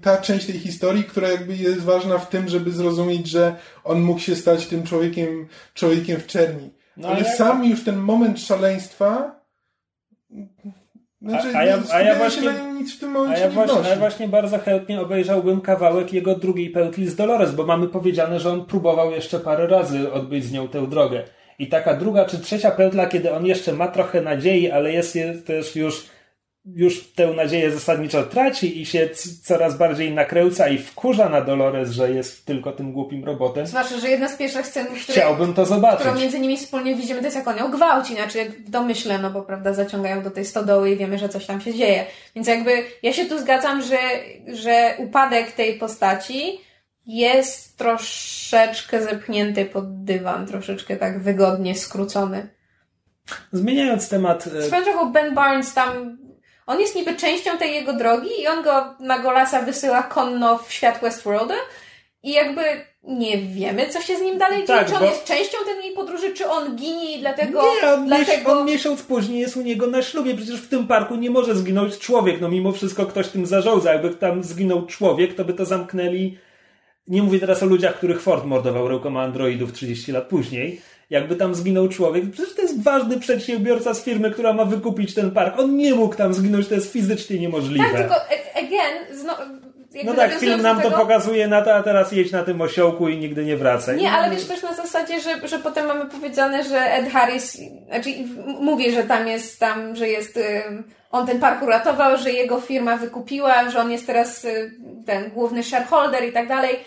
ta część tej historii, która jakby jest ważna w tym, żeby zrozumieć, że on mógł się stać tym człowiekiem, człowiekiem w czerni. No, ale jak... sam już ten moment szaleństwa znaczy, a, a, ja, a ja właśnie, nic w tym momencie a ja właśnie, a ja właśnie bardzo chętnie obejrzałbym kawałek jego drugiej pełtli z Dolores, bo mamy powiedziane, że on próbował jeszcze parę razy odbyć z nią tę drogę. I taka druga czy trzecia pętla, kiedy on jeszcze ma trochę nadziei, ale jest, jest też już już tę nadzieję zasadniczo traci i się coraz bardziej nakręca i wkurza na Dolores, że jest tylko tym głupim robotem. Zwłaszcza, że jedna z pierwszych scen, które, Chciałbym to zobaczyć. którą między nimi wspólnie widzimy, to jest jak on ją gwałci, znaczy jak w domyśle, no bo prawda, zaciągają do tej stodoły i wiemy, że coś tam się dzieje. Więc jakby ja się tu zgadzam, że, że upadek tej postaci jest troszeczkę zepchnięty pod dywan, troszeczkę tak wygodnie skrócony. Zmieniając temat. E, Swoją drogą Ben Barnes tam on jest niby częścią tej jego drogi i on go na Golasa wysyła konno w świat Westworlda i jakby nie wiemy, co się z nim dalej dzieje. Tak, czy on bo... jest częścią tej podróży, czy on ginie i dlatego... Nie, on, dlatego... on miesiąc później jest u niego na ślubie. Przecież w tym parku nie może zginąć człowiek. No mimo wszystko ktoś tym zarządza. Jakby tam zginął człowiek, to by to zamknęli... Nie mówię teraz o ludziach, których Ford mordował rękoma androidów 30 lat później jakby tam zginął człowiek. Przecież to jest ważny przedsiębiorca z firmy, która ma wykupić ten park. On nie mógł tam zginąć, to jest fizycznie niemożliwe. Tak, tylko again, zno, no tak, film nam tego... to pokazuje na to, a teraz jedź na tym osiołku i nigdy nie wracaj. Nie, ale wiesz też na zasadzie, że, że potem mamy powiedziane, że Ed Harris, znaczy mówi, że tam jest, tam, że jest, on ten park uratował, że jego firma wykupiła, że on jest teraz y, ten główny shareholder i tak dalej.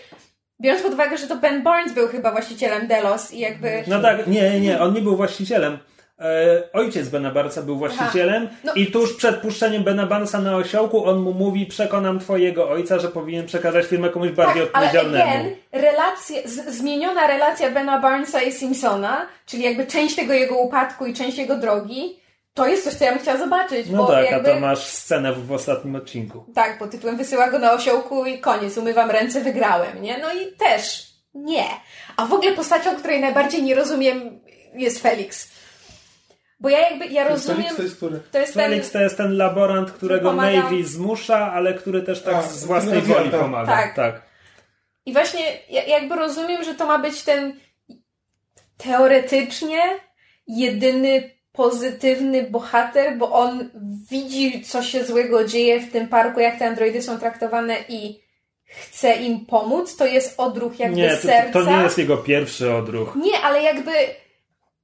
Biorąc pod uwagę, że to Ben Barnes był chyba właścicielem Delos i jakby... No tak, nie, nie, on nie był właścicielem. E, ojciec Bena Barnesa był właścicielem no. i tuż przed puszczeniem Bena Barnesa na osiołku on mu mówi, przekonam twojego ojca, że powinien przekazać firmę komuś bardziej tak, odpowiedzialnemu. Ale again, relacje, z, zmieniona relacja Bena Barnesa i Simpsona, czyli jakby część tego jego upadku i część jego drogi, to jest coś, co ja bym chciała zobaczyć. No bo tak, jakby... a to masz scenę w, w ostatnim odcinku. Tak, pod tytułem wysyła go na osiołku i koniec, umywam ręce, wygrałem, nie? No i też nie. A w ogóle postacią, której najbardziej nie rozumiem jest Felix. Bo ja jakby, ja rozumiem... Felix to jest który? To jest Felix ten, to jest ten laborant, którego Navy zmusza, ale który też tak a, z własnej woli tak. pomaga. Tak. tak. I właśnie ja jakby rozumiem, że to ma być ten teoretycznie jedyny pozytywny bohater, bo on widzi, co się złego dzieje w tym parku, jak te androidy są traktowane i chce im pomóc. To jest odruch jakby nie, serca. To, to nie jest jego pierwszy odruch. Nie, ale jakby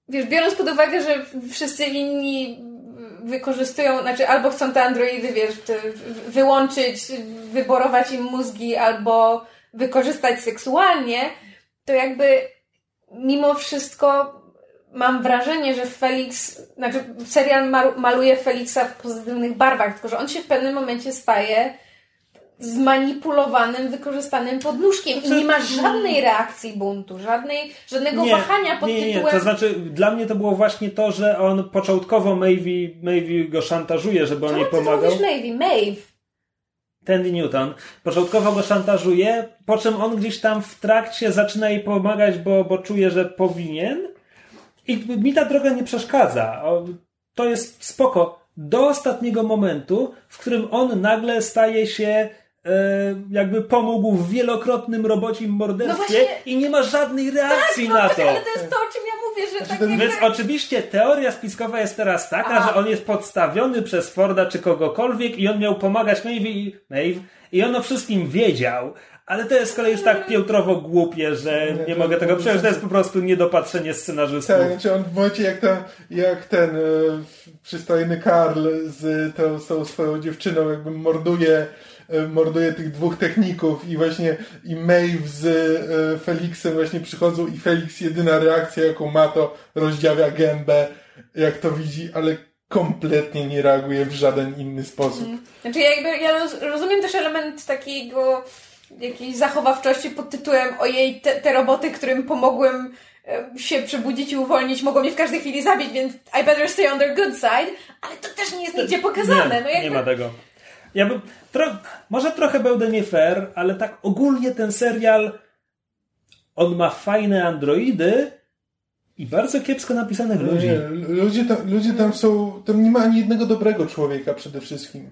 wiesz, biorąc pod uwagę, że wszyscy inni wykorzystują, znaczy albo chcą te androidy, wiesz, wyłączyć, wyborować im mózgi, albo wykorzystać seksualnie, to jakby mimo wszystko mam wrażenie, że Felix, znaczy serial maluje Felixa w pozytywnych barwach, tylko że on się w pewnym momencie staje zmanipulowanym, wykorzystanym podnóżkiem i nie ma żadnej reakcji buntu, żadnej, żadnego nie, wahania pod nie, nie, tytułem... To znaczy, dla mnie to było właśnie to, że on początkowo Maeve, Maeve go szantażuje, żeby on jej pomagał. Czemu Maeve? Maeve. Tandy Newton. Początkowo go szantażuje, po czym on gdzieś tam w trakcie zaczyna jej pomagać, bo, bo czuje, że powinien i mi ta droga nie przeszkadza. To jest spoko. Do ostatniego momentu, w którym on nagle staje się e, jakby pomógł w wielokrotnym robocim morderstwie no właśnie, i nie ma żadnej reakcji tak, na to. Ale to jest to, o czym ja mówię, że znaczy, tak Więc oczywiście teoria spiskowa jest teraz taka, że on jest podstawiony przez Forda czy kogokolwiek i on miał pomagać Maeve i, Maeve, i on o wszystkim wiedział, ale to jest z kolei już tak piętrowo głupie, że nie, nie mogę tego przejąć. To jest po prostu niedopatrzenie scenarzystów. Tak, znaczy on w momencie jak, ten, jak ten e, przystojny Karl z tą, z tą swoją dziewczyną jakby morduje e, morduje tych dwóch techników i właśnie i Maeve z e, Felixem właśnie przychodzą i Felix jedyna reakcja jaką ma to rozdziawia gębę jak to widzi, ale kompletnie nie reaguje w żaden inny sposób. Znaczy ja jakby, ja roz- rozumiem też element takiego jakiejś zachowawczości pod tytułem ojej, te, te roboty, którym pomogłem się przebudzić i uwolnić, mogą mnie w każdej chwili zabić, więc I better stay on their good side, ale to też nie jest nigdzie pokazane. Nie, no jakby, nie ma tego. Ja bym, tro, może trochę będę nie fair, ale tak ogólnie ten serial on ma fajne androidy i bardzo kiepsko napisanych ludzi. Nie, ludzie, tam, ludzie tam są, tam nie ma ani jednego dobrego człowieka przede wszystkim.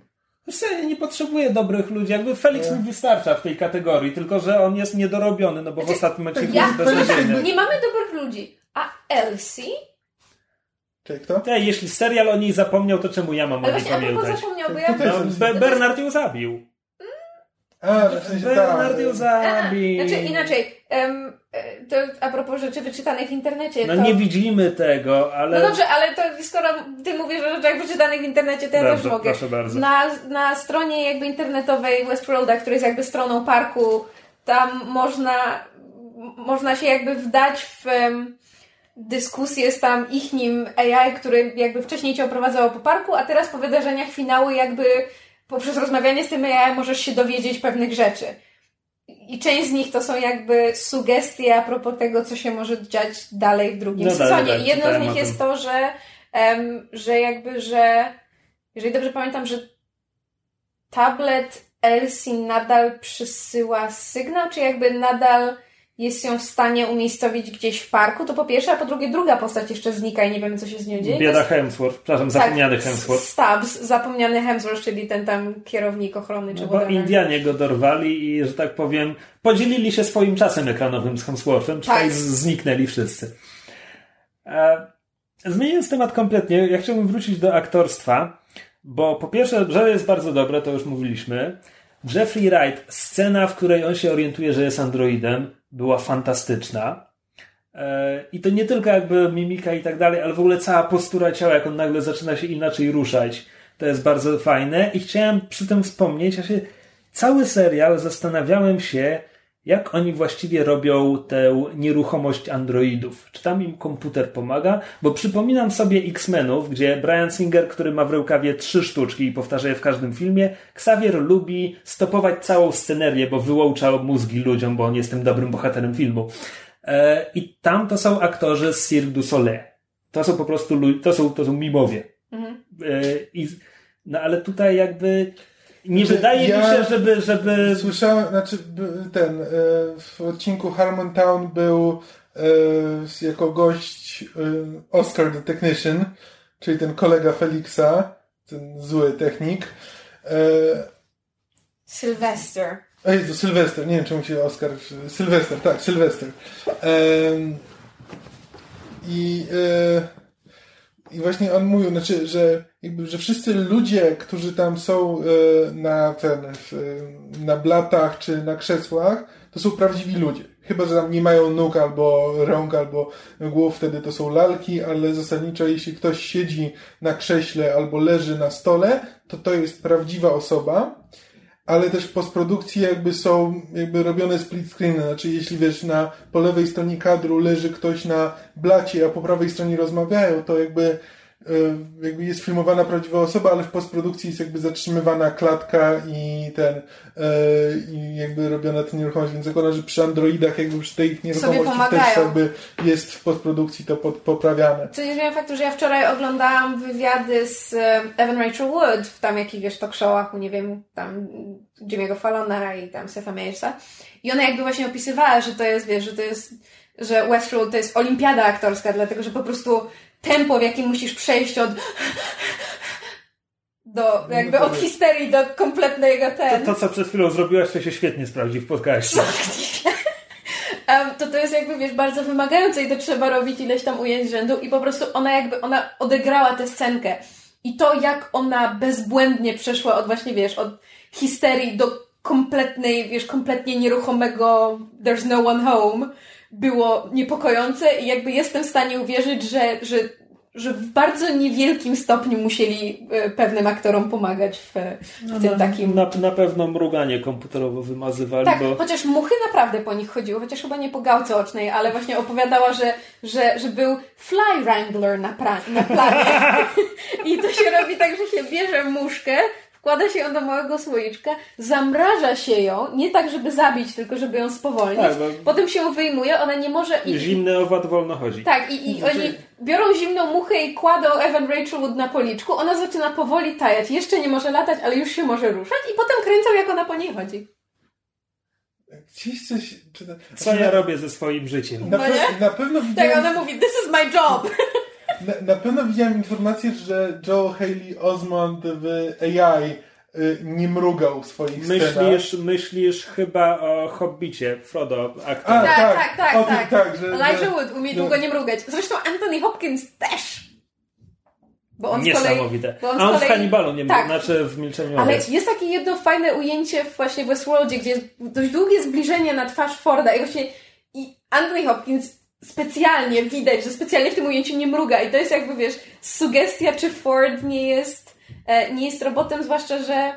Ja nie potrzebuję dobrych ludzi. Jakby Felix mi wystarcza w tej kategorii, tylko że on jest niedorobiony, no bo w ostatnim odcinku ja, jest nie mamy dobrych ludzi. A Elsie? Czekaj, kto? Te, jeśli serial o niej zapomniał, to czemu ja mam o niej pamiętać? zapomniał, bo ja... No, Be Bernard ją zabił. A, w sensie Bernard ją tak. zabił. Znaczy inaczej, e, to a propos rzeczy wyczytanych w internecie, No to... nie widzimy tego, ale... No dobrze, ale to skoro ty mówisz o rzeczach wyczytanych w internecie, to ja Dobrze, też mogę. proszę bardzo. Na, na stronie jakby internetowej Westworlda, która jest jakby stroną parku, tam można, można się jakby wdać w em, dyskusję z tam ich nim AI, który jakby wcześniej cię oprowadzało po parku, a teraz po wydarzeniach finału jakby poprzez rozmawianie z tym AI możesz się dowiedzieć pewnych rzeczy. I część z nich to są jakby sugestie a propos tego, co się może dziać dalej w drugim No sezonie. I jedną z nich jest to, że, em, że jakby, że jeżeli dobrze pamiętam, że tablet Elsie nadal przysyła sygnał, czy jakby nadal jest ją w stanie umiejscowić gdzieś w parku, to po pierwsze, a po drugie druga postać jeszcze znika i nie wiemy, co się z nią dzieje. Bieda jest- Hemsworth, przepraszam, zapomniany tak, Hemsworth. Stubbs, zapomniany Hemsworth, czyli ten tam kierownik ochrony, czy No bo. Indianie go dorwali i, że tak powiem, podzielili się swoim czasem ekranowym z Hemsworthem, tutaj Tak. zniknęli wszyscy. E, zmieniając temat kompletnie, ja chciałbym wrócić do aktorstwa, bo po pierwsze, że jest bardzo dobre, to już mówiliśmy. Jeffrey Wright, scena, w której on się orientuje, że jest androidem, była fantastyczna. E, I to nie tylko jakby mimika i tak dalej, ale w ogóle cała postura ciała, jak on nagle zaczyna się inaczej ruszać. To jest bardzo fajne. I chciałem przy tym wspomnieć, ja się cały serial zastanawiałem się, jak oni właściwie robią tę nieruchomość androidów. Czy tam im komputer pomaga? Bo przypominam sobie X-Menów, gdzie Brian Singer, który ma w rękawie trzy sztuczki i powtarza je w każdym filmie, Xavier lubi stopować całą scenerię, bo wyłącza mózgi ludziom, bo on jest tym dobrym bohaterem filmu. E, I tam to są aktorzy z Cirque du Soleil. To są po prostu to są, to są mimowie. Mhm. E, i, no ale tutaj jakby nie Znaczy, wydaje ja- mi się, żeby, żeby Słyszałem, znaczy ten, e, w odcinku Harmontown był e, jako gość e, Oscar the Technician, czyli ten kolega Felixa, ten zły technik. Sylvester. a Jezu, Sylwester, nie wiem czemu się Oscar, Sylwester, tak, Sylwester. I, I właśnie on mówił, znaczy, że, jakby, że wszyscy ludzie, którzy tam są e, na ten, w, na blatach czy na krzesłach, to są prawdziwi ludzie. Chyba, że tam nie mają nóg albo rąk, albo głów, wtedy to są lalki, ale zasadniczo jeśli ktoś siedzi na krześle albo leży na stole, to to jest prawdziwa osoba ale też w postprodukcji jakby są jakby robione split screeny, znaczy jeśli wiesz, na po lewej stronie kadru leży ktoś na blacie, a po prawej stronie rozmawiają, to jakby e, jakby jest filmowana prawdziwa osoba, ale w postprodukcji jest jakby zatrzymywana klatka i ten e, i jakby robiona ta nieruchomość, więc zakładam, że przy Androidach jakby przy tej nieruchomości też jakby jest w postprodukcji to pod, poprawiane. Co nie zmienia faktu, że ja wczoraj oglądałam wywiady z e, Evan Rachel Wood w tam jakichś, wiesz, talk showach u, nie wiem, tam Jimmy'ego Fallona i tam Setha Meyersa. I ona jakby właśnie opisywała, że to jest, wiesz, że to jest, że Westworld to jest olimpiada aktorska, dlatego, że po prostu tempo, w jakim musisz przejść od do, jakby od histerii do kompletnego to, ten. to, co przed chwilą zrobiłaś, to się świetnie sprawdzi w podcaście. To to jest jakby, wiesz, bardzo wymagające i to trzeba robić ileś tam ujęć rzędu i po prostu ona jakby, ona odegrała tę scenkę. I to, jak ona bezbłędnie przeszła od właśnie, wiesz, od histerii do kompletnej, wiesz, kompletnie nieruchomego there's no one home, było niepokojące i jakby jestem w stanie uwierzyć, że, że że w bardzo niewielkim stopniu musieli e, pewnym aktorom pomagać w, w No, tym na, takim. Na, na pewno mruganie komputerowo wymazywali, Tak, bo chociaż muchy naprawdę po nich chodziły, chociaż chyba nie po gałce ocznej, ale właśnie opowiadała, że, że, że był fly wrangler na, pra- na planie. I to się robi tak, że się bierze muszkę, wkłada się ją do małego słoiczka, zamraża się ją, nie tak, żeby zabić, tylko żeby ją spowolnić. Tak, bo- Potem się ją wyjmuje, ona nie może... I, zimny owad wolno chodzi. tak, i, i oni biorą zimną muchę i kładą Evan Rachel Wood na policzku, ona zaczyna powoli tajać, jeszcze nie może latać, ale już się może ruszać i potem kręcą, jak ona po niej chodzi. Gdzieś coś... Czy, Co ja robię ze swoim życiem? Na, No pe- na pewno Tak, widziałem... ona mówi, this is my job! Na, na pewno widziałem informację, że Joe Haley Osmond w AI y, nie mrugał w swoich scenach. Myślisz, myślisz chyba o Hobbicie, Frodo, aktor. A, Tak, tak, tak, tak, tak. tak, że- Elijah Wood umie no. długo nie mrugać. Zresztą Anthony Hopkins też. Bo on z kolei... Niesamowite. bo on z A on w kolei- Hannibalu nie tak. znaczy w Milczeniu Ale Owiec. jest takie jedno fajne ujęcie właśnie w Westworldzie, gdzie jest dość długie zbliżenie na twarz Forda i właśnie i Anthony Hopkins specjalnie widać, że specjalnie w tym ujęciu nie mruga. I to jest jakby, wiesz, sugestia, czy Ford nie jest, e, nie jest robotem, zwłaszcza, że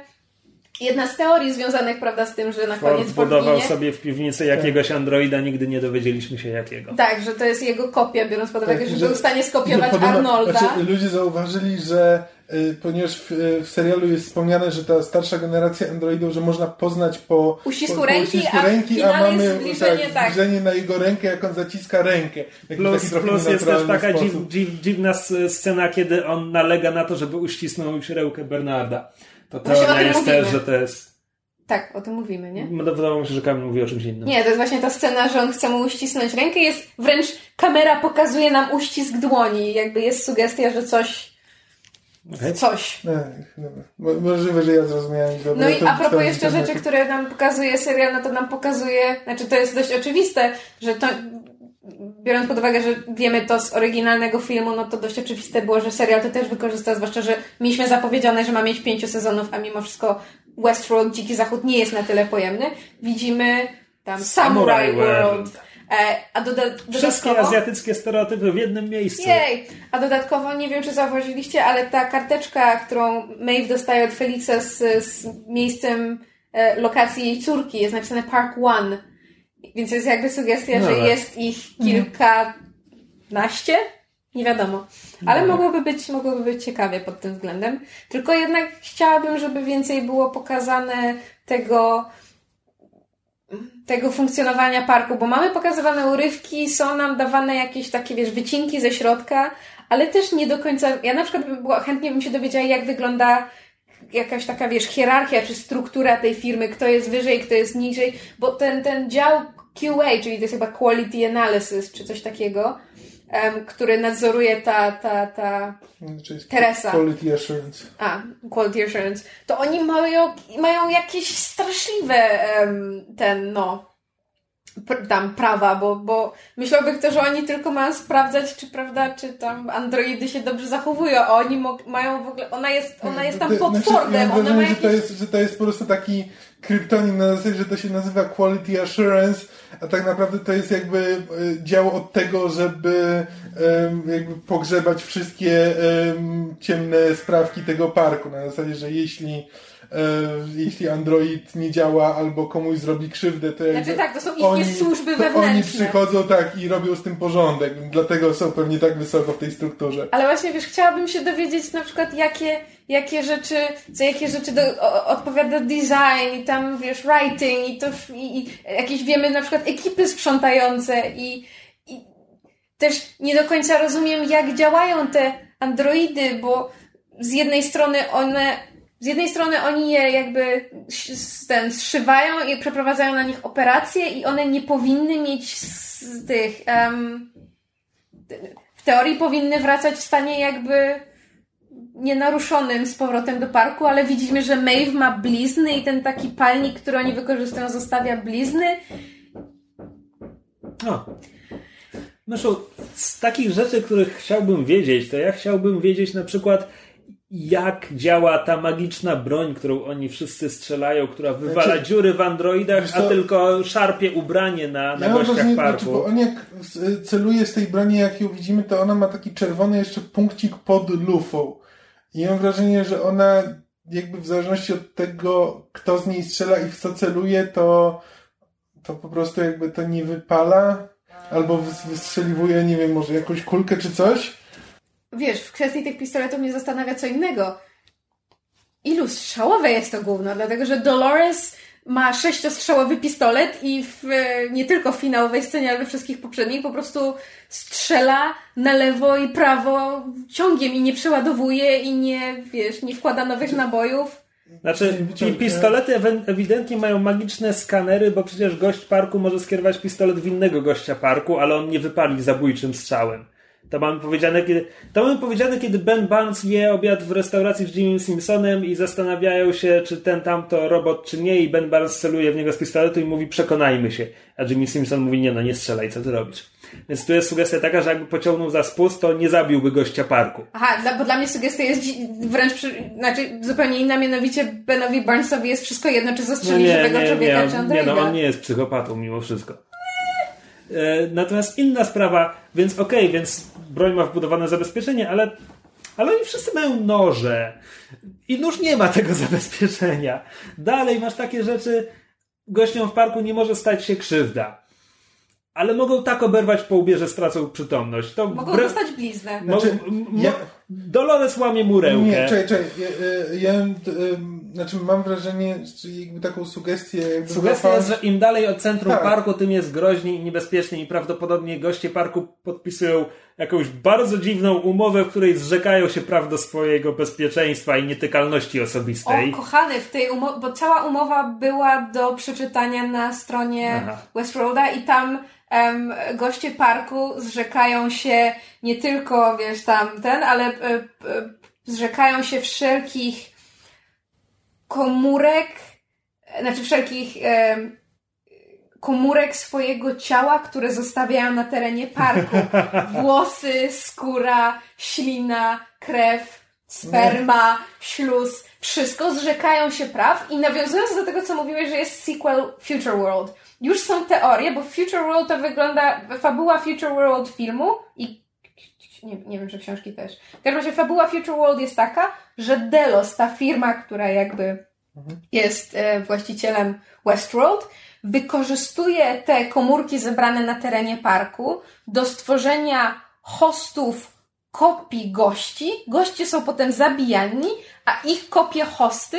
jedna z teorii związanych, prawda, z tym, że na koniec Ford Ford budował ginie, sobie w piwnicy jakiegoś androida, nigdy nie dowiedzieliśmy się jakiego. tak, że to jest jego kopia, biorąc pod uwagę, Tak, że, że- był w stanie skopiować Podobno- Arnolda. Znaczy, ludzie zauważyli, że y, ponieważ w, y, w serialu jest wspomniane, że ta starsza generacja androidów, że można poznać po Uścisku po, po ręki, uścisku a ręki, a finale mamy zbliżenie, tak, tak. zbliżenie na jego rękę, jak on zaciska rękę. Plus, plus jest też taka dziw, dziw, dziwna scena, kiedy on nalega na to, żeby uścisnąć rękę Bernarda. To teoria jest mówimy. też, że to jest... Tak, o tym mówimy, nie? No, Wydawało mi się, że Kamil mówi o czymś innym. Nie, to jest właśnie ta scena, że on chce mu uścisnąć rękę. Jest wręcz kamera pokazuje nam uścisk dłoni. Jakby jest sugestia, że coś. Okej. Coś. Ech, dobra. Możliwe, że ja zrozumiałem. Dobra, No i to a propos jeszcze rzeczy, które nam pokazuje serial, no to nam pokazuje, znaczy to jest dość oczywiste, że to, biorąc pod uwagę, że wiemy to z oryginalnego filmu, no to dość oczywiste było, że serial to też wykorzysta, zwłaszcza, że mieliśmy zapowiedziane, że ma mieć pięciu sezonów, a mimo wszystko Westworld, Dziki Zachód nie jest na tyle pojemny. Widzimy tam Samurai, World. E, a doda Wszystkie dodatkowo... azjatyckie stereotypy w jednym miejscu. Jej! A dodatkowo, nie wiem czy zauważyliście, ale ta karteczka, którą Maeve dostaje od Felixa z, z miejscem e, lokacji jej córki, jest napisane Park One. Więc jest jakby sugestia, No że tak. jest ich kilkanaście? Nie wiadomo. Ale No. mogłoby być, mogłoby być ciekawie pod tym względem. Tylko jednak chciałabym, żeby więcej było pokazane tego tego funkcjonowania parku, bo mamy pokazywane urywki, są nam dawane jakieś takie, wiesz, wycinki ze środka, ale też nie do końca, ja na przykład bym była, chętnie bym się dowiedziała, jak wygląda jakaś taka, wiesz, hierarchia czy struktura tej firmy, kto jest wyżej, kto jest niżej, bo ten, ten dział QA, czyli to jest chyba Quality Analysis, czy coś takiego, em, który nadzoruje ta, ta, ta, Czyli jest Teresa. Quality Assurance. a, Quality Assurance, to oni mają, mają jakieś straszliwe em, ten, no, tam prawa, bo, bo myślałby kto, że oni tylko mają sprawdzać, czy prawda, czy tam androidy się dobrze zachowują, a oni mają w ogóle, ona jest, ona jest tam pod znaczy, ja ona ma wrażenie, że to, jakieś... jest, że to jest po prostu taki kryptonim na zasadzie, że to się nazywa Quality Assurance, a tak naprawdę to jest jakby e, dział od tego, żeby jakby pogrzebać wszystkie em, ciemne sprawki tego parku. Na zasadzie, że jeśli jeśli Android nie działa albo komuś zrobi krzywdę, to Znaczy tak, to są ich służby to Oni wewnętrzne. przychodzą tak i robią z tym porządek, dlatego są pewnie tak wysoko w tej strukturze. Ale właśnie, wiesz, chciałabym się dowiedzieć na przykład, jakie, jakie rzeczy, za jakie rzeczy do, o, odpowiada design i tam, wiesz, writing i to, i, i jakieś wiemy na przykład ekipy sprzątające i, i też nie do końca rozumiem, jak działają te androidy, bo z jednej strony one, z jednej strony oni je jakby ten, zszywają i przeprowadzają na nich operacje i one nie powinny mieć z tych, em, w teorii powinny wracać w stanie jakby nienaruszonym z powrotem do parku, ale widzimy, że Maeve ma blizny i ten taki palnik, który oni wykorzystują, zostawia blizny. O. Myszu, z takich rzeczy, których chciałbym wiedzieć, to ja chciałbym wiedzieć na przykład, jak działa ta magiczna broń, którą oni wszyscy strzelają, która wywala Znaczy, dziury w androidach, a tylko szarpie ubranie na, na Ja gościach wrażenie, parku. znaczy, bo on jak celuje z tej broni, jak ją widzimy, to ona ma taki czerwony jeszcze punkcik pod lufą. I mam wrażenie, że ona jakby w zależności od tego, kto z niej strzela i w co celuje, to, to po prostu jakby to nie wypala. Albo wys- wystrzeliwuje, nie wiem, może jakąś kulkę czy coś. Wiesz, w kwestii tych pistoletów mnie zastanawia co innego. Ilu strzałowe jest to gówno? Dlatego, że Dolores ma sześciostrzałowy pistolet i w, e, nie tylko w finałowej scenie, ale we wszystkich poprzednich po prostu strzela na lewo i prawo ciągiem i nie przeładowuje i nie, wiesz, nie wkłada nowych nabojów. Znaczy, wyciąga- pistolety ewidentnie mają magiczne skanery, bo przecież gość parku może skierować pistolet w innego gościa parku, ale on nie wypali zabójczym strzałem. To mamy powiedziane, kiedy, to mamy powiedziane, kiedy Ben Barnes je obiad w restauracji z Jimmy Simpsonem i zastanawiają się, czy ten tamto robot, czy nie, i Ben Barnes celuje w niego z pistoletu i mówi, przekonajmy się. A Jimmy Simpson mówi, nie no, nie strzelaj, co ty robisz? Więc tu jest sugestia taka, że jakby pociągnął za spust, to nie zabiłby gościa parku. Aha, dla, bo dla mnie sugestia jest wręcz przy, znaczy zupełnie inna, mianowicie Benowi Barnesowi jest wszystko jedno, czy No zastrzeli żywego człowieka, nie, czy nie, androida. no on nie jest psychopatą mimo wszystko. E, natomiast inna sprawa, więc okej, więc broń ma wbudowane zabezpieczenie, ale, ale oni wszyscy mają noże. I nóż nie ma tego zabezpieczenia. Dalej masz takie rzeczy, gościom w parku nie może stać się krzywda. Ale mogą tak oberwać po łbie, że stracą przytomność. To Mogą wbrew- dostać bliznę. Mo- Znaczy, m- ja- Dolores łamie mu rękę. Nie, czekaj, czekaj. Ja, ja, ja znaczy mam wrażenie, że jakby taką sugestię jakby Sugestia jest, że im dalej od centrum Tak. parku, tym jest groźniej i niebezpieczniej i prawdopodobnie goście parku podpisują jakąś bardzo dziwną umowę, w której zrzekają się praw do swojego bezpieczeństwa i nietykalności osobistej. O, kochany, w tej umowie, bo cała umowa była do przeczytania na stronie Aha. Westroada i tam em, goście parku zrzekają się nie tylko, wiesz, tam ten, ale e, e, zrzekają się wszelkich komórek, e, znaczy wszelkich em, komórek swojego ciała, które zostawiają na terenie parku. Włosy, skóra, ślina, krew, sperma, śluz, wszystko zrzekają się praw i nawiązując do tego, co mówiłeś, że jest sequel Future World. Już są teorie, bo Future World to wygląda, fabuła Future World filmu i nie, nie wiem, czy książki też. W każdym razie fabuła Future World jest taka, że Delos, ta firma, która jakby jest e, właścicielem Westworld, wykorzystuje te komórki zebrane na terenie parku do stworzenia hostów kopii gości. Goście są potem zabijani, a ich kopie hosty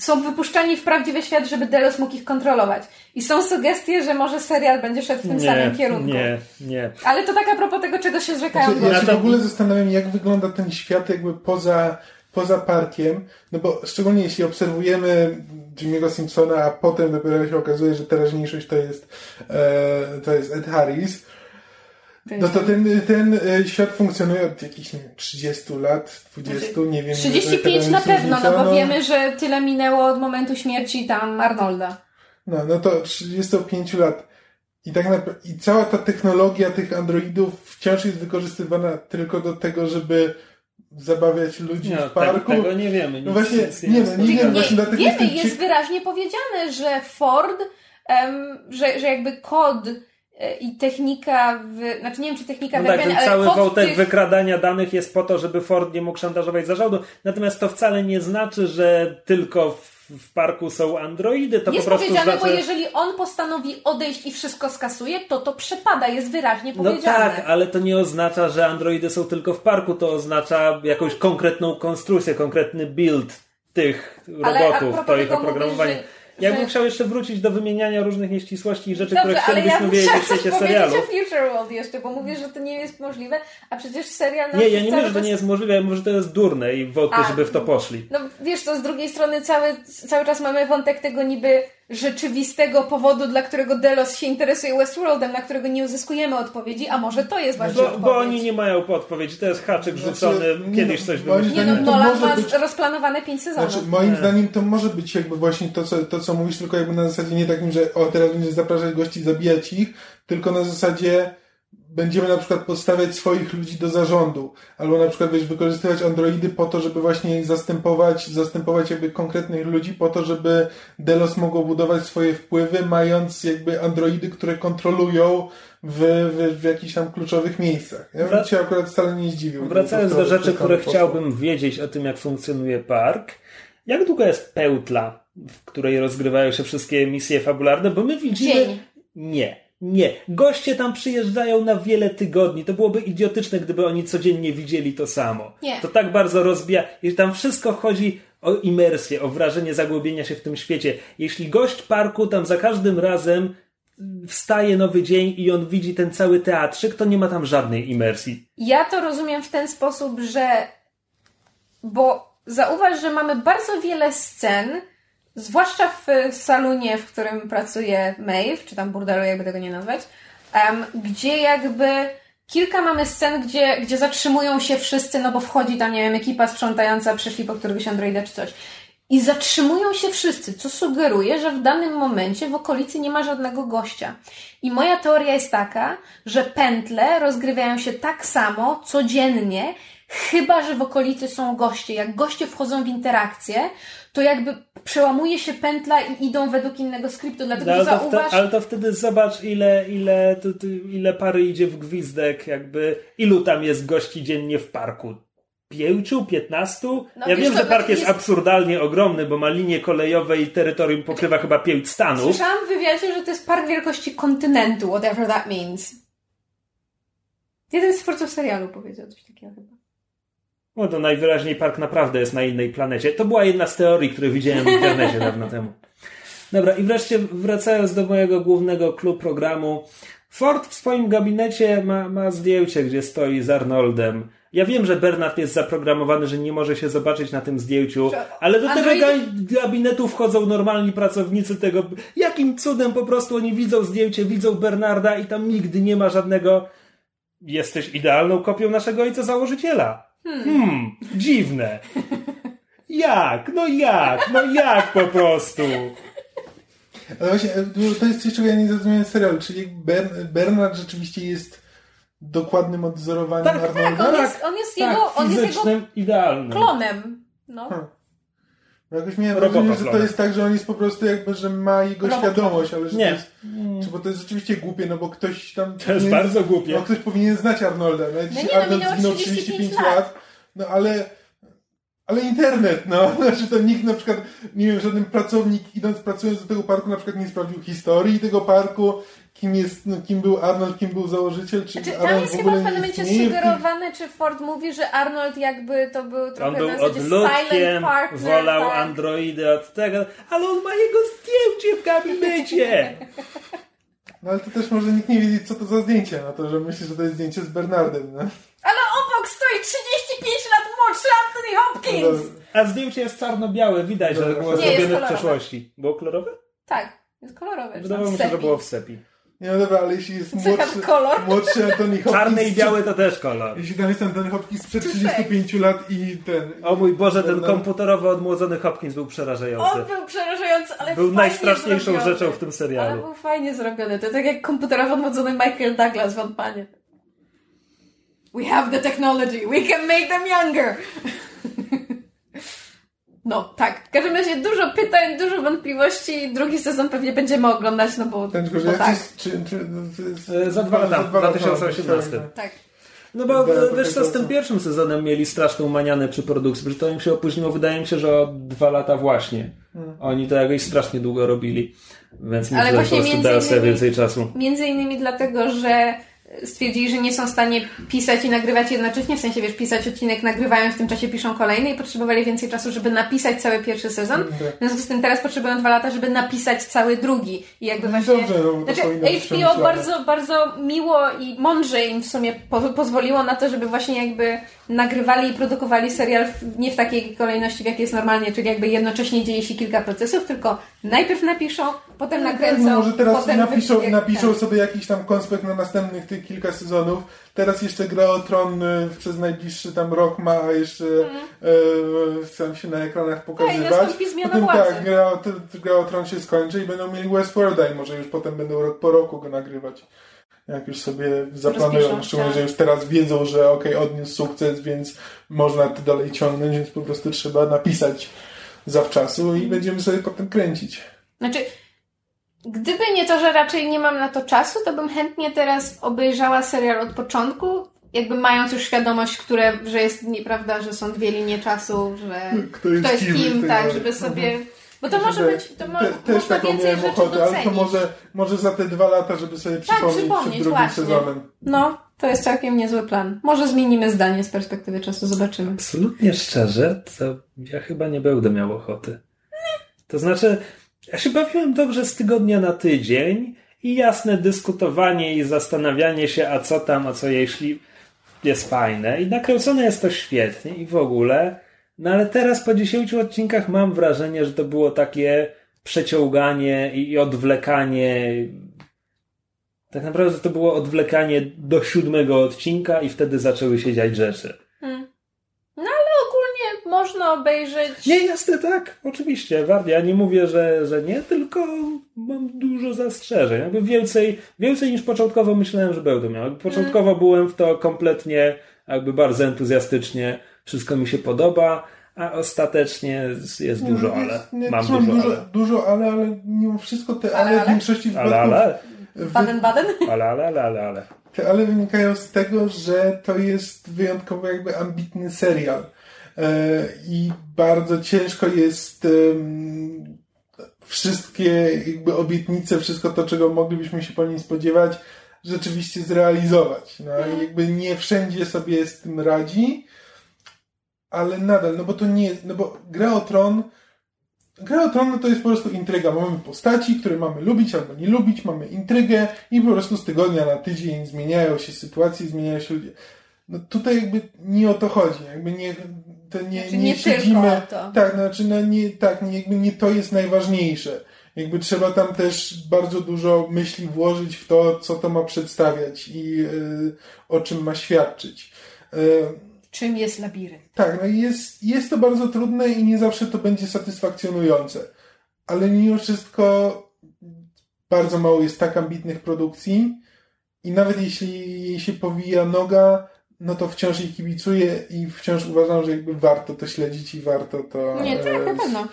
są wypuszczani w prawdziwy świat, żeby Delos mógł ich kontrolować. I są sugestie, że może serial będzie szedł w tym samym kierunku. nie, nie. Ale to tak a propos tego, czego się zrzekają Znaczy, ja się w ogóle zastanawiam, jak wygląda ten świat jakby poza, poza parkiem, no bo szczególnie jeśli obserwujemy Jimmy'ego Simpsona, a potem dopiero się okazuje, że teraźniejszość to jest, e, to jest Ed Harris, no to ten, ten e, świat funkcjonuje od jakichś nie wiem, 30 lat, 20, nie wiem. 35 ile na pewno, no bo wiemy, że tyle minęło od momentu śmierci tam Arnolda. No, no to 35 lat. I tak naprawdę, i cała ta technologia tych androidów wciąż jest wykorzystywana tylko do tego, żeby zabawiać ludzi no w tak, parku. tego nie wiemy. No właśnie, nic nie jest. no, nie wiem, Nie, właśnie dlatego wiemy, jest ciek- wyraźnie powiedziane, że Ford, em, że, że jakby kod i technika, w, znaczy nie wiem, czy technika No tak, wyrabiania, ten cały wątek tych, wykradania danych jest po to, żeby Ford nie mógł szantażować zarządu. Natomiast to wcale nie znaczy, że tylko w, w parku są androidy. To jest po prostu powiedziane, znaczy... bo jeżeli on postanowi odejść i wszystko skasuje, to to przepada, jest wyraźnie No powiedziane. tak, ale to nie oznacza, że androidy są tylko w parku. To oznacza jakąś konkretną konstrukcję, konkretny build tych Ale robotów, to ich oprogramowanie. mówisz, że- Ja bym chciał jeszcze wrócić do wymieniania różnych nieścisłości i rzeczy, Dobrze, które ale ja chcielibyśmy wiedzieć w świecie powiedzieć serialu. o Future World jeszcze, bo mówisz, że to nie jest możliwe, a przecież serial Nie, ja nie mówię, że to nie jest możliwe, ja mówię, że to jest durne i wątpię, żeby w to poszli. No wiesz co, z drugiej strony cały, cały czas mamy wątek tego niby rzeczywistego powodu, dla którego Delos się interesuje Westworldem, na którego nie uzyskujemy odpowiedzi, a może to jest właśnie Bo, odpowiedź. bo oni nie mają odpowiedzi, to jest haczyk Znaczy, rzucony, kiedyś no, coś moim wymyślili. Nie no, Nolan ma być- rozplanowane pięć sezonów. Znaczy, moim Nie. zdaniem to może być jakby właśnie to co, to, co mówisz, tylko jakby na zasadzie nie takim, że o, teraz będziesz zapraszać gości, zabijać ich, tylko na zasadzie będziemy na przykład podstawiać swoich ludzi do zarządu, albo na przykład wiesz, wykorzystywać androidy po to, żeby właśnie zastępować, zastępować jakby konkretnych ludzi po to, żeby Delos mogło budować swoje wpływy, mając jakby androidy, które kontrolują w, w, w jakichś tam kluczowych miejscach. Ja bym się akurat wcale nie zdziwił. Wracając do rzeczy, które chciałbym wiedzieć o tym, jak funkcjonuje park. Jak długa jest pełtla, w której rozgrywają się wszystkie misje fabularne? Bo my widzimy... Dzień. Nie. Nie. Goście tam przyjeżdżają na wiele tygodni. To byłoby idiotyczne, gdyby oni codziennie widzieli to samo. Nie. To tak bardzo rozbija. I tam wszystko chodzi o imersję, o wrażenie zagłębienia się w tym świecie. Jeśli gość parku tam za każdym razem wstaje nowy dzień i on widzi ten cały teatrzyk, to nie ma tam żadnej imersji. Ja to rozumiem w ten sposób, że. Bo zauważ, że mamy bardzo wiele scen, zwłaszcza w salonie, w którym pracuje Maeve, czy tam burdelu, jakby tego nie nazwać, em, gdzie jakby kilka mamy scen, gdzie, gdzie zatrzymują się wszyscy, no bo wchodzi tam, nie wiem, ekipa sprzątająca, przyszli po któregoś androida czy coś. I zatrzymują się wszyscy, co sugeruje, że w danym momencie w okolicy nie ma żadnego gościa. I moja teoria jest taka, że pętle rozgrywają się tak samo codziennie, chyba że w okolicy są goście. Jak goście wchodzą w interakcję, to jakby przełamuje się pętla i idą według innego skryptu. Dlatego No, ale, to zauważ... wte, ale to wtedy zobacz, ile, ile, to, to, ile pary idzie w gwizdek, jakby ilu tam jest gości dziennie w parku. Pięciu, piętnastu? No ja wiem, co, że park jest- jest absurdalnie ogromny, bo ma linie kolejowe i terytorium pokrywa chyba pięć stanów. Słyszałam w wywiadzie, że to jest park wielkości kontynentu, whatever that means. Jeden z twórców serialu powiedział coś takiego chyba. No to najwyraźniej park naprawdę jest na innej planecie. To była jedna z teorii, które widziałem w internecie dawno temu. Dobra, i wreszcie wracając do mojego głównego klub programu. Ford w swoim gabinecie ma, ma zdjęcie, gdzie stoi z Arnoldem. Ja wiem, że Bernard jest zaprogramowany, że nie może się zobaczyć na tym zdjęciu, ale do tego Android- ga- gabinetu wchodzą normalni pracownicy tego. Jakim cudem po prostu oni widzą zdjęcie, widzą Bernarda i tam nigdy nie ma żadnego. Jesteś idealną kopią naszego ojca założyciela. Hmm, dziwne. Jak? No jak? No jak po prostu? Ale właśnie, e, to jest coś, czego ja nie zrozumiałem w serialu, czyli Bern, Bernard rzeczywiście jest dokładnym odwzorowaniem Tak, Arnolda. On jest, on jest tak, jego, on jest jego idealnym. klonem. No. Hmm. Bo jakoś miałem Robota wrażenie, że to jest tak, że on jest po prostu jakby, że ma jego Robot świadomość, ale że Nie. to jest, czy, bo to jest rzeczywiście głupie, no bo ktoś tam... To jest bardzo głupie. No ktoś powinien znać Arnolda, no, No dzisiaj nie, no, Arnold zginął 35 35 lat, no ale... Ale internet, no. Znaczy to nikt na przykład, nie wiem, żaden pracownik idąc, pracując do tego parku na przykład nie sprawdził historii tego parku, kim jest, no, kim był Arnold, kim był założyciel, czy Czy Arnold tam jest w chyba w nie pewnym momencie sugerowane, czy Ford mówi, że Arnold jakby to był trochę On był na silent partner. wolał tak. androidy od tego, ale on ma jego zdjęcie w gabinecie. No ale to też może nikt nie wiedzieć, co to za zdjęcie, no to, że myśli, że to jest zdjęcie z Bernardem, no. Ale obok stoi 35 lat młodszy Anthony Hopkins! A zdjęcie jest czarno-białe, widać, że Dobra. było Nie, jest zrobione w przeszłości. Było kolorowe? Tak, jest kolorowe. Wydawało mi się, że było w sepi. Nie no dobra, ale jeśli jest młodszy, kolor? młodszy Anthony Hopkins... Czarny i biały to też kolor. Jeśli tam jest Anthony Hopkins sprzed 35 lat i ten... O mój Boże, ten No. komputerowy odmłodzony Hopkins był przerażający. On był przerażający, ale Był najstraszniejszą zrobiony. rzeczą w tym Ale serialu. był fajnie zrobiony. To tak jak komputerowo odmłodzony Michael Douglas w Ant-Manie. We have the technology. We can make them younger. No, tak. W każdym razie dużo pytań, dużo wątpliwości. Drugi sezon pewnie będziemy oglądać, no bo, Ten bo tak. czy, czy, jest- E, za dwa lata, w 2018. Tak. No bo e, wiesz co, z tym pierwszym sezonem mieli straszną manianę przy produkcji, że to im się opóźniło, wydaje mi się, że o dwa lata właśnie. Oni to jakoś strasznie długo robili, więc myślę, że po prostu innymi- więcej czasu. Między innymi dlatego, że stwierdzili, że nie są w stanie pisać i nagrywać jednocześnie, w sensie, wiesz, pisać odcinek, nagrywają, w tym czasie piszą kolejny i potrzebowali więcej czasu, żeby napisać cały pierwszy sezon. W związku z tym teraz potrzebują dwa lata, żeby napisać cały drugi. I jakby No właśnie... dobrze, no, znaczy, HBO bardzo, bardzo miło i mądrze im w sumie po, pozwoliło na to, żeby właśnie jakby nagrywali i produkowali serial w, nie w takiej kolejności, w jakiej jest normalnie, czyli jakby jednocześnie dzieje się kilka procesów, tylko najpierw napiszą, potem nakręcą, No może teraz potem napiszą, napiszą tak. sobie jakiś tam konspekt na następnych tych tych kilka sezonów. Teraz jeszcze Gra o Tron y, przez najbliższy tam rok ma jeszcze mm. e, się na ekranach pokazywać. Tak, potem władzy. tak, gra o, gra o Tron się skończy i będą mieli Westworlda i może już potem będą rok po roku go nagrywać. Jak już sobie zaplanują, szczególnie, że tak. już teraz wiedzą, że okej, okay, odniósł sukces, więc można to dalej ciągnąć, więc po prostu trzeba napisać zawczasu i będziemy sobie potem kręcić. Znaczy, gdyby nie to, że raczej nie mam na to czasu, to bym chętnie teraz obejrzała serial od początku, jakby mając już świadomość, które, że jest nieprawda, że są dwie linie czasu, że kto jest, kto jest kim, tak, żeby sobie... Bo to może być, to mo, te, też taką miałem ochotę, ale to może, może za te dwa lata, żeby sobie tak, przypomnieć, tak, przypomnieć przed drugim właśnie. sezonem. No, to jest całkiem niezły plan. Może zmienimy zdanie z perspektywy czasu, zobaczymy. Absolutnie szczerze, to ja chyba nie będę miał ochoty. To znaczy, ja się bawiłem dobrze z tygodnia na tydzień i jasne dyskutowanie i zastanawianie się, a co tam, a co jeśli jest fajne. I nakręcone jest to świetnie i w ogóle. No ale teraz po 10 odcinkach mam wrażenie, że to było takie przeciąganie i odwlekanie. Tak naprawdę to było odwlekanie do siódmego odcinka i wtedy zaczęły się dziać rzeczy można obejrzeć. Nie, jasne, tak, oczywiście. Ja nie mówię, że, że nie, tylko mam dużo zastrzeżeń. Jakby więcej, więcej niż początkowo myślałem, że będę miał. Początkowo hmm. byłem w to kompletnie, jakby bardzo entuzjastycznie. Wszystko mi się podoba. A ostatecznie jest dużo, ale. Nie, mam dużo, dużo, ale. Dużo, ale, ale mimo wszystko te ale, ale w większości ale, ale. Baden, baden? Ale, ale, ale, ale, ale. Te ale wynikają z tego, że to jest wyjątkowo jakby ambitny serial. E, i bardzo ciężko jest wszystkie jakby obietnice, wszystko to, czego moglibyśmy się po nim spodziewać, rzeczywiście zrealizować. No i jakby nie wszędzie sobie z tym radzi, ale nadal, no bo to nie, no bo Gra o Tron Gra o Tron no to jest po prostu intryga. Mamy postaci, które mamy lubić albo nie lubić, mamy intrygę i po prostu z tygodnia na tydzień zmieniają się sytuacje, zmieniają się ludzie. No tutaj jakby nie o to chodzi. Jakby nie, to nie, znaczy nie, nie siedzimy. Tak, znaczy no nie, tak, nie, nie to jest najważniejsze. Jakby trzeba tam też bardzo dużo myśli włożyć w to, co to ma przedstawiać i yy, o czym ma świadczyć. Yy, czym jest labirynt? Tak, no jest, jest to bardzo trudne i nie zawsze to będzie satysfakcjonujące. Ale mimo wszystko bardzo mało jest tak ambitnych produkcji i nawet jeśli jej się powija noga, no to wciąż jej kibicuję i wciąż uważam, że jakby warto to śledzić i warto to... Nie, tak, na pewno.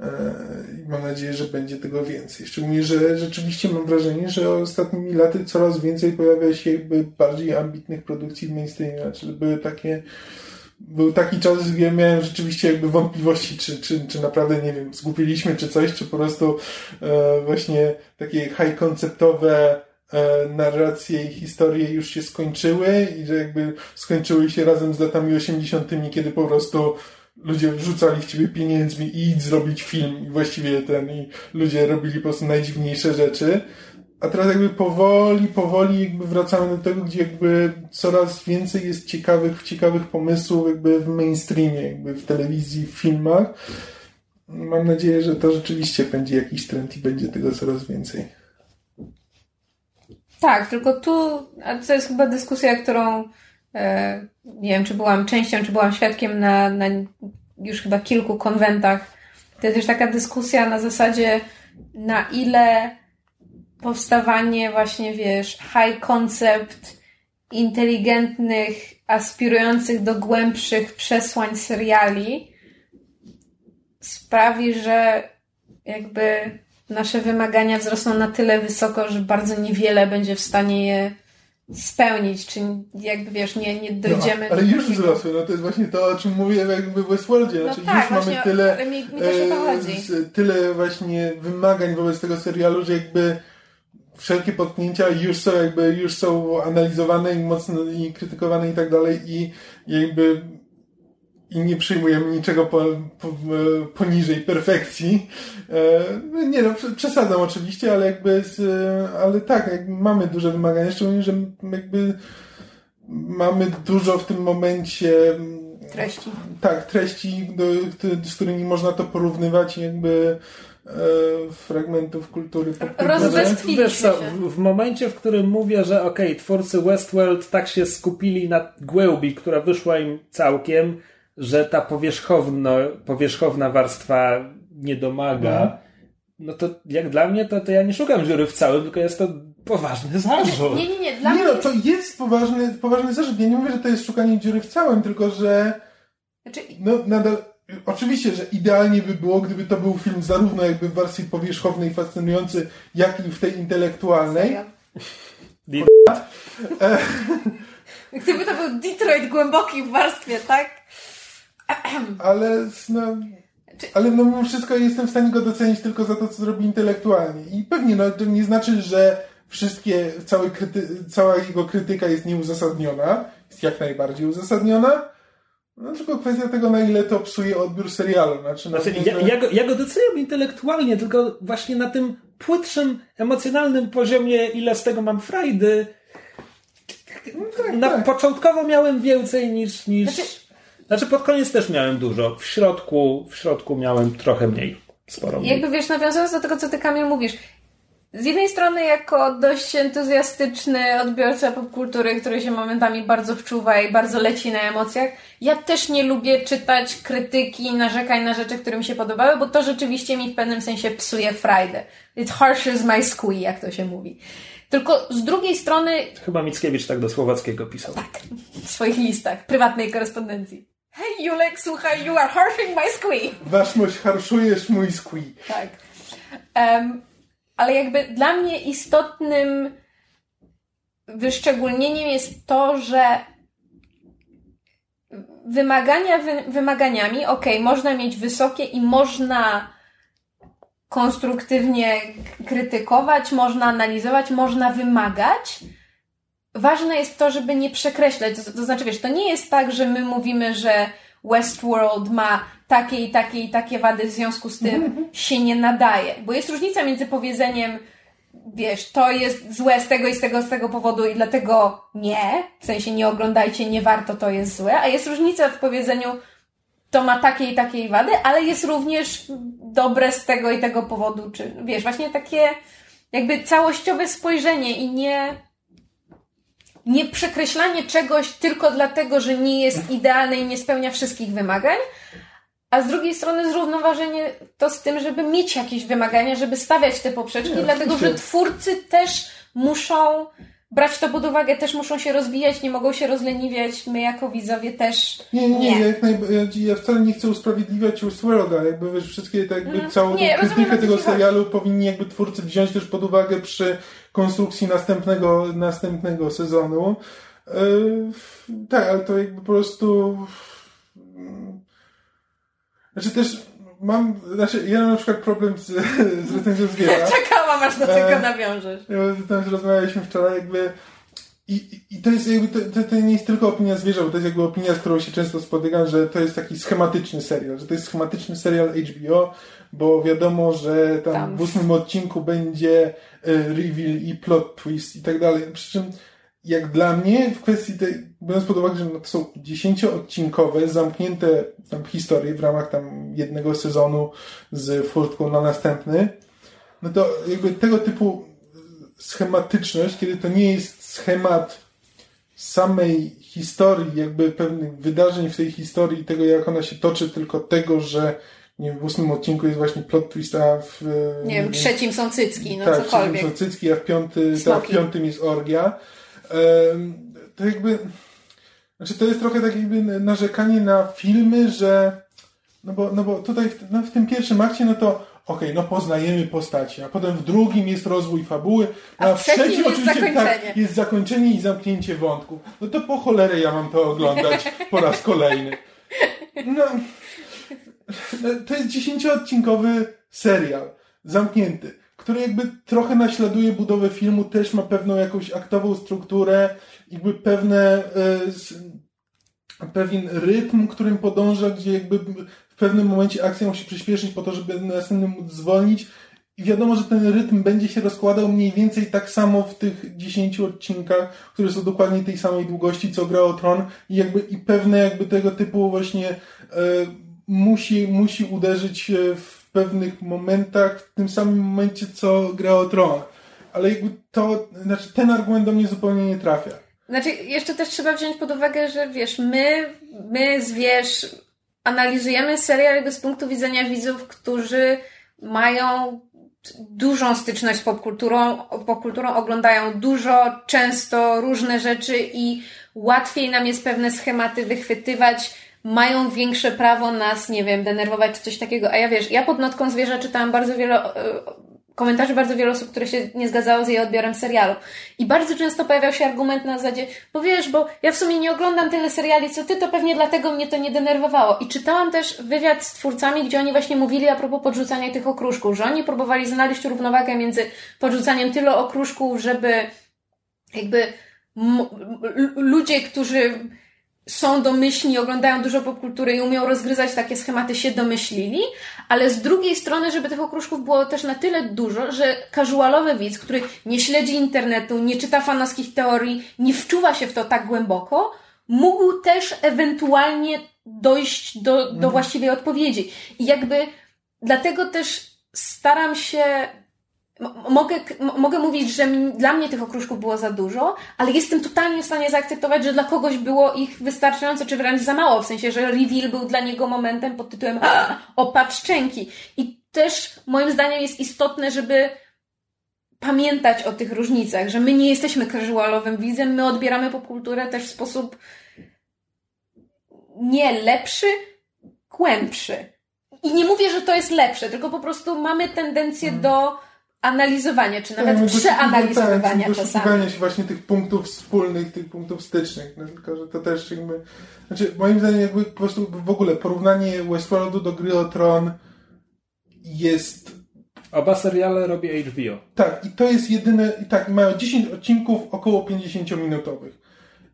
E, I mam nadzieję, że będzie tego więcej. Szczególnie, że rzeczywiście mam wrażenie, że ostatnimi laty coraz więcej pojawia się jakby bardziej ambitnych produkcji w mainstreamie. Znaczy były takie był taki czas, gdzie miałem rzeczywiście jakby wątpliwości, czy, czy, czy naprawdę, nie wiem, zgupiliśmy czy coś, czy po prostu e, właśnie takie high konceptowe E, narracje i historie już się skończyły i że jakby skończyły się razem z latami 80., kiedy po prostu ludzie rzucali w ciebie pieniędzmi i idź zrobić film i właściwie ten i ludzie robili po prostu najdziwniejsze rzeczy. A teraz jakby powoli, powoli jakby wracamy do tego, gdzie jakby coraz więcej jest ciekawych, ciekawych pomysłów jakby w mainstreamie, jakby w telewizji, w filmach. Mam nadzieję, że to rzeczywiście będzie jakiś trend i będzie tego coraz więcej. Tak, tylko tu, to jest chyba dyskusja, którą e, nie wiem, czy byłam częścią, czy byłam świadkiem na, na już chyba kilku konwentach. To jest też taka dyskusja na zasadzie, na ile powstawanie właśnie, wiesz, high concept, inteligentnych, aspirujących do głębszych przesłań seriali sprawi, że jakby nasze wymagania wzrosną na tyle wysoko, że bardzo niewiele będzie w stanie je spełnić, czy jakby wiesz, nie, nie dojdziemy no, ale już takiego... wzrosły, no to jest właśnie to, o czym mówię jakby w Westworldzie, no znaczy tak, już mamy tyle mi, mi e, tyle właśnie wymagań wobec tego serialu, że jakby wszelkie potknięcia już są jakby, już są analizowane i mocno i krytykowane i tak dalej i jakby i nie przyjmujemy niczego po, po, poniżej perfekcji. E, nie no, przesadzam oczywiście, ale jakby, z, ale tak, mamy duże wymagania, szczególnie, że jakby mamy dużo w tym momencie treści. Tak, treści, do, z którymi można to porównywać i jakby e, fragmentów kultury co, się. w, w momencie, w którym mówię, że okej, twórcy Westworld tak się skupili na głębi, która wyszła im całkiem, że ta powierzchowno, powierzchowna warstwa nie domaga, Mhm. no to jak dla mnie, to, to ja nie szukam dziury w całym, tylko jest to poważny zarzut. Nie, nie, nie. Dla Nie mnie no, to jest poważny, poważny zarzut. Ja nie mówię, że to jest szukanie dziury w całym, tylko że Znaczy, no nadal... Oczywiście, że idealnie by było, gdyby to był film zarówno jakby w wersji powierzchownej fascynujący, jak i w tej intelektualnej. Gdyby to był Detroit głęboki w warstwie, tak? ale no, ale no mimo wszystko jestem w stanie go docenić tylko za to, co zrobi intelektualnie. I pewnie no, to nie znaczy, że wszystkie, kryty, cała jego krytyka jest nieuzasadniona. Jest jak najbardziej uzasadniona. No tylko kwestia tego, na ile to psuje odbiór serialu. Znaczy, no, Znaczy, ja, ja, go, ja go doceniam intelektualnie, tylko właśnie na tym płytszym, emocjonalnym poziomie, ile z tego mam frajdy. tak, Na, tak. Początkowo miałem więcej niż. niż... Znaczy- Znaczy, pod koniec też miałem dużo. W środku, w środku miałem trochę mniej. Sporo mniej. Jakby wiesz, nawiązując do tego, co ty Kamil mówisz, z jednej strony jako dość entuzjastyczny odbiorca popkultury, który się momentami bardzo wczuwa i bardzo leci na emocjach, ja też nie lubię czytać krytyki, narzekań na rzeczy, które mi się podobały, bo to rzeczywiście mi w pewnym sensie psuje frajdę. It harshes my squee, jak to się mówi. Tylko z drugiej strony Chyba Mickiewicz tak do Słowackiego pisał. Tak. w swoich listach, prywatnej korespondencji. Hej Julek, słuchaj, you are harshing my squee. Waszmość harszujesz mój squee. Tak. Em, ale jakby dla mnie istotnym wyszczególnieniem jest to, że wymagania wy, wymaganiami, okej, można mieć wysokie i można konstruktywnie krytykować, można analizować, można wymagać. Ważne jest to, żeby nie przekreślać. To, to znaczy, wiesz, to nie jest tak, że my mówimy, że Westworld ma takie i takie i takie wady, w związku z tym się nie nadaje. Bo jest różnica między powiedzeniem, wiesz, to jest złe z tego i z tego, z tego powodu i dlatego nie, w sensie nie oglądajcie, nie warto, to jest złe, a jest różnica w powiedzeniu, to ma takie i takie wady, ale jest również dobre z tego i tego powodu, czy wiesz, właśnie takie jakby całościowe spojrzenie i nie nie przekreślanie czegoś tylko dlatego, że nie jest idealne i nie spełnia wszystkich wymagań, a z drugiej strony zrównoważenie to z tym, żeby mieć jakieś wymagania, żeby stawiać te poprzeczki, Nie, dlatego że twórcy też muszą brać to pod uwagę, też muszą się rozwijać, nie mogą się rozleniwiać, my jako widzowie też Nie, nie, nie. Ja, jak najba- ja, wcale nie chcę usprawiedliwiać Westworlda. Jakby wiesz, wszystkie tak jakby Mhm. całą Nie, krytykę tego serialu powinni jakby twórcy wziąć też pod uwagę przy konstrukcji następnego, następnego sezonu. Yy, tak, ale to jakby po prostu. mm, Znaczy też mam. Znaczy, ja mam na przykład problem z, z recenzją zwierza. czekałam, aż do tego E, nawiążesz. Ja, Tam rozmawialiśmy wczoraj, jakby. I, i- I to jest jakby, to, to, to nie jest tylko opinia zwierza, bo to jest jakby opinia, z którą się często spotykam, że to jest taki schematyczny serial, że to jest schematyczny serial HBO, bo wiadomo, że tam, Tam. w ósmym odcinku będzie e, reveal i plot twist i tak dalej. Przy czym, jak dla mnie, w kwestii tej, biorąc pod uwagę, że no to są dziesięcioodcinkowe, zamknięte tam historie w ramach tam jednego sezonu z furtką na następny, no to jakby tego typu schematyczność, kiedy to nie jest schemat samej historii, jakby pewnych wydarzeń w tej historii, tego jak ona się toczy, tylko tego, że nie w ósmym odcinku jest właśnie plot twist, a w... Nie wiem, w trzecim są cycki, no tak, cokolwiek. trzecim są cycki, a w, piąty, tak, w piątym jest orgia. Em, to jakby... Znaczy to jest trochę tak jakby narzekanie na filmy, że no bo, no bo tutaj w, no w tym pierwszym akcie, no to okej, no poznajemy postaci, a potem w drugim jest rozwój fabuły, A a, w trzecim trzecim jest oczywiście tak, zakończenie. jest zakończenie i zamknięcie wątku. No to po cholerę ja mam to oglądać po raz kolejny. No to jest dziesięcioodcinkowy serial, zamknięty, który jakby trochę naśladuje budowę filmu, też ma pewną jakąś aktową strukturę, jakby pewne e, pewien rytm, którym podąża, gdzie jakby w pewnym momencie akcja musi przyspieszyć po to, żeby na następnym móc zwolnić. I wiadomo, że ten rytm będzie się rozkładał mniej więcej tak samo w tych 10 odcinkach, które są dokładnie tej samej długości, co Gra o Tron i jakby i pewne jakby tego typu właśnie e, musi, musi uderzyć w pewnych momentach, w tym samym momencie, co gra o tron. Ale jakby to, znaczy ten argument do mnie zupełnie nie trafia. Znaczy, jeszcze też trzeba wziąć pod uwagę, że wiesz, my, my zwierz, analizujemy serial jakby z punktu widzenia widzów, którzy mają dużą styczność z popkulturą, popkulturą oglądają dużo, często różne rzeczy i łatwiej nam jest pewne schematy wychwytywać, mają większe prawo nas, nie wiem, denerwować czy coś takiego. A ja wiesz, ja pod notką zwierza czytałam bardzo wiele e, komentarzy bardzo wiele osób, które się nie zgadzało z jej odbiorem serialu. I bardzo często pojawiał się argument na zasadzie, bo wiesz, bo ja w sumie nie oglądam tyle seriali, co ty, to pewnie dlatego mnie to nie denerwowało. I czytałam też wywiad z twórcami, gdzie oni właśnie mówili a propos podrzucania tych okruszków, że oni próbowali znaleźć równowagę między podrzucaniem tylu okruszków, żeby jakby ludzie, którzy są domyślni, oglądają dużo popkultury i umią rozgryzać takie schematy, się domyślili, ale z drugiej strony, żeby tych okruszków było też na tyle dużo, że casualowy widz, który nie śledzi internetu, nie czyta fanowskich teorii, nie wczuwa się w to tak głęboko, mógł też ewentualnie dojść do, do mhm. właściwej odpowiedzi. I jakby dlatego też staram się mogę, mogę mówić, że dla mnie tych okruszków było za dużo, ale jestem totalnie w stanie zaakceptować, że dla kogoś było ich wystarczająco, czy wręcz za mało, w sensie, że reveal był dla niego momentem pod tytułem opad szczęki. I też moim zdaniem jest istotne, żeby pamiętać o tych różnicach, że my nie jesteśmy casualowym widzem, my odbieramy popkulturę też w sposób nie lepszy, głębszy. I nie mówię, że to jest lepsze, tylko po prostu mamy tendencję hmm. do analizowania, czy nawet tak, przeanalizowania tak, czasami. się właśnie tych punktów wspólnych, tych punktów stycznych. No, tylko, że to też jakby... Znaczy, moim zdaniem jakby po prostu w ogóle porównanie Westworldu do Gry o Tron jest... Oba seriale robi HBO. Tak, i to jest jedyne... I tak, mają 10 odcinków około 50-minutowych.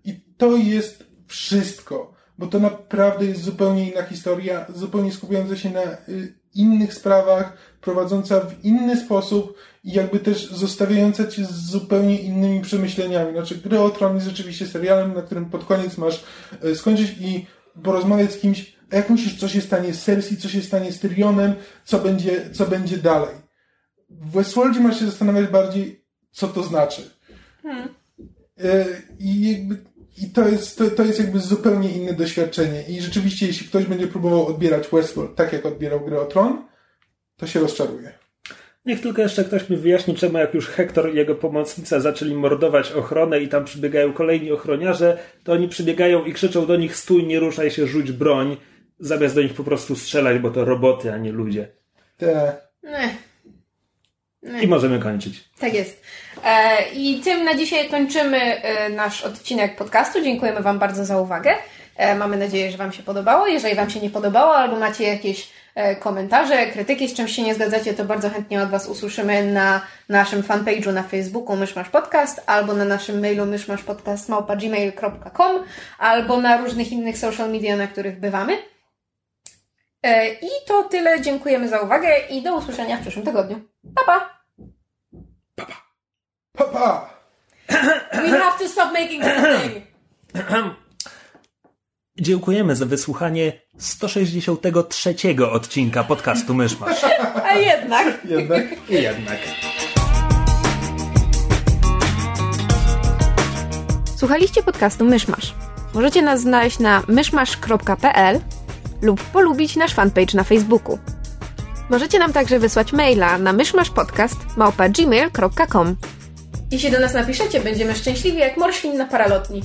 I to jest wszystko. Bo to naprawdę jest zupełnie inna historia, zupełnie skupiająca się na y, innych sprawach, prowadząca w inny sposób i jakby też zostawiająca cię z zupełnie innymi przemyśleniami. Znaczy, Gry o Tron jest rzeczywiście serialem, na którym pod koniec masz e, skończyć i porozmawiać z kimś, a jak myślisz, co się stanie z Cersei, co się stanie z Tyrionem, co będzie, co będzie dalej. W Westworldzie masz się zastanawiać bardziej, co to znaczy. Hmm. E, I jakby i to jest, to, to jest jakby zupełnie inne doświadczenie. I rzeczywiście, jeśli ktoś będzie próbował odbierać Westworld tak, jak odbierał grę o Tron, to się rozczaruje. Niech tylko jeszcze ktoś mi wyjaśni, czemu jak już Hektor i jego pomocnica zaczęli mordować ochronę i tam przybiegają kolejni ochroniarze, to oni przybiegają i krzyczą do nich stój, nie ruszaj się, rzuć broń, zamiast do nich po prostu strzelać, bo to roboty, a nie ludzie. Te. I możemy kończyć. Tak jest. E, I tym na dzisiaj kończymy e, nasz odcinek podcastu. Dziękujemy Wam bardzo za uwagę. E, mamy nadzieję, że Wam się podobało. Jeżeli Wam się nie podobało, albo macie jakieś komentarze, krytyki, z czymś się nie zgadzacie, to bardzo chętnie od Was usłyszymy na naszym fanpage'u na Facebooku Myszmasz Podcast, albo na naszym mailu myszmaszpodcast.gmail.com, albo na różnych innych social media, na których bywamy. I to tyle. Dziękujemy za uwagę i do usłyszenia w przyszłym tygodniu. Pa, pa! Papa! We have to stop making this thing. Dziękujemy za wysłuchanie 163 odcinka podcastu Myszmasz. A jednak. Jednak. I jednak. Słuchaliście podcastu Myszmasz. Możecie nas znaleźć na myszmasz.pl lub polubić nasz fanpage na Facebooku. Możecie nam także wysłać maila na myszmaszpodcast.gmail.com jeśli do nas napiszecie, będziemy szczęśliwi jak morświn na paralotni.